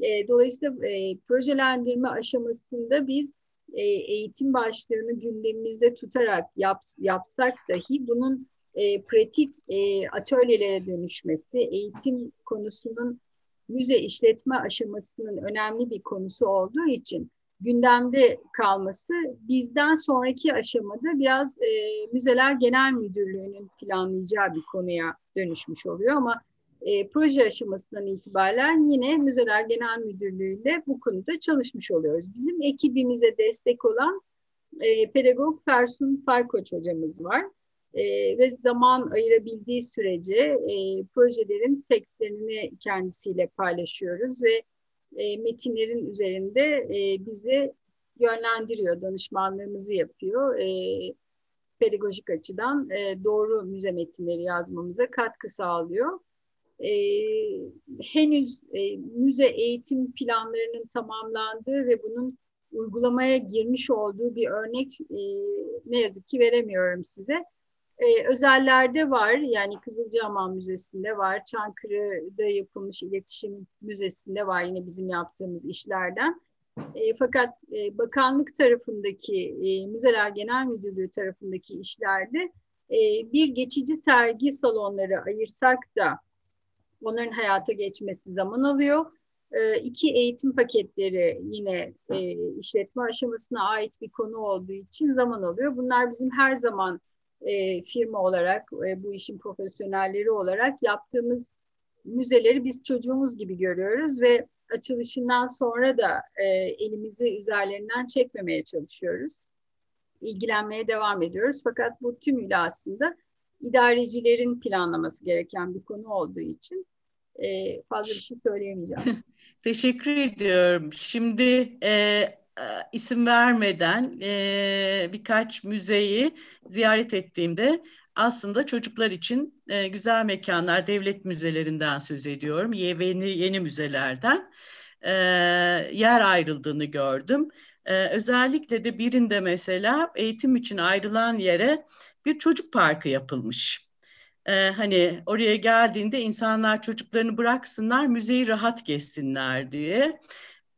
E, dolayısıyla e, projelendirme aşamasında biz e, eğitim başlığını gündemimizde tutarak yap, yapsak dahi bunun e, pratik e, atölyelere dönüşmesi, eğitim konusunun müze işletme aşamasının önemli bir konusu olduğu için gündemde kalması bizden sonraki aşamada biraz e, Müzeler Genel Müdürlüğü'nün planlayacağı bir konuya dönüşmüş oluyor ama e, proje aşamasından itibaren yine Müzeler Genel Müdürlüğü ile bu konuda çalışmış oluyoruz. Bizim ekibimize destek olan e, pedagog Fersun Farkoç hocamız var. E, ve zaman ayırabildiği sürece e, projelerin tekstlerini kendisiyle paylaşıyoruz ve e, metinlerin üzerinde e, bizi yönlendiriyor, danışmanlığımızı yapıyor. E, pedagojik açıdan e, doğru müze metinleri yazmamıza katkı sağlıyor. E, henüz e, müze eğitim planlarının tamamlandığı ve bunun uygulamaya girmiş olduğu bir örnek e, ne yazık ki veremiyorum size. Ee, özellerde var yani Kızılcahamam Müzesi'nde var, Çankırı'da yapılmış iletişim müzesinde var yine bizim yaptığımız işlerden. E, fakat e, bakanlık tarafındaki, e, Müzeler Genel Müdürlüğü tarafındaki işlerde e, bir geçici sergi salonları ayırsak da onların hayata geçmesi zaman alıyor. E, iki eğitim paketleri yine e, işletme aşamasına ait bir konu olduğu için zaman alıyor. Bunlar bizim her zaman e, firma olarak, e, bu işin profesyonelleri olarak yaptığımız müzeleri biz çocuğumuz gibi görüyoruz ve açılışından sonra da e, elimizi üzerlerinden çekmemeye çalışıyoruz. ilgilenmeye devam ediyoruz. Fakat bu tümüyle aslında idarecilerin planlaması gereken bir konu olduğu için e, fazla bir şey söyleyemeyeceğim. Teşekkür ediyorum. Şimdi e, isim vermeden e, birkaç müzeyi ziyaret ettiğimde aslında çocuklar için e, güzel mekanlar, devlet müzelerinden söz ediyorum. Yeni, yeni müzelerden e, yer ayrıldığını gördüm. E, özellikle de birinde mesela eğitim için ayrılan yere bir çocuk parkı yapılmış. Ee, hani oraya geldiğinde insanlar çocuklarını bıraksınlar, müzeyi rahat gezsinler diye.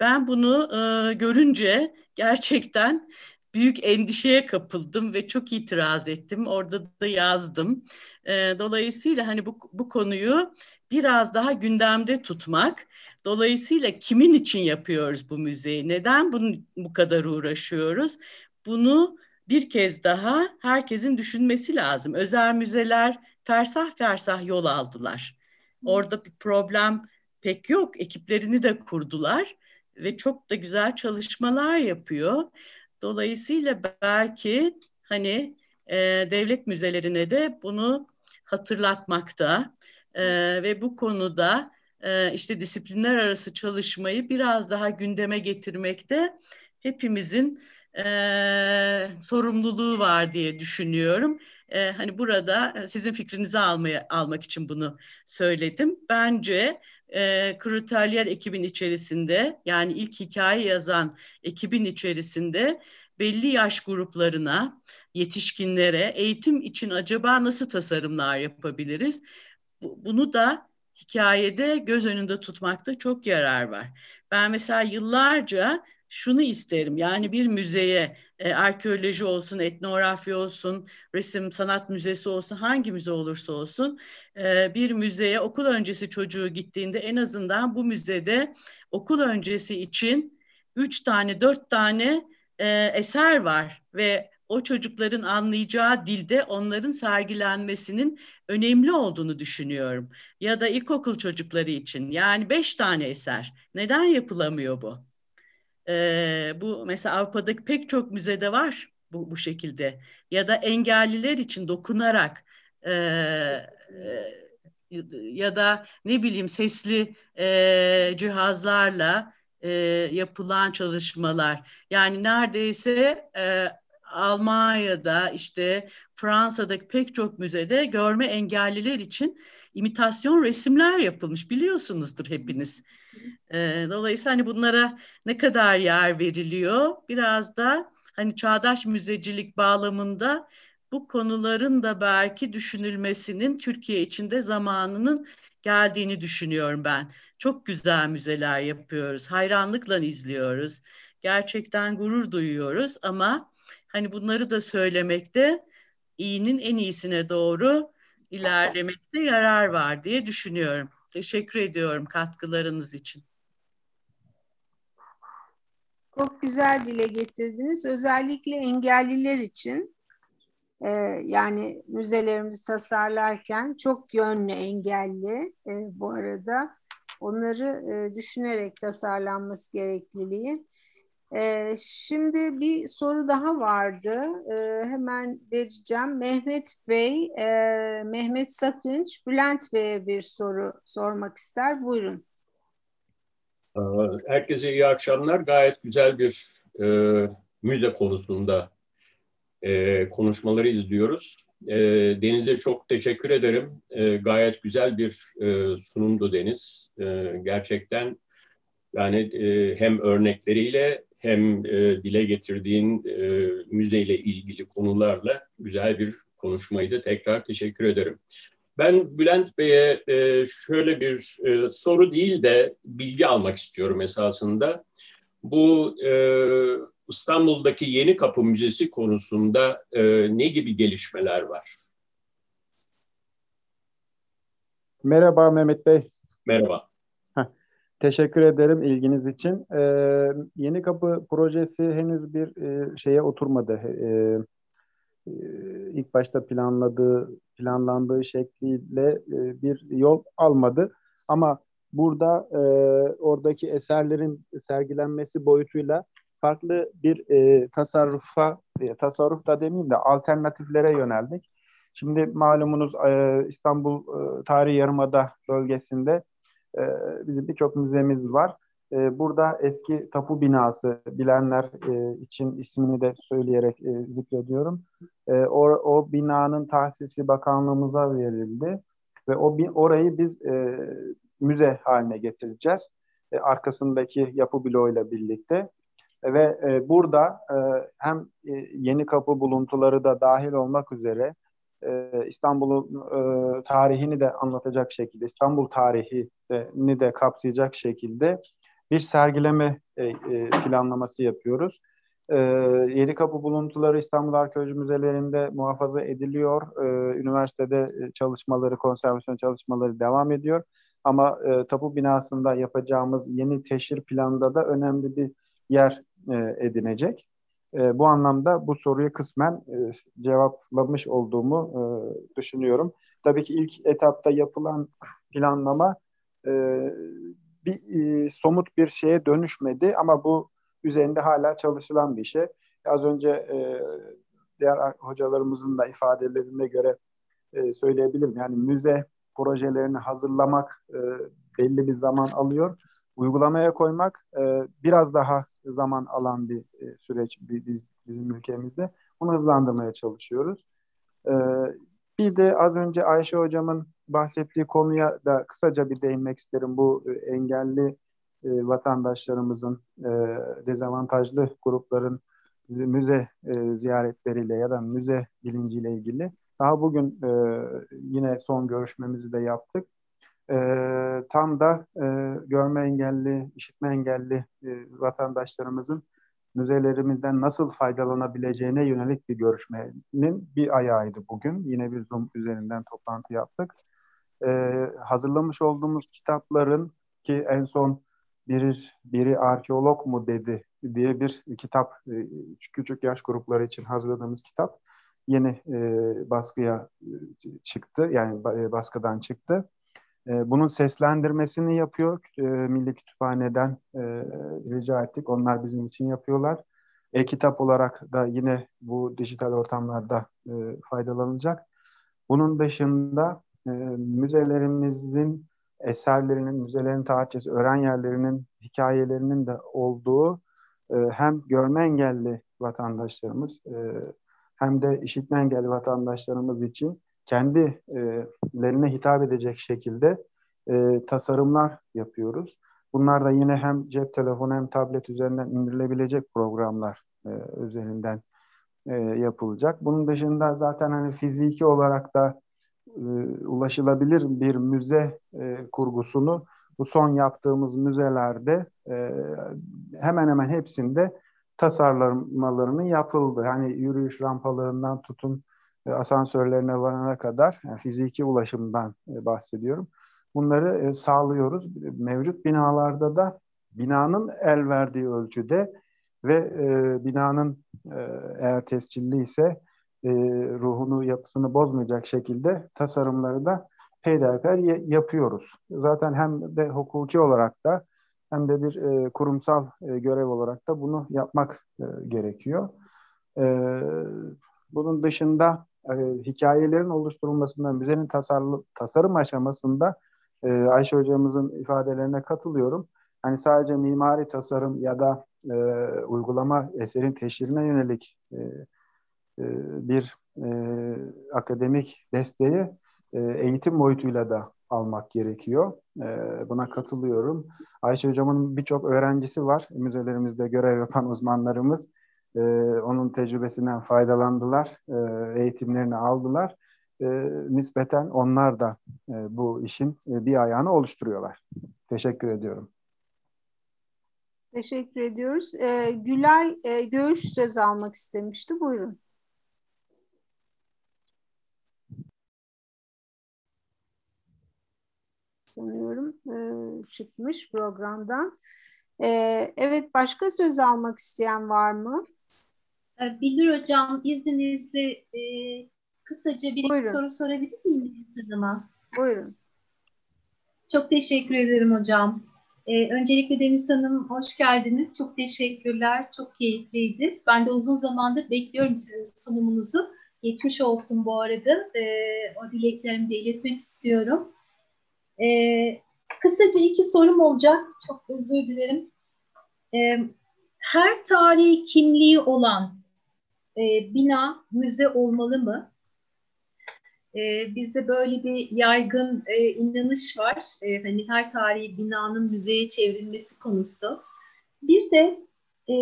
Ben bunu e, görünce gerçekten büyük endişeye kapıldım ve çok itiraz ettim. Orada da yazdım. E, dolayısıyla hani bu, bu konuyu biraz daha gündemde tutmak. Dolayısıyla kimin için yapıyoruz bu müzeyi? Neden bunu bu kadar uğraşıyoruz? Bunu bir kez daha herkesin düşünmesi lazım. Özel müzeler fersah fersah yol aldılar. Orada bir problem pek yok. Ekiplerini de kurdular ve çok da güzel çalışmalar yapıyor. Dolayısıyla belki hani e, devlet müzelerine de bunu hatırlatmakta e, ve bu konuda e, işte disiplinler arası çalışmayı biraz daha gündeme getirmekte hepimizin e, sorumluluğu var diye düşünüyorum. E, hani burada sizin fikrinizi almaya almak için bunu söyledim. Bence e, Krutalyer ekibin içerisinde yani ilk hikaye yazan ekibin içerisinde belli yaş gruplarına, yetişkinlere eğitim için acaba nasıl tasarımlar yapabiliriz? Bunu da hikayede göz önünde tutmakta çok yarar var. Ben mesela yıllarca şunu isterim. Yani bir müzeye e, arkeoloji olsun, etnografya olsun, resim sanat müzesi olsun, hangi müze olursa olsun e, bir müzeye okul öncesi çocuğu gittiğinde en azından bu müzede okul öncesi için üç tane, dört tane e, eser var ve o çocukların anlayacağı dilde onların sergilenmesinin önemli olduğunu düşünüyorum. Ya da ilkokul çocukları için yani beş tane eser. Neden yapılamıyor bu? E, bu mesela Avrupa'daki pek çok müzede var bu, bu şekilde. Ya da engelliler için dokunarak e, e, ya da ne bileyim sesli e, cihazlarla e, yapılan çalışmalar. Yani neredeyse e, Almanya'da işte Fransa'daki pek çok müzede görme engelliler için imitasyon resimler yapılmış biliyorsunuzdur hepiniz. Dolayısıyla hani bunlara ne kadar yer veriliyor biraz da hani çağdaş müzecilik bağlamında bu konuların da belki düşünülmesinin Türkiye içinde zamanının geldiğini düşünüyorum ben. Çok güzel müzeler yapıyoruz. Hayranlıkla izliyoruz. Gerçekten gurur duyuyoruz ama hani bunları da söylemekte iyinin en iyisine doğru ilerlemekte yarar var diye düşünüyorum. Teşekkür ediyorum katkılarınız için. Çok güzel dile getirdiniz. Özellikle engelliler için e, yani müzelerimizi tasarlarken çok yönlü engelli e, bu arada onları e, düşünerek tasarlanması gerekliliği. E, şimdi bir soru daha vardı. E, hemen vereceğim. Mehmet Bey, e, Mehmet Sakınç, Bülent Bey'e bir soru sormak ister. Buyurun. Ee, herkese iyi akşamlar. Gayet güzel bir e, müze konusunda e, konuşmaları izliyoruz. E, Deniz'e çok teşekkür ederim. E, gayet güzel bir e, sunumdu Deniz. E, gerçekten yani e, hem örnekleriyle hem e, dile getirdiğin e, müzeyle ilgili konularla güzel bir konuşmaydı. Tekrar teşekkür ederim. Ben Bülent Bey'e e, şöyle bir e, soru değil de bilgi almak istiyorum esasında. Bu e, İstanbul'daki Yeni Kapı Müzesi konusunda e, ne gibi gelişmeler var? Merhaba Mehmet Bey. Merhaba. Teşekkür ederim ilginiz için. Ee, Yeni Kapı projesi henüz bir e, şeye oturmadı. Ee, e, ilk başta planladığı planlandığı şekliyle e, bir yol almadı. Ama burada e, oradaki eserlerin sergilenmesi boyutuyla farklı bir e, tasarrufa, e, tasarruf da demeyeyim de alternatiflere yöneldik. Şimdi malumunuz e, İstanbul e, Tarihi Yarımada bölgesinde e, bizim birçok müzemiz var. E, burada eski tapu binası bilenler e, için ismini de söyleyerek e, zikrediyorum. E, o, o binanın tahsisi bakanlığımıza verildi ve o orayı biz e, müze haline getireceğiz. Arkasındaki yapı bloğuyla birlikte ve burada hem yeni kapı buluntuları da dahil olmak üzere e, İstanbul'un tarihini de anlatacak şekilde, İstanbul tarihini de kapsayacak şekilde bir sergileme e, e, planlaması yapıyoruz. E, Yeni Kapı buluntuları İstanbul Arkeoloji Müzelerinde muhafaza ediliyor. E, üniversitede e, çalışmaları, konservasyon çalışmaları devam ediyor. Ama tapu binasında yapacağımız yeni teşhir planında da önemli bir yer edinecek. E, bu anlamda bu soruyu kısmen e, cevaplamış olduğumu e, düşünüyorum. Tabii ki ilk etapta yapılan planlama e, bir e, somut bir şeye dönüşmedi ama bu üzerinde hala çalışılan bir şey. Az önce e, diğer hocalarımızın da ifadelerine göre e, söyleyebilirim. Yani müze projelerini hazırlamak e, belli bir zaman alıyor. Uygulamaya koymak e, biraz daha zaman alan bir e, süreç biz, bizim ülkemizde. Bunu hızlandırmaya çalışıyoruz. E, bir de az önce Ayşe hocamın bahsettiği konuya da kısaca bir değinmek isterim. Bu e, engelli e, vatandaşlarımızın, e, dezavantajlı grupların müze e, ziyaretleriyle ya da müze bilinciyle ilgili. Daha bugün e, yine son görüşmemizi de yaptık. E, tam da e, görme engelli, işitme engelli e, vatandaşlarımızın müzelerimizden nasıl faydalanabileceğine yönelik bir görüşmenin bir ayağıydı bugün. Yine bir Zoom üzerinden toplantı yaptık. Ee, hazırlamış olduğumuz kitapların ki en son biri, biri arkeolog mu dedi diye bir kitap, e, küçük yaş grupları için hazırladığımız kitap yeni e, baskıya e, çıktı. Yani e, baskıdan çıktı. E, bunun seslendirmesini yapıyor. E, Milli Kütüphane'den e, rica ettik. Onlar bizim için yapıyorlar. E-kitap olarak da yine bu dijital ortamlarda e, faydalanacak. Bunun dışında e, müzelerimizin eserlerinin, müzelerin tarihçesi, öğren yerlerinin hikayelerinin de olduğu e, hem görme engelli vatandaşlarımız e, hem de işitme engelli vatandaşlarımız için kendilerine hitap edecek şekilde e, tasarımlar yapıyoruz. Bunlar da yine hem cep telefonu hem tablet üzerinden indirilebilecek programlar e, üzerinden e, yapılacak. Bunun dışında zaten hani fiziki olarak da e, ulaşılabilir bir müze e, kurgusunu bu son yaptığımız müzelerde e, hemen hemen hepsinde tasarlamalarının yapıldı. Hani yürüyüş rampalarından tutun e, asansörlerine varana kadar yani fiziki ulaşımdan e, bahsediyorum. Bunları e, sağlıyoruz. Mevcut binalarda da binanın el verdiği ölçüde ve e, binanın e, eğer tescilli ise e, ruhunu, yapısını bozmayacak şekilde tasarımları da peyderpey yapıyoruz. Zaten hem de hukuki olarak da hem de bir e, kurumsal e, görev olarak da bunu yapmak e, gerekiyor. E, bunun dışında e, hikayelerin oluşturulmasında, müzenin tasarlı, tasarım aşamasında e, Ayşe hocamızın ifadelerine katılıyorum. Hani sadece mimari tasarım ya da e, uygulama eserin teşhirine yönelik e, e, bir e, akademik desteği e, eğitim boyutuyla da almak gerekiyor. E, buna katılıyorum. Ayşe hocamın birçok öğrencisi var. Müzelerimizde görev yapan uzmanlarımız e, onun tecrübesinden faydalandılar, e, eğitimlerini aldılar. E, nispeten onlar da e, bu işin e, bir ayağını oluşturuyorlar. Teşekkür ediyorum. Teşekkür ediyoruz. E, Gülay e, Göğüş söz almak istemişti. Buyurun. sanıyorum e, çıkmış programdan. E, evet başka söz almak isteyen var mı? Ee, Bilir Hocam izninizle e, kısaca bir Buyurun. soru sorabilir miyim Hanım'a? Buyurun. Çok teşekkür ederim hocam. Ee, öncelikle Deniz Hanım hoş geldiniz. Çok teşekkürler. Çok keyifliydi. Ben de uzun zamandır bekliyorum sizin sunumunuzu. Geçmiş olsun bu arada. Ee, o dileklerimi de iletmek istiyorum. Ee, kısaca iki sorum olacak. Çok özür dilerim. Ee, her tarihi kimliği olan e, bina müze olmalı mı? E, bizde böyle bir yaygın e, inanış var. E, hani her tarihi binanın müzeye çevrilmesi konusu. Bir de e,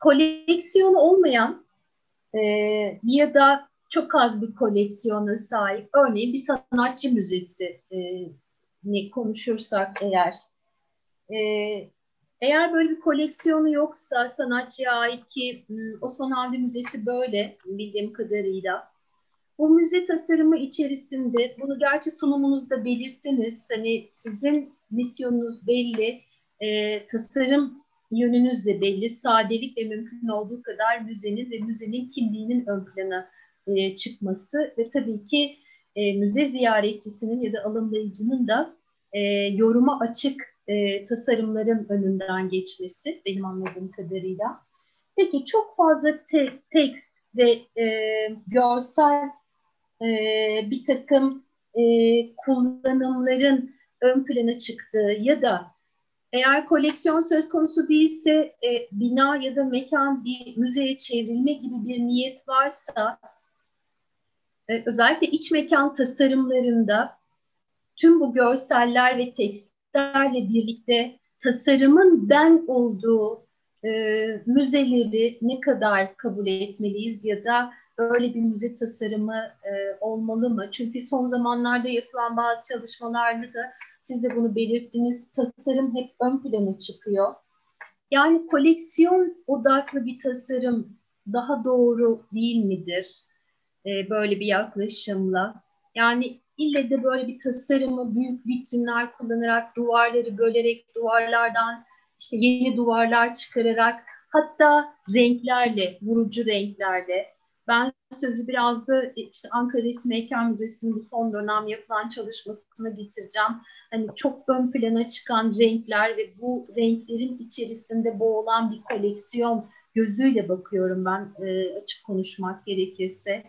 koleksiyonu olmayan e, ya da çok az bir koleksiyona sahip, örneğin bir sanatçı müzesi e, ne konuşursak eğer, e, eğer böyle bir koleksiyonu yoksa sanatçıya ait ki Osman Hamdi Müzesi böyle bildiğim kadarıyla bu müze tasarımı içerisinde bunu gerçi sunumunuzda belirttiniz. Hani sizin misyonunuz belli, e, tasarım yönünüz de belli. Sadelik ve mümkün olduğu kadar müzenin ve müzenin kimliğinin ön plana e, çıkması ve tabii ki e, müze ziyaretçisinin ya da alımlayıcının da e, yoruma açık e, tasarımların önünden geçmesi benim anladığım kadarıyla. Peki çok fazla te tekst ve e, görsel e, bir takım e, kullanımların ön plana çıktığı ya da eğer koleksiyon söz konusu değilse e, bina ya da mekan bir müzeye çevrilme gibi bir niyet varsa e, özellikle iç mekan tasarımlarında tüm bu görseller ve tekstlerle birlikte tasarımın ben olduğu e, müzeleri ne kadar kabul etmeliyiz ya da böyle bir müze tasarımı e, olmalı mı? Çünkü son zamanlarda yapılan bazı çalışmalarda da siz de bunu belirttiniz. Tasarım hep ön plana çıkıyor. Yani koleksiyon odaklı bir tasarım daha doğru değil midir? E, böyle bir yaklaşımla. Yani ille de böyle bir tasarımı büyük vitrinler kullanarak, duvarları bölerek, duvarlardan işte yeni duvarlar çıkararak, hatta renklerle, vurucu renklerle ben sözü biraz da işte Ankara Resim Heykel Müzesi'nin bu son dönem yapılan çalışmasına getireceğim. Hani çok ön plana çıkan renkler ve bu renklerin içerisinde boğulan bir koleksiyon gözüyle bakıyorum ben e, açık konuşmak gerekirse.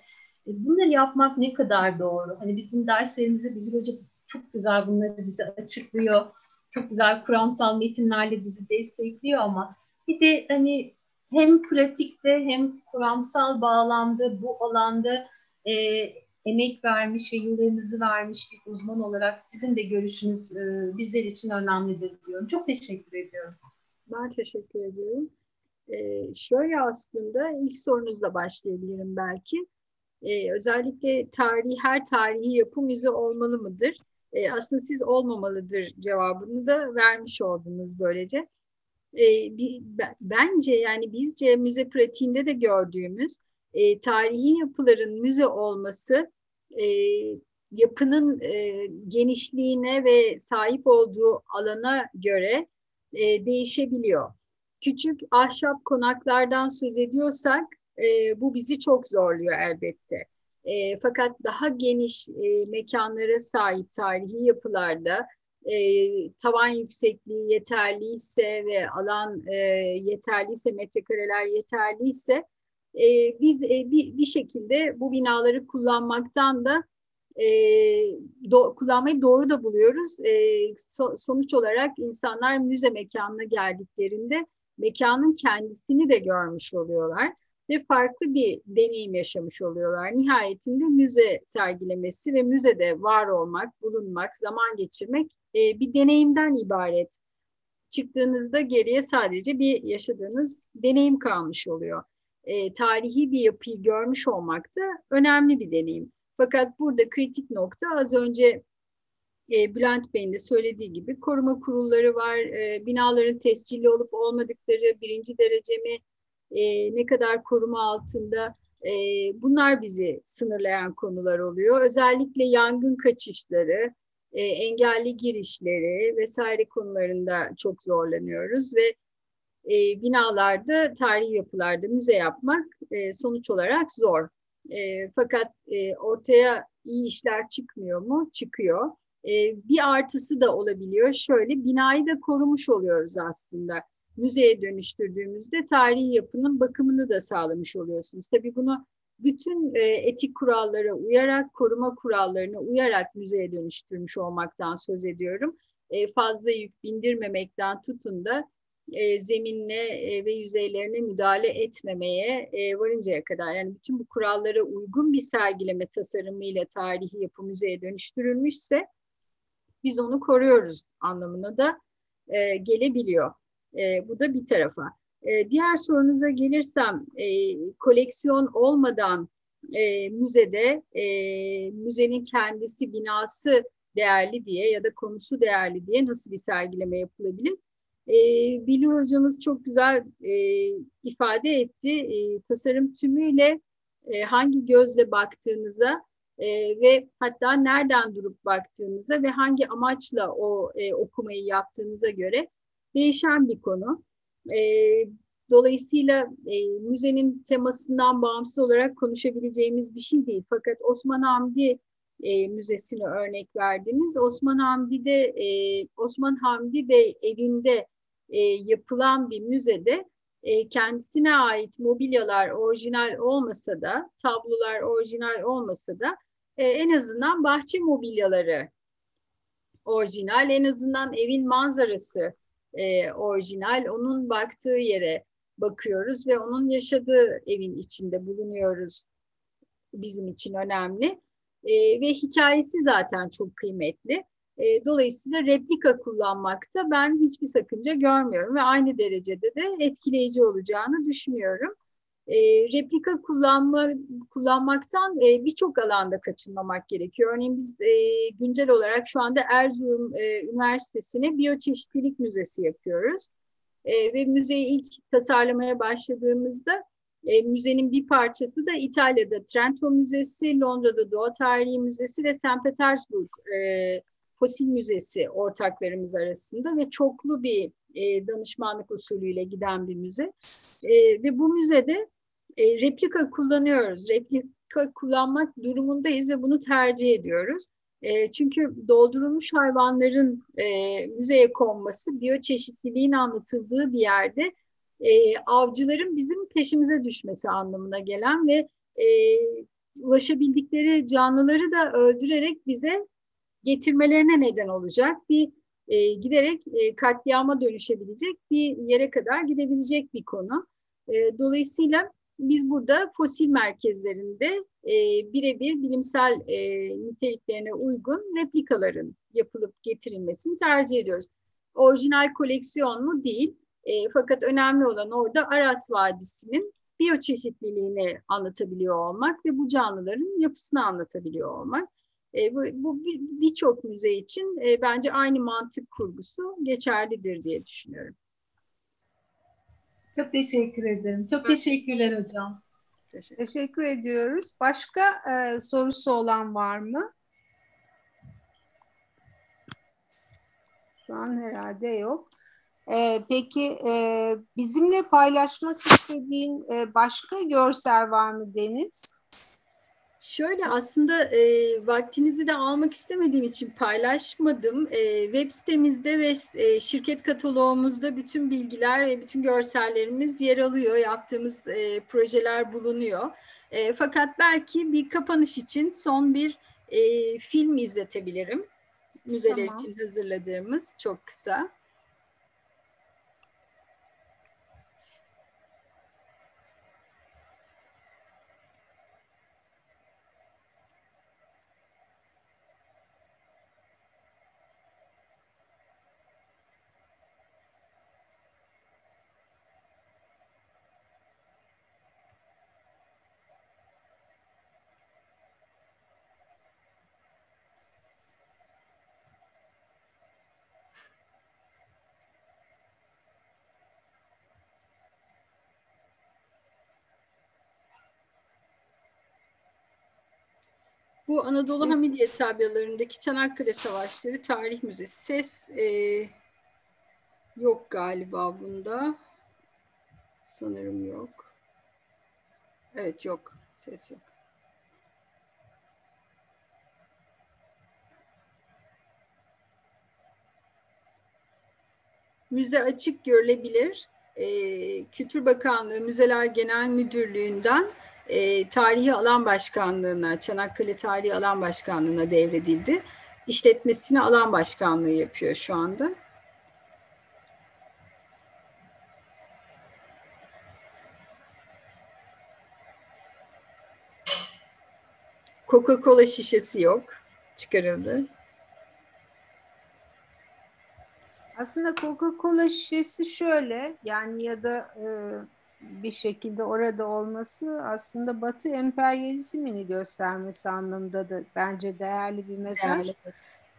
E, bunları yapmak ne kadar doğru? Hani bizim derslerimizde Bilgi Hoca çok güzel bunları bize açıklıyor. Çok güzel kuramsal metinlerle bizi destekliyor ama bir de hani hem pratikte hem kuramsal bağlamda bu alanda e, emek vermiş ve yıllarınızı vermiş bir uzman olarak sizin de görüşünüz e, bizler için önemlidir diyorum. Çok teşekkür ediyorum. Ben teşekkür ediyorum. Ee, şöyle aslında ilk sorunuzla başlayabilirim belki. Ee, özellikle tarihi, her tarihi yapı müze olmalı mıdır? Ee, aslında siz olmamalıdır cevabını da vermiş oldunuz böylece e, bir, bence yani bizce müze pratiğinde de gördüğümüz e, tarihi yapıların müze olması e, yapının e, genişliğine ve sahip olduğu alana göre e, değişebiliyor. Küçük ahşap konaklardan söz ediyorsak e, bu bizi çok zorluyor elbette. E, fakat daha geniş e, mekanlara sahip tarihi yapılarda e, tavan yüksekliği yeterliyse ve alan e, yeterliyse, metrekareler yeterliyse e, biz e, bir, bir şekilde bu binaları kullanmaktan da e, do, kullanmayı doğru da buluyoruz. E, so, sonuç olarak insanlar müze mekanına geldiklerinde mekanın kendisini de görmüş oluyorlar ve farklı bir deneyim yaşamış oluyorlar. Nihayetinde müze sergilemesi ve müzede var olmak, bulunmak, zaman geçirmek e, bir deneyimden ibaret. Çıktığınızda geriye sadece bir yaşadığınız deneyim kalmış oluyor. E, tarihi bir yapıyı görmüş olmak da önemli bir deneyim. Fakat burada kritik nokta az önce e, Bülent Bey'in de söylediği gibi koruma kurulları var, e, binaların tescilli olup olmadıkları, birinci derece mi, e, ne kadar koruma altında, e, bunlar bizi sınırlayan konular oluyor. Özellikle yangın kaçışları, e, engelli girişleri vesaire konularında çok zorlanıyoruz ve e, binalarda, tarihi yapılarda müze yapmak e, sonuç olarak zor. E, fakat e, ortaya iyi işler çıkmıyor mu? Çıkıyor. e, bir artısı da olabiliyor. Şöyle binayı da korumuş oluyoruz aslında. Müzeye dönüştürdüğümüzde tarihi yapının bakımını da sağlamış oluyorsunuz. Tabii bunu bütün e, etik kurallara uyarak, koruma kurallarına uyarak müzeye dönüştürmüş olmaktan söz ediyorum. E, fazla yük bindirmemekten tutun da e, zeminle e, ve yüzeylerine müdahale etmemeye varıncaya kadar yani bütün bu kurallara uygun bir sergileme tasarımıyla tarihi yapı müzeye dönüştürülmüşse biz onu koruyoruz anlamına da gelebiliyor. E, bu da bir tarafa. E, diğer sorunuza gelirsem e, koleksiyon olmadan e, müzede e, müzenin kendisi binası değerli diye ya da konusu değerli diye nasıl bir sergileme yapılabilir? E, Bilgi hocamız çok güzel e, ifade etti. E, tasarım tümüyle e, hangi gözle baktığınıza e, ve hatta nereden durup baktığınıza ve hangi amaçla o e, okumayı yaptığınıza göre değişen bir konu. E, dolayısıyla e, müzenin temasından bağımsız olarak konuşabileceğimiz bir şey değil. Fakat Osman Hamdi e, Müzesi'ne örnek verdiniz. Osman Hamdi'de e, Osman Hamdi Bey evinde e, yapılan bir müzede e, kendisine ait mobilyalar orijinal olmasa da, tablolar orijinal olmasa da e, en azından bahçe mobilyaları orijinal, en azından evin manzarası e, orijinal. Onun baktığı yere bakıyoruz ve onun yaşadığı evin içinde bulunuyoruz. Bizim için önemli. E, ve hikayesi zaten çok kıymetli. E, dolayısıyla replika kullanmakta ben hiçbir sakınca görmüyorum ve aynı derecede de etkileyici olacağını düşünüyorum. E, replika kullanma, kullanmaktan e, birçok alanda kaçınmamak gerekiyor. Örneğin biz e, güncel olarak şu anda Erzurum e, Üniversitesi'ne biyoçeşitlilik müzesi yapıyoruz. E, ve müzeyi ilk tasarlamaya başladığımızda e, müzenin bir parçası da İtalya'da Trento Müzesi, Londra'da Doğa Tarihi Müzesi ve St. Petersburg e, Fosil Müzesi ortaklarımız arasında ve çoklu bir e, danışmanlık usulüyle giden bir müze. E, ve bu müzede e, replika kullanıyoruz. Replika kullanmak durumundayız ve bunu tercih ediyoruz. E, çünkü doldurulmuş hayvanların e, müzeye konması biyoçeşitliliğin anlatıldığı bir yerde e, avcıların bizim peşimize düşmesi anlamına gelen ve e, ulaşabildikleri canlıları da öldürerek bize getirmelerine neden olacak bir e, giderek e, katliama dönüşebilecek bir yere kadar gidebilecek bir konu. E, dolayısıyla biz burada fosil merkezlerinde e, birebir bilimsel e, niteliklerine uygun replikaların yapılıp getirilmesini tercih ediyoruz. Orijinal koleksiyon mu? Değil. E, fakat önemli olan orada Aras Vadisi'nin biyoçeşitliliğini anlatabiliyor olmak ve bu canlıların yapısını anlatabiliyor olmak. E, bu bu birçok müze için e, bence aynı mantık kurgusu geçerlidir diye düşünüyorum. Çok teşekkür ederim. Çok teşekkürler hocam. Teşekkür, teşekkür ediyoruz. Başka e, sorusu olan var mı? Şu an herhalde yok. E, peki e, bizimle paylaşmak istediğin e, başka görsel var mı Deniz? Şöyle aslında e, vaktinizi de almak istemediğim için paylaşmadım. E, web sitemizde ve e, şirket kataloğumuzda bütün bilgiler ve bütün görsellerimiz yer alıyor. Yaptığımız e, projeler bulunuyor. E, fakat belki bir kapanış için son bir e, film izletebilirim. Müzeler tamam. için hazırladığımız çok kısa. Bu Anadolu Ses... Hamidiye tabyalarındaki Çanakkale Savaşları Tarih Müzesi. Ses e, yok galiba bunda. Sanırım yok. Evet yok. Ses yok. Müze açık görülebilir. E, Kültür Bakanlığı Müzeler Genel Müdürlüğü'nden e, Tarihi Alan Başkanlığı'na, Çanakkale Tarihi Alan Başkanlığı'na devredildi. İşletmesini alan başkanlığı yapıyor şu anda. Coca-Cola şişesi yok. Çıkarıldı. Aslında Coca-Cola şişesi şöyle yani ya da e, bir şekilde orada olması aslında Batı emperyalizmini göstermesi anlamında da bence değerli bir mesaj. Değerli.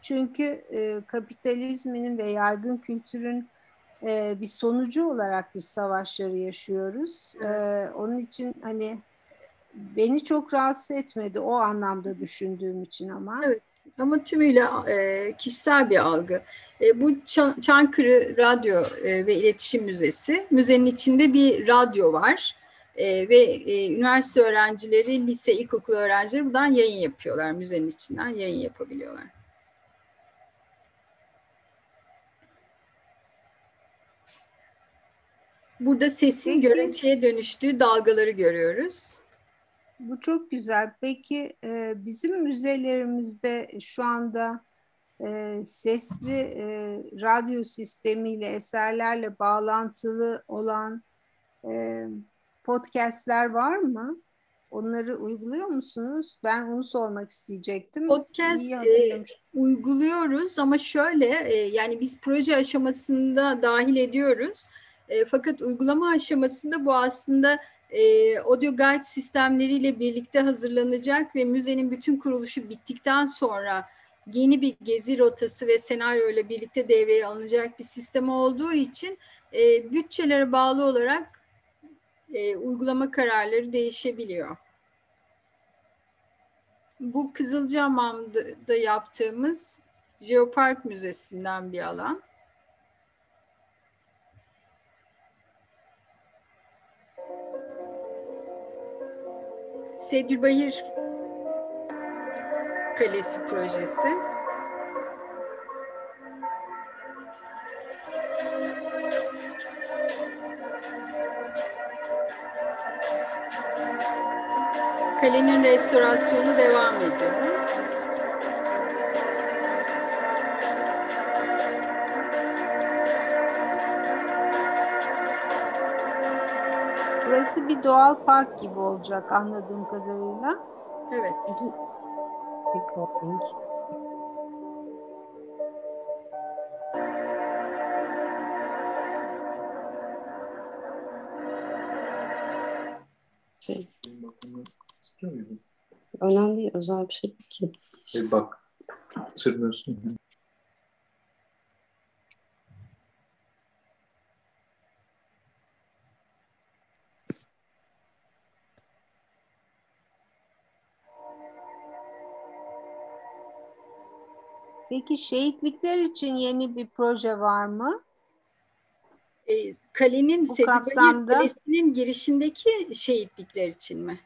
Çünkü e, kapitalizminin ve yaygın kültürün e, bir sonucu olarak biz savaşları yaşıyoruz. E, onun için hani beni çok rahatsız etmedi o anlamda düşündüğüm için ama. Evet ama tümüyle e, kişisel bir algı. E, bu Çankırı Radyo e, ve İletişim Müzesi. Müzenin içinde bir radyo var. E, ve e, üniversite öğrencileri, lise, ilkokul öğrencileri buradan yayın yapıyorlar. Müzenin içinden yayın yapabiliyorlar. Burada sesin Peki. görüntüye dönüştüğü dalgaları görüyoruz. Bu çok güzel. Peki e, bizim müzelerimizde şu anda e, sesli e, radyo sistemiyle, eserlerle bağlantılı olan e, podcastler var mı? Onları uyguluyor musunuz? Ben onu sormak isteyecektim. Podcast e, uyguluyoruz ama şöyle e, yani biz proje aşamasında dahil ediyoruz. E, fakat uygulama aşamasında bu aslında e, audio guide sistemleriyle birlikte hazırlanacak ve müzenin bütün kuruluşu bittikten sonra yeni bir gezi rotası ve senaryo ile birlikte devreye alınacak bir sistem olduğu için e, bütçelere bağlı olarak e, uygulama kararları değişebiliyor. Bu Kızılcahamam'da yaptığımız Jeopark Müzesi'nden bir alan. Sedülbahir Kalesi projesi. Kalenin restorasyonu devam ediyor. Bir doğal park gibi olacak anladığım kadarıyla. Evet. Recording. Şey, Önemli özel bir şey ki. E bak, hatırlıyorsun. Peki şehitlikler için yeni bir proje var mı? E, kalenin Bu kapsamda kalesinin girişindeki şehitlikler için mi?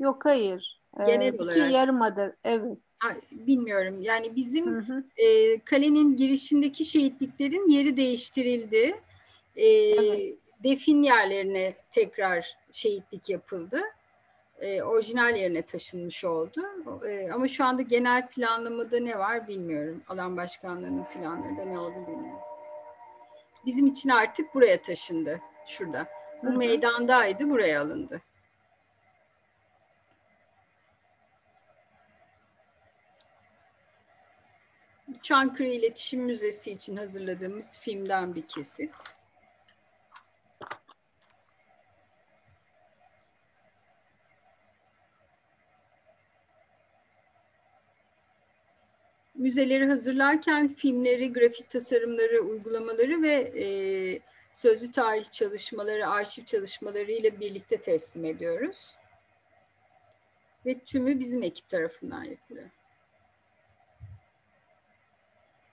Yok hayır. Ee, Genel ee, olarak. Yarımada evet. Ha, bilmiyorum. Yani bizim hı hı. E, kalenin girişindeki şehitliklerin yeri değiştirildi. E, evet. Defin yerlerine tekrar şehitlik yapıldı e, orijinal yerine taşınmış oldu. E, ama şu anda genel planlamada ne var bilmiyorum. Alan başkanlığının planlarında ne oldu bilmiyorum. Bizim için artık buraya taşındı. Şurada. Bu Hı-hı. meydandaydı, buraya alındı. Çankırı İletişim Müzesi için hazırladığımız filmden bir kesit. Müzeleri hazırlarken filmleri, grafik tasarımları, uygulamaları ve e, sözlü tarih çalışmaları, arşiv çalışmaları ile birlikte teslim ediyoruz. Ve tümü bizim ekip tarafından yapılıyor.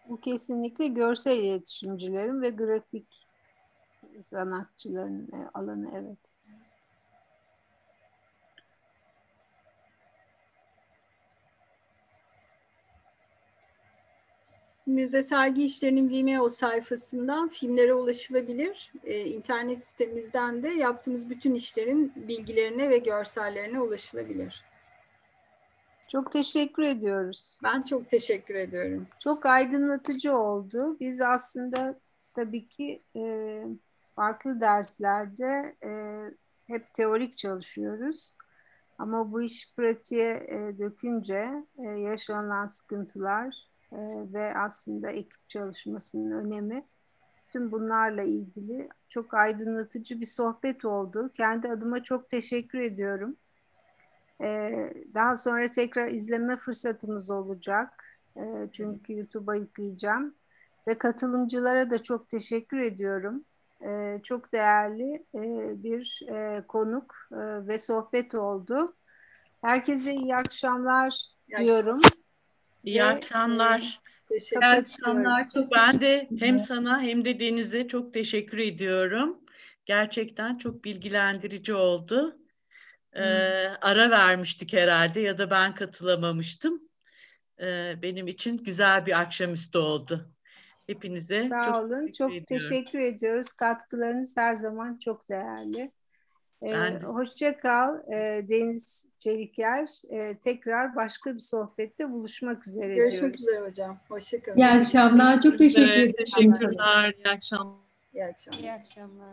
Bu kesinlikle görsel iletişimcilerin ve grafik sanatçıların e, alanı evet. Müze sergi işlerinin Vimeo sayfasından filmlere ulaşılabilir. E, internet sitemizden de yaptığımız bütün işlerin bilgilerine ve görsellerine ulaşılabilir. Çok teşekkür ediyoruz. Ben çok teşekkür ediyorum. Çok aydınlatıcı oldu. Biz aslında tabii ki e, farklı derslerde e, hep teorik çalışıyoruz. Ama bu iş pratiğe e, dökünce e, yaşanılan sıkıntılar e, ve aslında ekip çalışmasının önemi tüm bunlarla ilgili çok aydınlatıcı bir sohbet oldu. Kendi adıma çok teşekkür ediyorum. E, daha sonra tekrar izleme fırsatımız olacak. E, çünkü YouTube'a yükleyeceğim. Ve katılımcılara da çok teşekkür ediyorum. Çok değerli e, bir e, konuk e, ve sohbet oldu. Herkese iyi akşamlar diyorum. İyi Ve, akşamlar. Teşekkür İyi akşamlar. Çok Ben de hem sana hem de Deniz'e çok teşekkür ediyorum. Gerçekten çok bilgilendirici oldu. Ee, ara vermiştik herhalde ya da ben katılamamıştım. Ee, benim için güzel bir akşamüstü oldu. Hepinize Sağ çok olun. teşekkür Çok ediyorum. teşekkür ediyoruz. Katkılarınız her zaman çok değerli. Ee, Ben hoşça kal e, Deniz Çeliker. Ee, tekrar başka bir sohbette buluşmak üzere Görüşmek diyoruz. üzere hocam. Hoşçakalın. İyi akşamlar. Çok teşekkür ederim. Teşekkürler. İyi akşamlar. İyi akşamlar. İyi akşamlar.